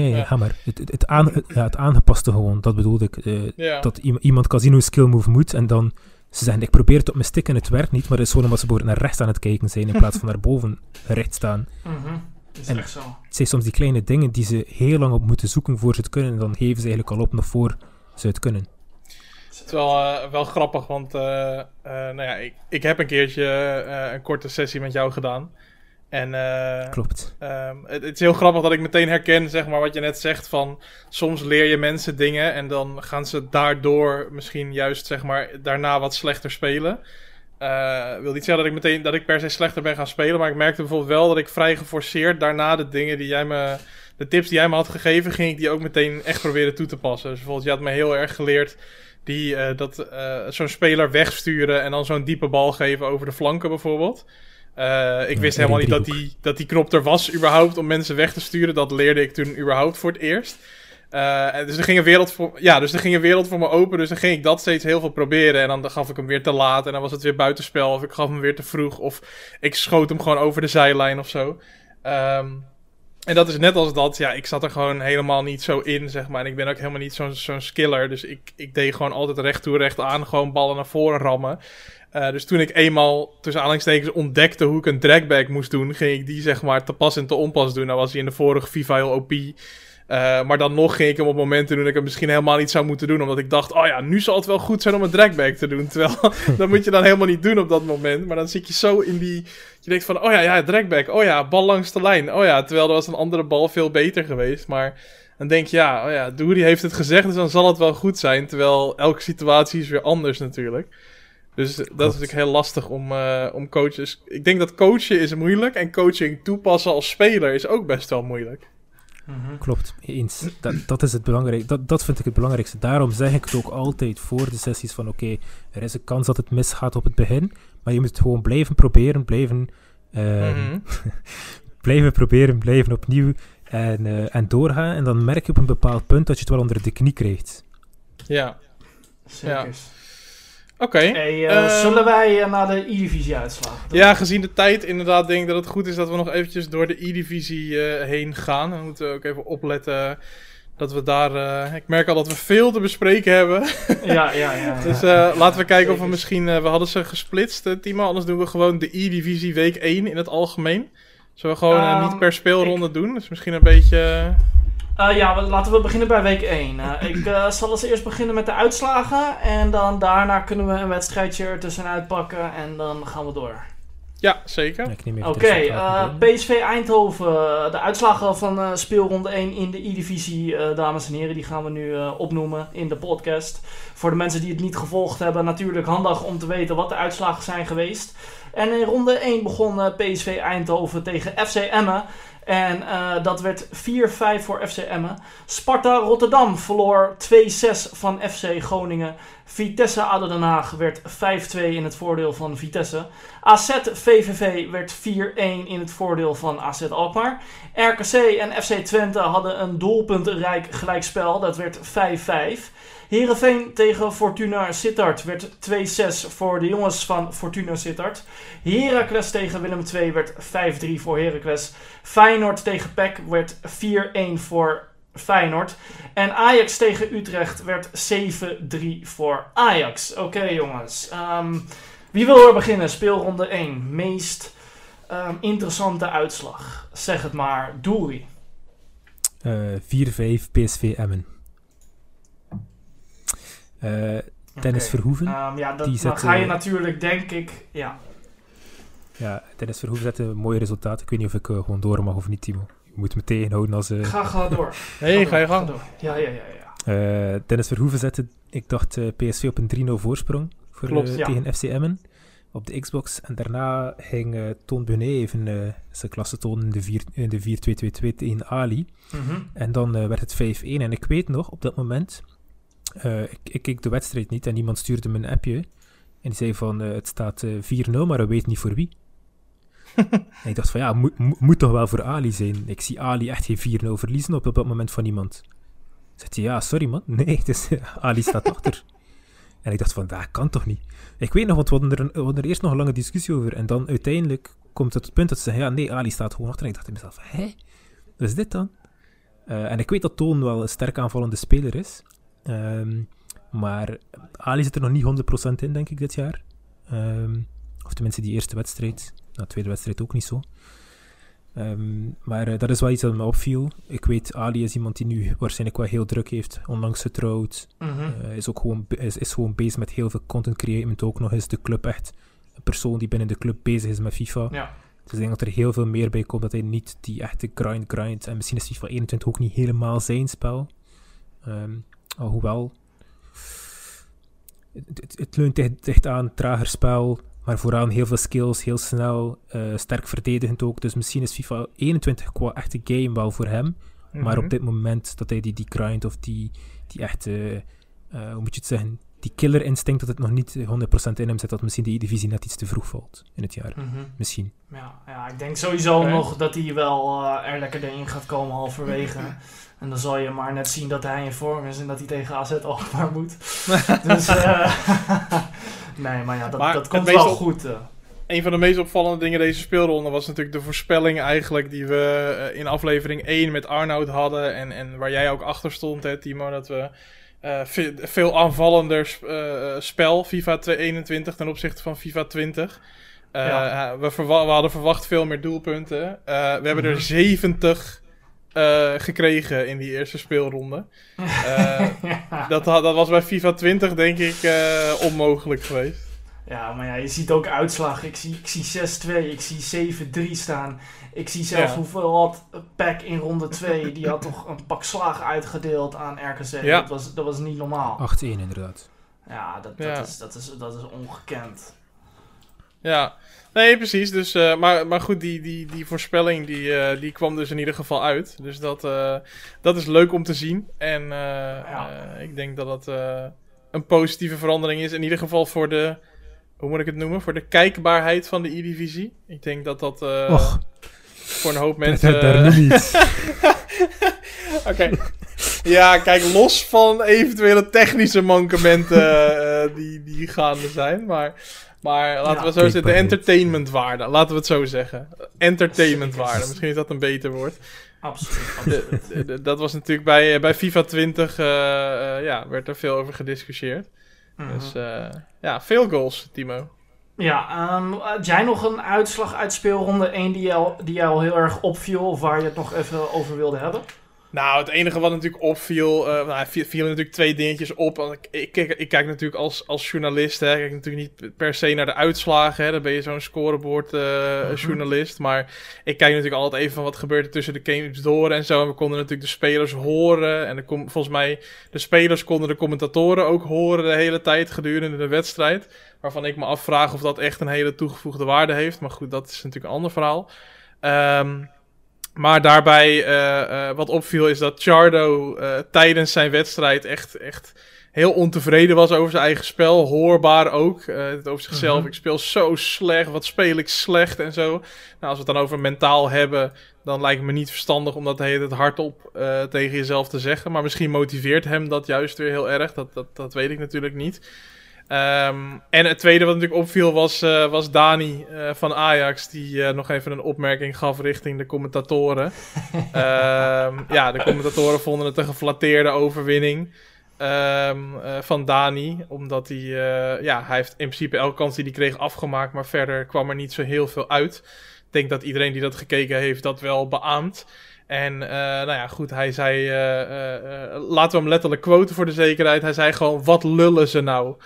Nee, ja. ga maar. Het, het, het, aan, het, ja, het aangepaste gewoon, dat bedoelde ik. eh, Ja. dat iem- iemand kan zien hoe een skill move moet en dan ze zeggen ik probeer het op mijn stick en het werkt niet, maar het is gewoon omdat ze naar rechts aan het kijken zijn in plaats van naar boven gericht staan. Mhm. Is En- echt zo. Het zijn soms die kleine dingen die ze heel lang op moeten zoeken voor ze het kunnen en dan geven ze eigenlijk al op nog voor ze het kunnen. Het is wel, wel grappig, want eh, eh, nou ja, ik, ik heb een keertje eh, een korte sessie met jou gedaan. En eh, Klopt. Ehm, het, het is heel grappig dat ik meteen herken, zeg maar, wat je net zegt van... Soms leer je mensen dingen en dan gaan ze daardoor misschien juist, zeg maar, daarna wat slechter spelen. Eh, wil niet zeggen dat ik meteen, dat ik per se slechter ben gaan spelen, maar ik merkte bijvoorbeeld wel dat ik vrij geforceerd daarna de dingen die jij me... De tips die jij me had gegeven, ging ik die ook meteen echt proberen toe te passen. Dus bijvoorbeeld, je had me heel erg geleerd die, eh, dat zo'n speler wegsturen en dan zo'n diepe bal geven over de flanken bijvoorbeeld. Eh, ik wist helemaal niet dat die, dat die knop er was überhaupt om mensen weg te sturen. Dat leerde ik toen überhaupt voor het eerst. Eh, en dus er ging een wereld voor, ja, dus er ging een wereld voor me open. Dus dan ging ik dat steeds heel veel proberen. En dan gaf ik hem weer te laat. En dan was het weer buitenspel. Of ik gaf hem weer te vroeg. Of ik schoot hem gewoon over de zijlijn of zo. Ehm, en dat is net als dat. Ja, ik zat er gewoon helemaal niet zo in, zeg maar. En ik ben ook helemaal niet zo'n zo'n skiller. Dus ik, ik deed gewoon altijd recht toe, recht aan. Gewoon ballen naar voren rammen. Eh, dus toen ik eenmaal tussen aanhalingstekens ontdekte hoe ik een dragback moest doen, ging ik die zeg maar te pas en te onpas doen. Nou was hij in de vorige FIFA heel OP. Eh, maar dan nog ging ik hem op momenten doen dat ik hem misschien helemaal niet zou moeten doen. Omdat ik dacht, oh ja, nu zal het wel goed zijn om een dragback te doen. Terwijl, dat moet je dan helemaal niet doen op dat moment. Maar dan zit je zo in die... Je denkt van, oh ja, ja, dragback. Oh ja, bal langs de lijn. Oh ja, terwijl er was een andere bal veel beter geweest. Maar dan denk je, ja, oh ja, Doeri heeft het gezegd, dus dan zal het wel goed zijn. Terwijl elke situatie is weer anders natuurlijk. Dus dat is natuurlijk heel lastig om, eh, om coaches... Ik denk dat coachen is moeilijk en coaching toepassen als speler is ook best wel moeilijk. Mhm. Klopt, eens. Dat, dat is het belangrijk. Dat, dat vind ik het belangrijkste. Daarom zeg ik het ook altijd voor de sessies van oké, er is een kans dat het misgaat op het begin, maar je moet het gewoon blijven proberen, blijven, ehm, Mhm. blijven proberen, blijven opnieuw en, eh, en doorgaan. En dan merk je op een bepaald punt dat je het wel onder de knie krijgt. Ja, Zeker. Oké. Hey, eh, Ehm, zullen wij eh, naar de E-divisie uitslagen? Ja, gezien de tijd inderdaad denk ik dat het goed is dat we nog eventjes door de E-divisie eh, heen gaan. Dan moeten we ook even opletten dat we daar... ik merk al dat we veel te bespreken hebben. ja, ja, ja. Dus ja. laten we kijken of we misschien... we hadden ze gesplitst, Timo. Anders doen we gewoon de E-divisie week 1 in het algemeen. Zullen we gewoon eh, Ehm, niet per speelronde doen? Is misschien een beetje... eh, ja, laten we beginnen bij week 1. Eh, ik eh, zal als eerst beginnen met de uitslagen. En dan daarna kunnen we een wedstrijdje er tussenuit pakken. En dan gaan we door. ja, zeker. Oké, eh. PSV Eindhoven. De uitslagen van eh, speelronde 1 in de E-divisie, eh, dames en heren, die gaan we nu eh, opnoemen in de podcast. Voor de mensen die het niet gevolgd hebben, natuurlijk handig om te weten wat de uitslagen zijn geweest. En in ronde 1 begon PSV Eindhoven tegen FC Emmen. En eh, dat werd 4-5 voor FC Emmen. Sparta Rotterdam verloor 2-6 van FC Groningen. Vitesse ADO Den Haag werd 5-2 in het voordeel van Vitesse. AZ VVV werd 4-1 in het voordeel van AZ Alkmaar. RKC en FC Twente hadden een doelpuntenrijk gelijkspel. Dat werd 5-5. Heerenveen tegen Fortuna Sittard werd 2-6 voor de jongens van Fortuna Sittard. Heracles tegen Willem II werd 5-3 voor Heracles. Feyenoord tegen PEC werd 4-1 voor Feyenoord. En Ajax tegen Utrecht werd 7-3 voor Ajax. Oké jongens. Ehm, wie wil er beginnen? Speelronde 1. Meest ehm, interessante uitslag. Zeg het maar. Doei. Eh, 4-5 PSV Emmen. Eh, Dennis Oké. Verhoeven. Ehm, ja, dat, die dan ga je eh, natuurlijk, denk ik, ja. Ja, Dennis Verhoeven zette een mooi resultaat. Ik weet niet of ik eh, gewoon door mag of niet, Timo. Je moet me tegenhouden als... eh, Ga, ga door. hey, ga je gang. door. Ja, ja, ja, ja. Eh, Dennis Verhoeven zette, ik dacht, eh, PSV op een 3-0 voorsprong voor, Klopt, eh, ja. tegen FC Emmen op de Xbox. En daarna ging eh Toon Benet even eh, zijn klasse tonen in de vier- in de 4-2-2-2 tegen Ali. Mhm. En dan eh, werd het 5-1. En ik weet nog, op dat moment, eh, ik, ik keek de wedstrijd niet en iemand stuurde me een appje. En die zei van, eh, het staat eh, 4-0, maar hij weet niet voor wie. en ik dacht van, ja, moet, moet- toch wel voor Ali zijn. Ik zie Ali echt geen 4-0 verliezen op, op dat moment van iemand. Zegt hij, ja, sorry man. Nee, het is, Ali staat achter. En ik dacht van, dat kan toch niet? Ik weet nog, want we hadden er, een- we hadden er eerst nog een lange discussie over. En dan uiteindelijk komt het het punt dat ze zeggen, ja, nee, Ali staat gewoon achter. En ik dacht in mezelf, hé, wat is dit dan? Eh, en ik weet dat Toon wel een sterk aanvallende speler is. Ehm, maar Ali zit er nog niet 100% in, denk ik, dit jaar. Ehm, of tenminste, die eerste wedstrijd. Nou, de tweede wedstrijd ook niet zo. Ehm, maar eh, dat is wel iets dat me opviel. Ik weet, Ali is iemand die nu waarschijnlijk wel heel druk heeft, onlangs getrouwd. Mhm. Eh, is ook gewoon, is, is gewoon bezig met heel veel content creëren. Ook nog eens de club echt een persoon die binnen de club bezig is met FIFA. Ja. Dus ik denk dat er heel veel meer bij komt dat hij niet die echte grind grind. En misschien is FIFA 21 ook niet helemaal zijn spel. Ehm, alhoewel. Het, het, het leunt dicht, dicht aan, trager spel. Maar vooraan heel veel skills, heel snel, eh, sterk verdedigend ook. Dus misschien is FIFA 21 qua echte game wel voor hem. Maar Mhm. op dit moment dat hij die, die grind of die, die echte, eh, hoe moet je het zeggen, die killer instinct dat het nog niet 100% in hem zit, dat misschien die divisie net iets te vroeg valt in het jaar. Mhm. Misschien. Ja, ja, ik denk sowieso nog dat hij wel eh, er lekker in gaat komen halverwege. En dan zal je maar net zien dat hij in vorm is en dat hij tegen AZ ook maar moet. dus eh, nee, maar ja, dat, Maar dat komt wel op- goed. eh. Een van de meest opvallende dingen deze speelronde was natuurlijk de voorspelling eigenlijk die we eh, in aflevering 1 met Arnoud hadden. En, en waar jij ook achter stond, hè, Timo, dat we ve- veel aanvallender sp- spel, FIFA 21 ten opzichte van FIFA 20. Eh, Ja. eh, we, we hadden verwacht veel meer doelpunten. We hebben Mhm. er 70 eh, gekregen in die eerste speelronde. Eh, ja. dat, dat was bij FIFA 20 denk ik eh, onmogelijk geweest. ja, maar ja, je ziet ook uitslag. Ik zie, ik zie 6-2, ik zie 7-3 staan. Ik zie zelfs Ja. hoeveel had Pack in ronde 2. Die had toch een pak slagen uitgedeeld aan RKC. Ja. Dat, was, dat was niet normaal. 8-1 inderdaad. Ja, dat, dat, Ja. Is, dat, is, dat is ongekend. Ja, nee, precies. Dus, eh, maar, maar goed, die, die, die voorspelling die, eh, die kwam dus in ieder geval uit. Dus dat, eh, dat is leuk om te zien. En Ja. ik denk dat eh, een positieve verandering is. In ieder geval voor de, hoe moet ik het noemen? Voor de kijkbaarheid van de E-divisie. Ik denk dat dat voor een hoop mensen... nu niet. Oké. Ja, kijk, los van eventuele technische mankementen eh, die, die gaande zijn. Maar, maar laten Ja. we zo zeggen, de Klikbaarheid. entertainmentwaarde. Laten we het zo zeggen. Entertainmentwaarde. Misschien is dat een beter woord. Absoluut, absoluut. De- de- dat was natuurlijk bij, eh, bij FIFA 20, eh, eh, ja, werd er veel over gediscussieerd. Mhm. Dus eh, ja, veel goals, Timo. Ja, ehm, had jij nog een uitslag uit speelronde 1 die jou, die jou heel erg opviel of waar je het nog even over wilde hebben? Nou, het enige wat natuurlijk opviel, eh nou, viel, vielen natuurlijk twee dingetjes op. Want Ik, ik, kijk, ik kijk natuurlijk als, als journalist, hè, ik kijk natuurlijk niet per se naar de uitslagen. Hè, dan ben je zo'n scoreboard eh, Mhm. journalist. Maar ik kijk natuurlijk altijd even van wat gebeurt er tussen de games door en zo. En we konden natuurlijk de spelers horen. En volgens mij, de spelers konden de commentatoren ook horen de hele tijd gedurende de wedstrijd. Waarvan ik me afvraag of dat echt een hele toegevoegde waarde heeft. Maar goed, dat is natuurlijk een ander verhaal. Ehm, maar daarbij, eh, eh, wat opviel, is dat Chardo eh, tijdens zijn wedstrijd echt, echt heel ontevreden was over zijn eigen spel. Hoorbaar ook. het over zichzelf. Mhm. Ik speel zo slecht. Wat speel ik slecht en zo. Nou, als we het dan over mentaal hebben, dan lijkt het me niet verstandig om dat tijd hardop tegen jezelf te zeggen. Maar misschien motiveert hem dat juist weer heel erg. Dat, dat, dat weet ik natuurlijk niet. Ehm, en het tweede wat natuurlijk opviel was, eh, was Dani eh, van Ajax, die eh, nog even een opmerking gaf richting de commentatoren. Ehm, ja, de commentatoren vonden het een geflatteerde overwinning ehm, eh, van Dani, omdat hij, ja, hij heeft in principe elke kans die hij kreeg afgemaakt, maar verder kwam er niet zo heel veel uit. Ik denk dat iedereen die dat gekeken heeft dat wel beaamt. En nou ja, goed, hij zei, laten we hem letterlijk quoten voor de zekerheid. Hij zei gewoon, wat lullen ze nou?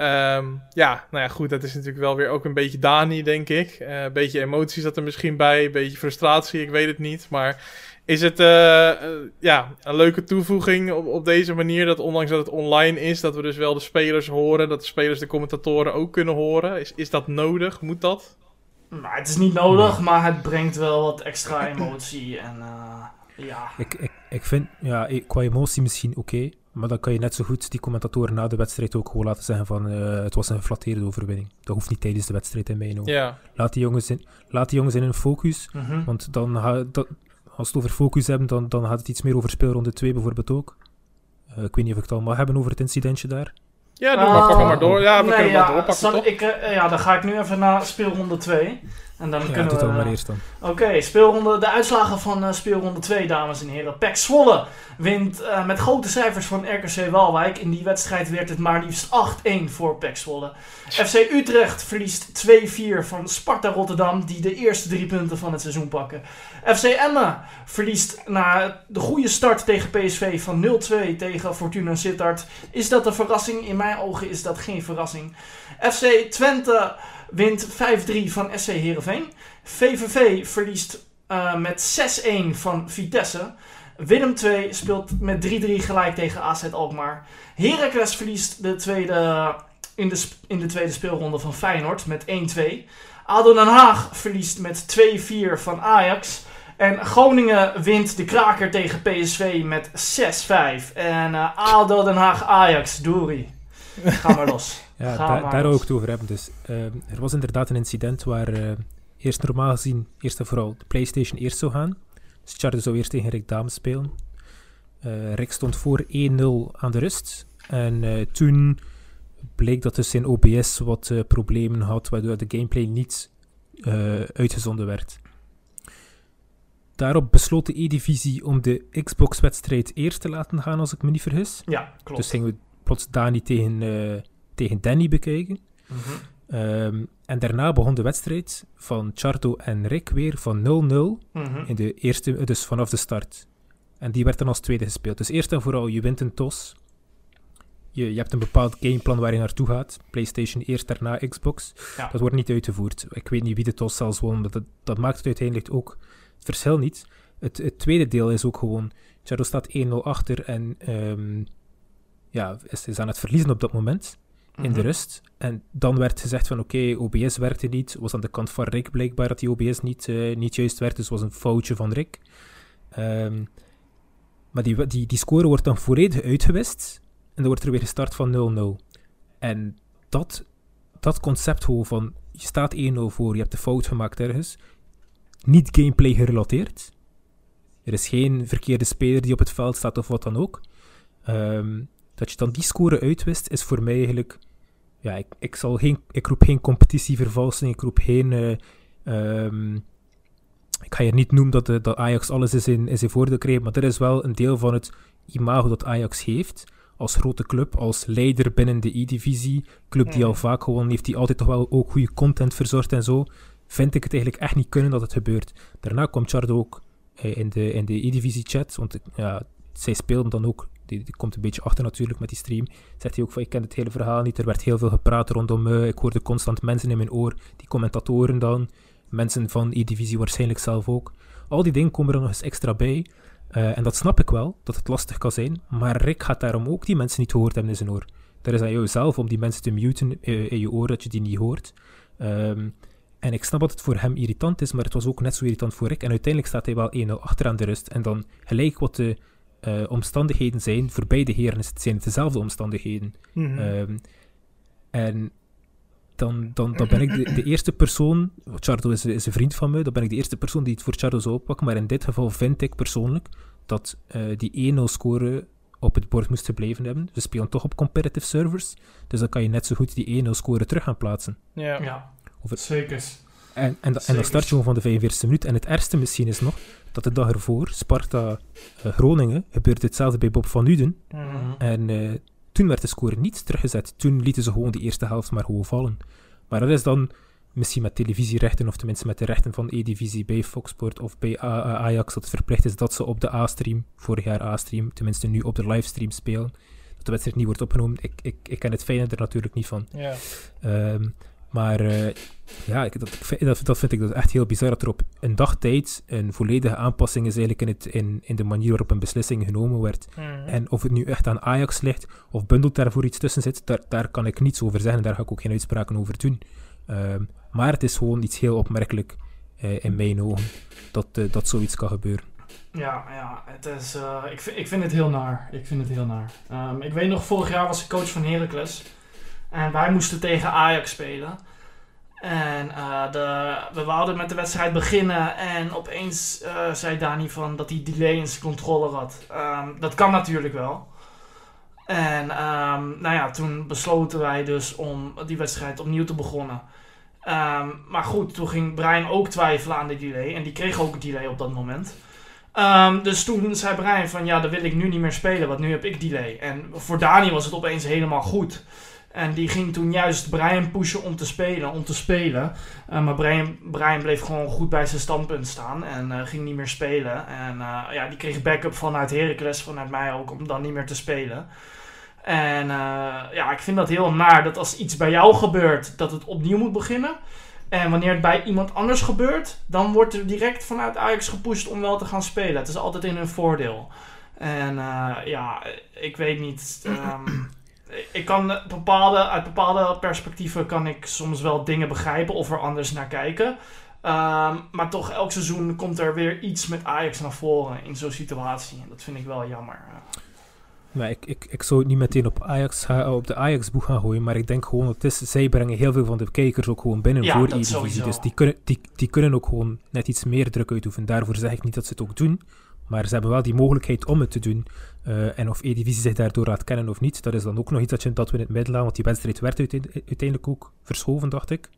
Ehm, ja, nou ja, goed, dat is natuurlijk wel weer ook een beetje Dani, denk ik. Eh, een beetje emotie zat er misschien bij, een beetje frustratie, ik weet het niet. Maar is het eh, eh, ja, een leuke toevoeging op, op deze manier, dat ondanks dat het online is, dat we dus wel de spelers horen, dat de spelers de commentatoren ook kunnen horen? Is, is dat nodig? Moet dat? Nou, het is niet nodig, maar het brengt wel wat extra emotie en eh, ja. Ik, ik, ik vind, ja, ik- qua emotie misschien oké. Maar dan kan je net zo goed die commentatoren na de wedstrijd ook gewoon laten zeggen van eh, het was een geflatteerde overwinning. Dat hoeft niet tijdens de wedstrijd in mijn ogen. Ja, Laat, die jongens in, laat die jongens in hun focus. Mhm. Want dan ga, dat, als we het over focus hebben, dan, dan gaat het iets meer over speelronde 2 bijvoorbeeld ook. Eh, ik weet niet of ik het al mag hebben over het incidentje daar. ja doe maar, pak Ah, maar door. Ja, we nee, kunnen ja, maar doorpakken, ik, eh, ja, dan ga ik nu even naar speelronde 2. En dan Ja, kunnen doe we... dan maar eerst dan. Oké, speelronde, de uitslagen van eh, speelronde 2, dames en heren. PEC Zwolle wint eh, met grote cijfers van RKC Waalwijk. In die wedstrijd werd het maar liefst 8-1 voor PEC Zwolle. FC Utrecht verliest 2-4 van Sparta Rotterdam, die de eerste drie punten van het seizoen pakken. FC Emmen verliest na de goede start tegen PSV van 0-2 tegen Fortuna Sittard. Is dat een verrassing? In mijn ogen is dat geen verrassing. FC Twente wint 5-3 van SC Heerenveen. VVV verliest eh, met 6-1 van Vitesse. Willem 2 speelt met 3-3 gelijk tegen AZ Alkmaar. Heracles verliest de tweede, in, de, in de tweede speelronde van Feyenoord met 1-2. ADO Den Haag verliest met 2-4 van Ajax. En Groningen wint de kraker tegen PSV met 6-5. En eh ADO Den Haag Ajax, Doeri. Ga maar los. Ja, daar, wou ik het over hebben. Dus, ehm, er was inderdaad een incident waar eh, eerst normaal gezien, eerst en vooral, de PlayStation eerst zou gaan. Dus Charlie zou eerst tegen Rick Dames spelen. Eh, Rick stond voor 1-0 aan de rust. En eh, toen bleek dat dus zijn OBS wat problemen had, waardoor de gameplay niet uitgezonden werd. Daarop besloot de E-divisie om de Xbox-wedstrijd eerst te laten gaan, als ik me niet vergis. Ja, klopt. Dus gingen we plots Dani tegen, eh, tegen Danny bekijken. Mhm. Ehm, en daarna begon de wedstrijd van Charto en Rick weer van 0-0 Mhm. in de eerste, dus vanaf de start. En die werd dan als tweede gespeeld. Dus eerst en vooral, je wint een TOS. Je, je hebt een bepaald gameplan waar je naartoe gaat. PlayStation eerst, daarna Xbox. Ja. Dat wordt niet uitgevoerd. Ik weet niet wie de TOS zelfs won, maar dat, dat maakt het uiteindelijk ook het verschil niet. Het, het tweede deel is ook gewoon, Charto staat 1-0 achter en ehm, ja, is, is aan het verliezen op dat moment in de Mhm. rust. En dan werd gezegd van oké, OBS werkte niet. Was aan de kant van Rick blijkbaar dat die OBS niet, eh, niet juist werkte. Dus was een foutje van Rick. Ehm, maar die, die, die score wordt dan volledig uitgewist. En dan wordt er weer gestart van 0-0. En dat, dat concept gewoon van je staat 1-0 voor, je hebt de fout gemaakt ergens. Niet gameplay gerelateerd. Er is geen verkeerde speler die op het veld staat of wat dan ook. Ehm, dat je dan die score uitwist, is voor mij eigenlijk. Ja, ik, ik, zal geen, ik roep geen competitievervalsing, ik roep geen. eh, ehm, ik ga hier niet noemen dat, de, dat Ajax alles is in, is in voordeel krijgt, maar dat is wel een deel van het imago dat Ajax heeft. Als grote club, als leider binnen de E-divisie. Club die al Mhm. vaak gewonnen heeft, die altijd toch wel ook goede content verzorgt en zo. Vind ik het eigenlijk echt niet kunnen dat het gebeurt. Daarna kwam Chardo ook eh, in de, in de E-divisie chat, want ja, zij speelden dan ook. Die, die komt een beetje achter natuurlijk met die stream. Zegt hij ook van, ik ken het hele verhaal niet. Er werd heel veel gepraat rondom me. Ik hoorde constant mensen in mijn oor. Die commentatoren dan. Mensen van E-divisie waarschijnlijk zelf ook. Al die dingen komen er nog eens extra bij. Eh, en dat snap ik wel, dat het lastig kan zijn. Maar Rick gaat daarom ook die mensen niet gehoord hebben in zijn oor. Dat is aan jou zelf om die mensen te muten eh, in je oor, dat je die niet hoort. Ehm, en ik snap dat het voor hem irritant is, maar het was ook net zo irritant voor Rick. En uiteindelijk staat hij wel 1-0 achter aan de rust. En dan gelijk wat de eh, omstandigheden zijn, voor beide heren is het, zijn het dezelfde omstandigheden. Mhm. Ehm, en dan, dan, dan ben ik de, de eerste persoon, Chardo is, is een vriend van me, dan ben ik de eerste persoon die het voor Chardo zou oppakken. Maar in dit geval vind ik persoonlijk dat eh, die 1-0 score op het bord moest gebleven hebben. We spelen toch op competitive servers, dus dan kan je net zo goed die 1-0 score terug gaan plaatsen. ja. Ja, Of het- zeker. En, en, da- en dan start je gewoon van de 45e minuut. En het ergste misschien is nog dat de dag ervoor, Sparta eh, Groningen, gebeurde hetzelfde bij Bob van Uden. Mhm. En eh, toen werd de score niet teruggezet. Toen lieten ze gewoon die eerste helft maar gewoon vallen. Maar dat is dan misschien met televisierechten, of tenminste met de rechten van E-divisie bij Fox Sport of bij A- A- Ajax, dat het verplicht is dat ze op de A-stream, vorig jaar A-stream, tenminste nu op de livestream spelen. Dat de wedstrijd niet wordt opgenomen. Ik, ik, ik ken het fijne er natuurlijk niet van. Ja. Ehm, maar eh, ja, ik, dat, ik vind- dat, dat vind ik dus echt heel bizar dat er op een dag tijd een volledige aanpassing is eigenlijk in, het, in, in de manier waarop een beslissing genomen werd. Mhm. En of het nu echt aan Ajax ligt of bundelt daarvoor iets tussen zit, daar, daar kan ik niets over zeggen. Daar ga ik ook geen uitspraken over doen. Ehm, maar het is gewoon iets heel opmerkelijk eh, in mijn ogen dat, eh, dat zoiets kan gebeuren. Ja, ja het is, eh, ik, vind, ik vind het heel naar. Ik vind het heel naar. Ehm, ik weet nog, vorig jaar was ik coach van Heracles. En wij moesten tegen Ajax spelen. En eh, de, we wouden met de wedstrijd beginnen. En opeens eh, zei Dani van dat hij delay in zijn controller had. Ehm, dat kan natuurlijk wel. En ehm, nou ja, toen besloten wij dus om die wedstrijd opnieuw te begonnen. Ehm, maar goed, toen ging Brian ook twijfelen aan de delay. En die kreeg ook delay op dat moment. Dus toen zei Brian van ja, dan wil ik nu niet meer spelen, want nu heb ik delay. En voor Dani was het opeens helemaal goed. En die ging toen juist Brian pushen om te spelen, om te spelen. Uh, maar Brian, Brian bleef gewoon goed bij zijn standpunt staan en uh, ging niet meer spelen. En uh, ja, die kreeg backup vanuit Heracles, vanuit mij ook, om dan niet meer te spelen. En ja, ik vind dat heel naar dat als iets bij jou gebeurt, dat het opnieuw moet beginnen. En wanneer het bij iemand anders gebeurt, dan wordt er direct vanuit Ajax gepusht om wel te gaan spelen. Het is altijd in hun voordeel. En ja, ik weet niet. Um, ik kan bepaalde, uit bepaalde perspectieven kan ik soms wel dingen begrijpen of er anders naar kijken. Um, maar toch, elk seizoen komt er weer iets met Ajax naar voren in zo'n situatie. En dat vind ik wel jammer. Maar ik, ik, ik zou het niet meteen op, Ajax, op de Ajax-boeg gaan gooien, maar ik denk gewoon, het is, zij brengen heel veel van de kijkers ook gewoon binnen ja, voor die divisie. Dus die kunnen, die, die kunnen ook gewoon net iets meer druk uitoefenen. Daarvoor zeg ik niet dat ze het ook doen, maar ze hebben wel die mogelijkheid om het te doen. Uh, en of E-divisie zich daardoor laat kennen of niet, dat is dan ook nog iets dat, je, dat we in het midden laten. Want die wedstrijd werd uiteindelijk ook verschoven, dacht ik.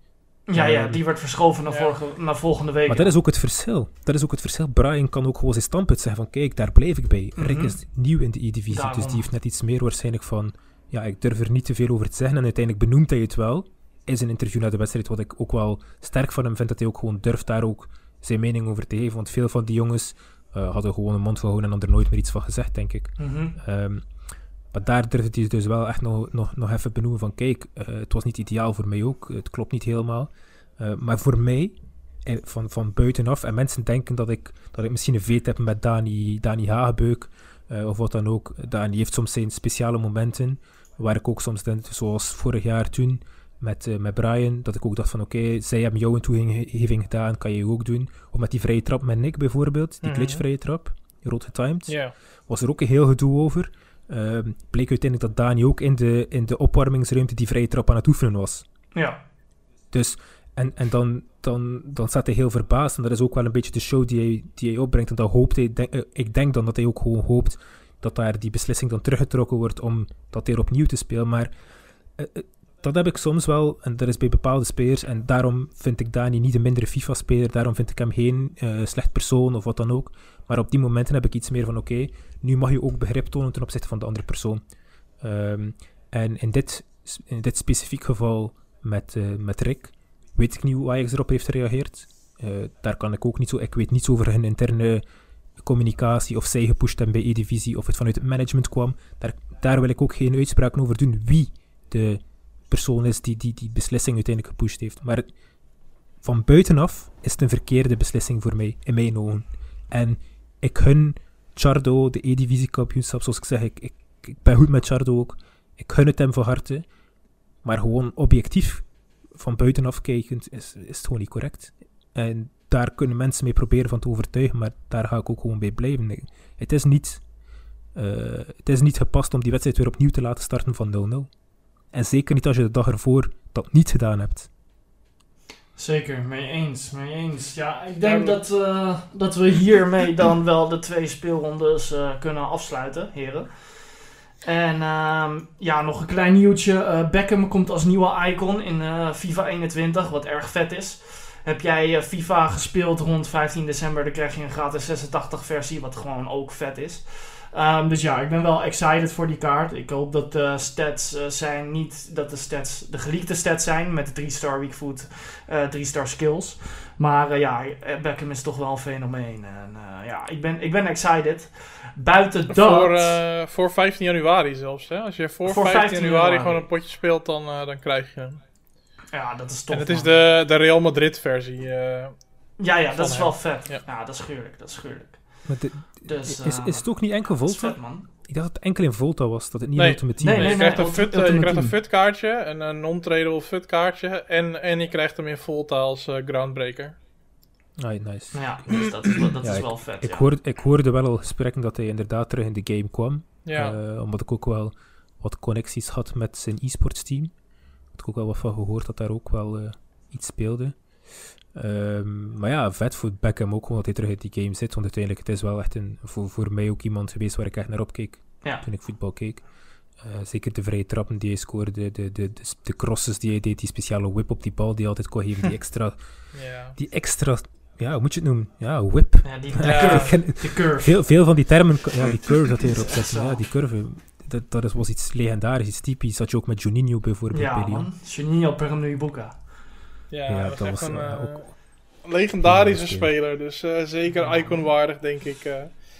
Ja, ja, die werd verschoven naar, ja. vorige, naar volgende week. Maar dat is ook het verschil. Dat is ook het verschil. Brian kan ook gewoon zijn standpunt zeggen van kijk, daar blijf ik bij. Mm -hmm. Rick is nieuw in de E-divisie, dus die heeft net iets meer waarschijnlijk van ja, ik durf er niet te veel over te zeggen. En uiteindelijk benoemt hij het wel. Is een interview na de wedstrijd, wat ik ook wel sterk van hem vind, dat hij ook gewoon durft daar ook zijn mening over te geven. Want veel van die jongens uh, hadden gewoon een mond gehouden en hadden er nooit meer iets van gezegd, denk ik. Mm -hmm. um, maar daar durfde hij dus wel echt nog, nog, nog even benoemen van kijk, uh, het was niet ideaal voor mij ook, het klopt niet helemaal. Uh, maar voor mij, van, van buitenaf, en mensen denken dat ik, dat ik misschien een veet heb met Dani, Dani Hagebeuk, of wat dan ook. Dani heeft soms zijn speciale momenten, waar ik ook soms denk, zoals vorig jaar toen, met, uh, met Brian, dat ik ook dacht van oké, okay, zij hebben jou een toegeving gedaan, kan je ook doen. Of met die vrije trap met Nick bijvoorbeeld, die Mhm. glitchvrije trap, rood getimed, was er ook een heel gedoe over. Ehm, bleek uiteindelijk dat Dani ook in de, in de opwarmingsruimte die vrije trap aan het oefenen was. Ja. Dus, en, en dan, dan, dan staat hij heel verbaasd. En dat is ook wel een beetje de show die hij, die hij opbrengt. En dan hoopt hij, denk, eh, ik denk dan dat hij ook gewoon hoopt dat daar die beslissing dan teruggetrokken wordt om dat weer opnieuw te spelen. Maar eh, eh, dat heb ik soms wel, en dat is bij bepaalde spelers. En daarom vind ik Dani niet een mindere FIFA-speler. Daarom vind ik hem geen eh, slecht persoon of wat dan ook. Maar op die momenten heb ik iets meer van: oké, nu mag je ook begrip tonen ten opzichte van de andere persoon. Ehm, en in dit, in dit specifiek geval met, eh, met Rick, weet ik niet hoe Ajax erop heeft gereageerd. Eh, daar kan ik ook niet zo. Ik weet niets over hun interne communicatie, of zij gepusht hebben bij E-divisie, of het vanuit het management kwam. Daar, daar wil ik ook geen uitspraken over doen wie de persoon is die die, die beslissing uiteindelijk gepusht heeft. Maar van buitenaf is het een verkeerde beslissing voor mij, in mijn ogen. En ik gun Chardo de E-divisie kampioenschap, zoals ik zeg, ik, ik, ben goed met Chardo ook. Ik gun het hem van harte. Maar gewoon objectief, van buitenaf kijkend, is, is het gewoon niet correct. En daar kunnen mensen mee proberen van te overtuigen, maar daar ga ik ook gewoon bij blijven. Het is niet, uh, het is niet gepast om die wedstrijd weer opnieuw te laten starten van 0-0. En zeker niet als je de dag ervoor dat niet gedaan hebt. Zeker, mee eens, mee eens. Ja, ik denk ja, dat, uh, dat we hiermee dan wel de twee speelrondes uh, kunnen afsluiten, heren. En uh, ja, nog een klein nieuwtje. Uh, Beckham komt als nieuwe icon in uh, FIFA 21, wat erg vet is. Heb jij FIFA gespeeld rond 15 december, dan krijg je een gratis 86 versie, wat gewoon ook vet is. Um, dus ja, ik ben wel excited voor die kaart. Ik hoop dat de stats uh, zijn niet dat de stats de geleakte stats zijn met de 3-star weakfoot, 3-star uh, skills. Maar uh, ja, Beckham is toch wel een fenomeen. En uh, ja, ik ben, ik ben excited. Buiten dat... Voor, voor 15 januari zelfs, hè? Als je voor, voor 15, 15 januari, januari gewoon een potje speelt, dan, dan krijg je hem. Ja, dat is tof. En het is de, de Real Madrid versie. ja, ja, dat is hem. wel vet. Ja. ja, dat is gruwelijk, dat is gruwelijk. Maar de, dus, is, is het ook niet enkel Volta? Vet, man. Ik dacht dat het enkel in Volta was, dat het niet nee. Ultimate Team nee, was. Nee, nee, je krijgt een, fut, uh, je krijgt een FUT kaartje, een, een non-tradable FUT kaartje en, en je krijgt hem in Volta als uh, Groundbreaker. Ah, nice. Ja, dus dat is, dat ja, is wel ik, vet. Ik, ja. hoorde, ik hoorde wel al gesprekken dat hij inderdaad terug in de game kwam. Ja. Uh, omdat ik ook wel wat connecties had met zijn e-sports team. Had ik ook wel wat van gehoord dat daar ook wel uh, iets speelde. Um, maar ja, vet voor Beckham ook gewoon dat hij terug in die game zit. Want uiteindelijk het is wel echt een, voor, voor mij ook iemand geweest waar ik echt naar opkeek ja. toen ik voetbal keek. Eh, zeker de vrije trappen die hij scoorde, de, de, de, de crosses die hij deed, die speciale whip op die bal die hij altijd kon geven, die extra, Ja. die extra, ja, hoe moet je het noemen? Ja, whip. Ja, die, Ja. de, curve, ken- de curve. veel, veel van die termen, ja, die curve dat hij erop zet, ja, die curve, dat, dat was iets legendarisch, iets typisch. Dat je ook met Juninho bijvoorbeeld Ja, bij Lyon. Juninho Pernambuco. Ja, Ja, dat, dat is echt was, een eh, eh, ook- legendarische speler. Dus eh, zeker iconwaardig, denk ik. eh.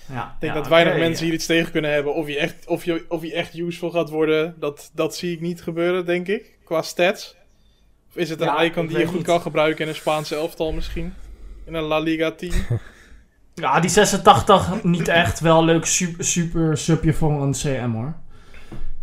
Ja, Ik denk ja, dat weinig mensen hier iets tegen kunnen hebben. Of hij echt, of je, of hij echt useful gaat worden, dat, dat zie ik niet gebeuren, denk ik. Qua stats. Of is het een Ja, icon die je goed niet. kan gebruiken in een Spaanse elftal misschien? In een La Liga team? Ja, die 86 niet echt. Wel een leuk super, super subje voor een CM hoor.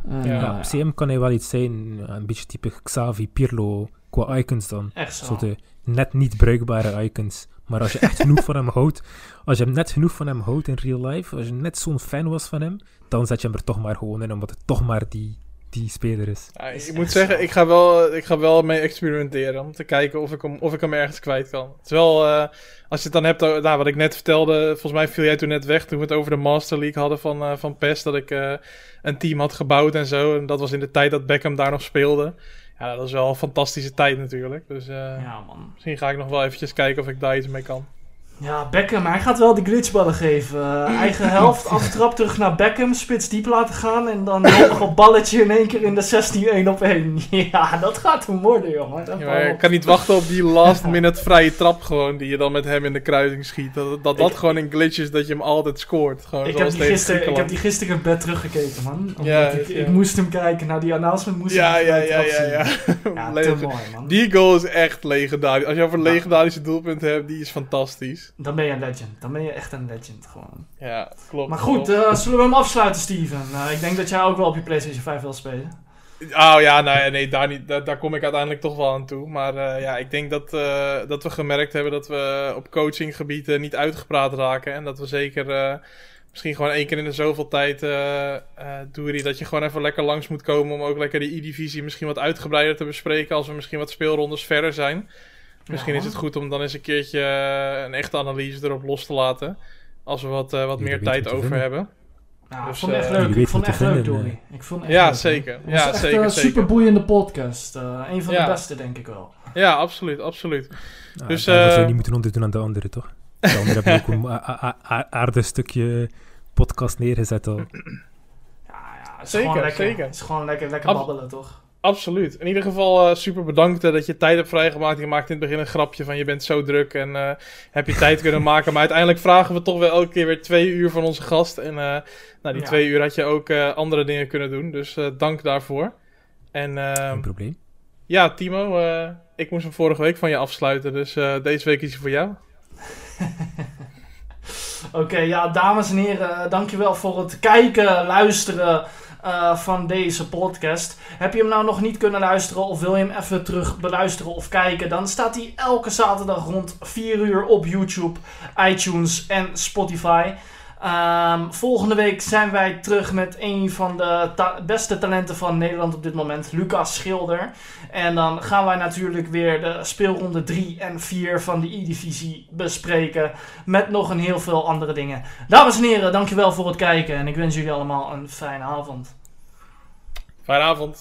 En, Ja, Ja, op CM kan hij wel iets zijn, een beetje type Xavi, Pirlo, qua icons dan. Echt zo. Zo de net niet bruikbare icons. Maar als je echt genoeg van hem houdt, als je hem net genoeg van hem houdt in real life, als je net zo'n fan was van hem, dan zet je hem er toch maar gewoon in, omdat het toch maar die, die speler is. Ja, Is ik moet zeggen, zo. ik ga, wel, ik ga wel mee experimenteren. Om te kijken of ik hem, of ik hem ergens kwijt kan. Wel, eh, als je het dan hebt, over- nou, wat ik net vertelde. Volgens mij viel jij toen net weg toen we het over de Master League hadden van, eh, van PES. Dat ik eh, een team had gebouwd en zo. En dat was in de tijd dat Beckham daar nog speelde. Ja, dat is wel een fantastische tijd natuurlijk. Dus eh, Ja, man. misschien ga ik nog wel eventjes kijken of ik daar iets mee kan. Ja, Beckham, hij gaat wel die glitchballen geven. Eh, eigen helft, aftrap terug naar Beckham, spits diep laten gaan en dan nog een balletje in één keer in de 16 1 op 1. Ja, dat gaat hem worden, jongen. Dat Ja, ik kan niet wachten op die last minute vrije trap gewoon. Die je dan met hem in de kruising schiet. Dat dat, dat Ik- gewoon een glitch is dat je hem altijd scoort. Gewoon ik, heb die gisteren, ik heb die gisteren in bed teruggekeken, man. Ja, ik, ja. ik moest hem kijken, naar die announcement moest Ja, ik ja, ja, ja, ja. Ja, te mooi, man. Die goal is echt legendarisch. Als je over legendarische doelpunten hebt, die is fantastisch. Dan ben je een legend. Dan ben je echt een legend, gewoon. Ja, klopt. Maar goed, eh, zullen we hem afsluiten, Steven? Eh, ik denk dat jij ook wel op je PlayStation 5 wil spelen. Oh ja, nee, nee daar, niet, daar, daar kom ik uiteindelijk toch wel aan toe. Maar eh, ja, ik denk dat, dat we gemerkt hebben dat we op coachinggebieden niet uitgepraat raken. En dat we zeker misschien gewoon één keer in de zoveel tijd doen die dat je gewoon even lekker langs moet komen om ook lekker die E-divisie misschien wat uitgebreider te bespreken als we misschien wat speelrondes verder zijn. Misschien Ja, is het goed om dan eens een keertje eh, een echte analyse erop los te laten. Als we wat, eh, wat meer tijd over vinden. hebben. Nou, Dus, ik vond het echt eh, leuk. Ik vond het echt leuk, Dory. Ik vond het echt Ja, leuk, zeker. Het Ja, echt zeker, een super boeiende podcast. Eh, een van Ja. de beste, denk ik wel. Ja, absoluut, absoluut. Nou, Dus, dus, zou je niet moeten onderdoen aan de anderen, toch? De anderen hebben ook een aardig stukje podcast neergezet al. Ja, ja, het is Zeker, gewoon lekker. zeker. Het is gewoon lekker, lekker Ab- babbelen, toch? Absoluut. In ieder geval eh, super bedankt eh, dat je tijd hebt vrijgemaakt. Je maakte in het begin een grapje van je bent zo druk en eh, heb je tijd kunnen maken. Maar uiteindelijk vragen we toch wel elke keer weer twee uur van onze gast. En eh, nou, die Ja. twee uur had je ook eh, andere dingen kunnen doen. Dus eh, dank daarvoor. En eh, Geen probleem. ja, Timo, eh, ik moest hem vorige week van je afsluiten. Dus eh, deze week is hij voor jou. Oké, ja, dames en heren, dankjewel voor het kijken, luisteren eh, van deze podcast. Heb je hem nou nog niet kunnen luisteren of wil je hem even terug beluisteren of kijken, dan staat hij elke zaterdag rond 4 uur op YouTube, iTunes en Spotify. Ehm, volgende week zijn wij terug met een van de beste talenten van Nederland op dit moment, Lucas Schilder. En dan gaan wij natuurlijk weer de speelronde 3 en 4 van de E-divisie bespreken. Met nog een heel veel andere dingen. Dames en heren, dankjewel voor het kijken. En ik wens jullie allemaal een fijne avond. Fijne avond.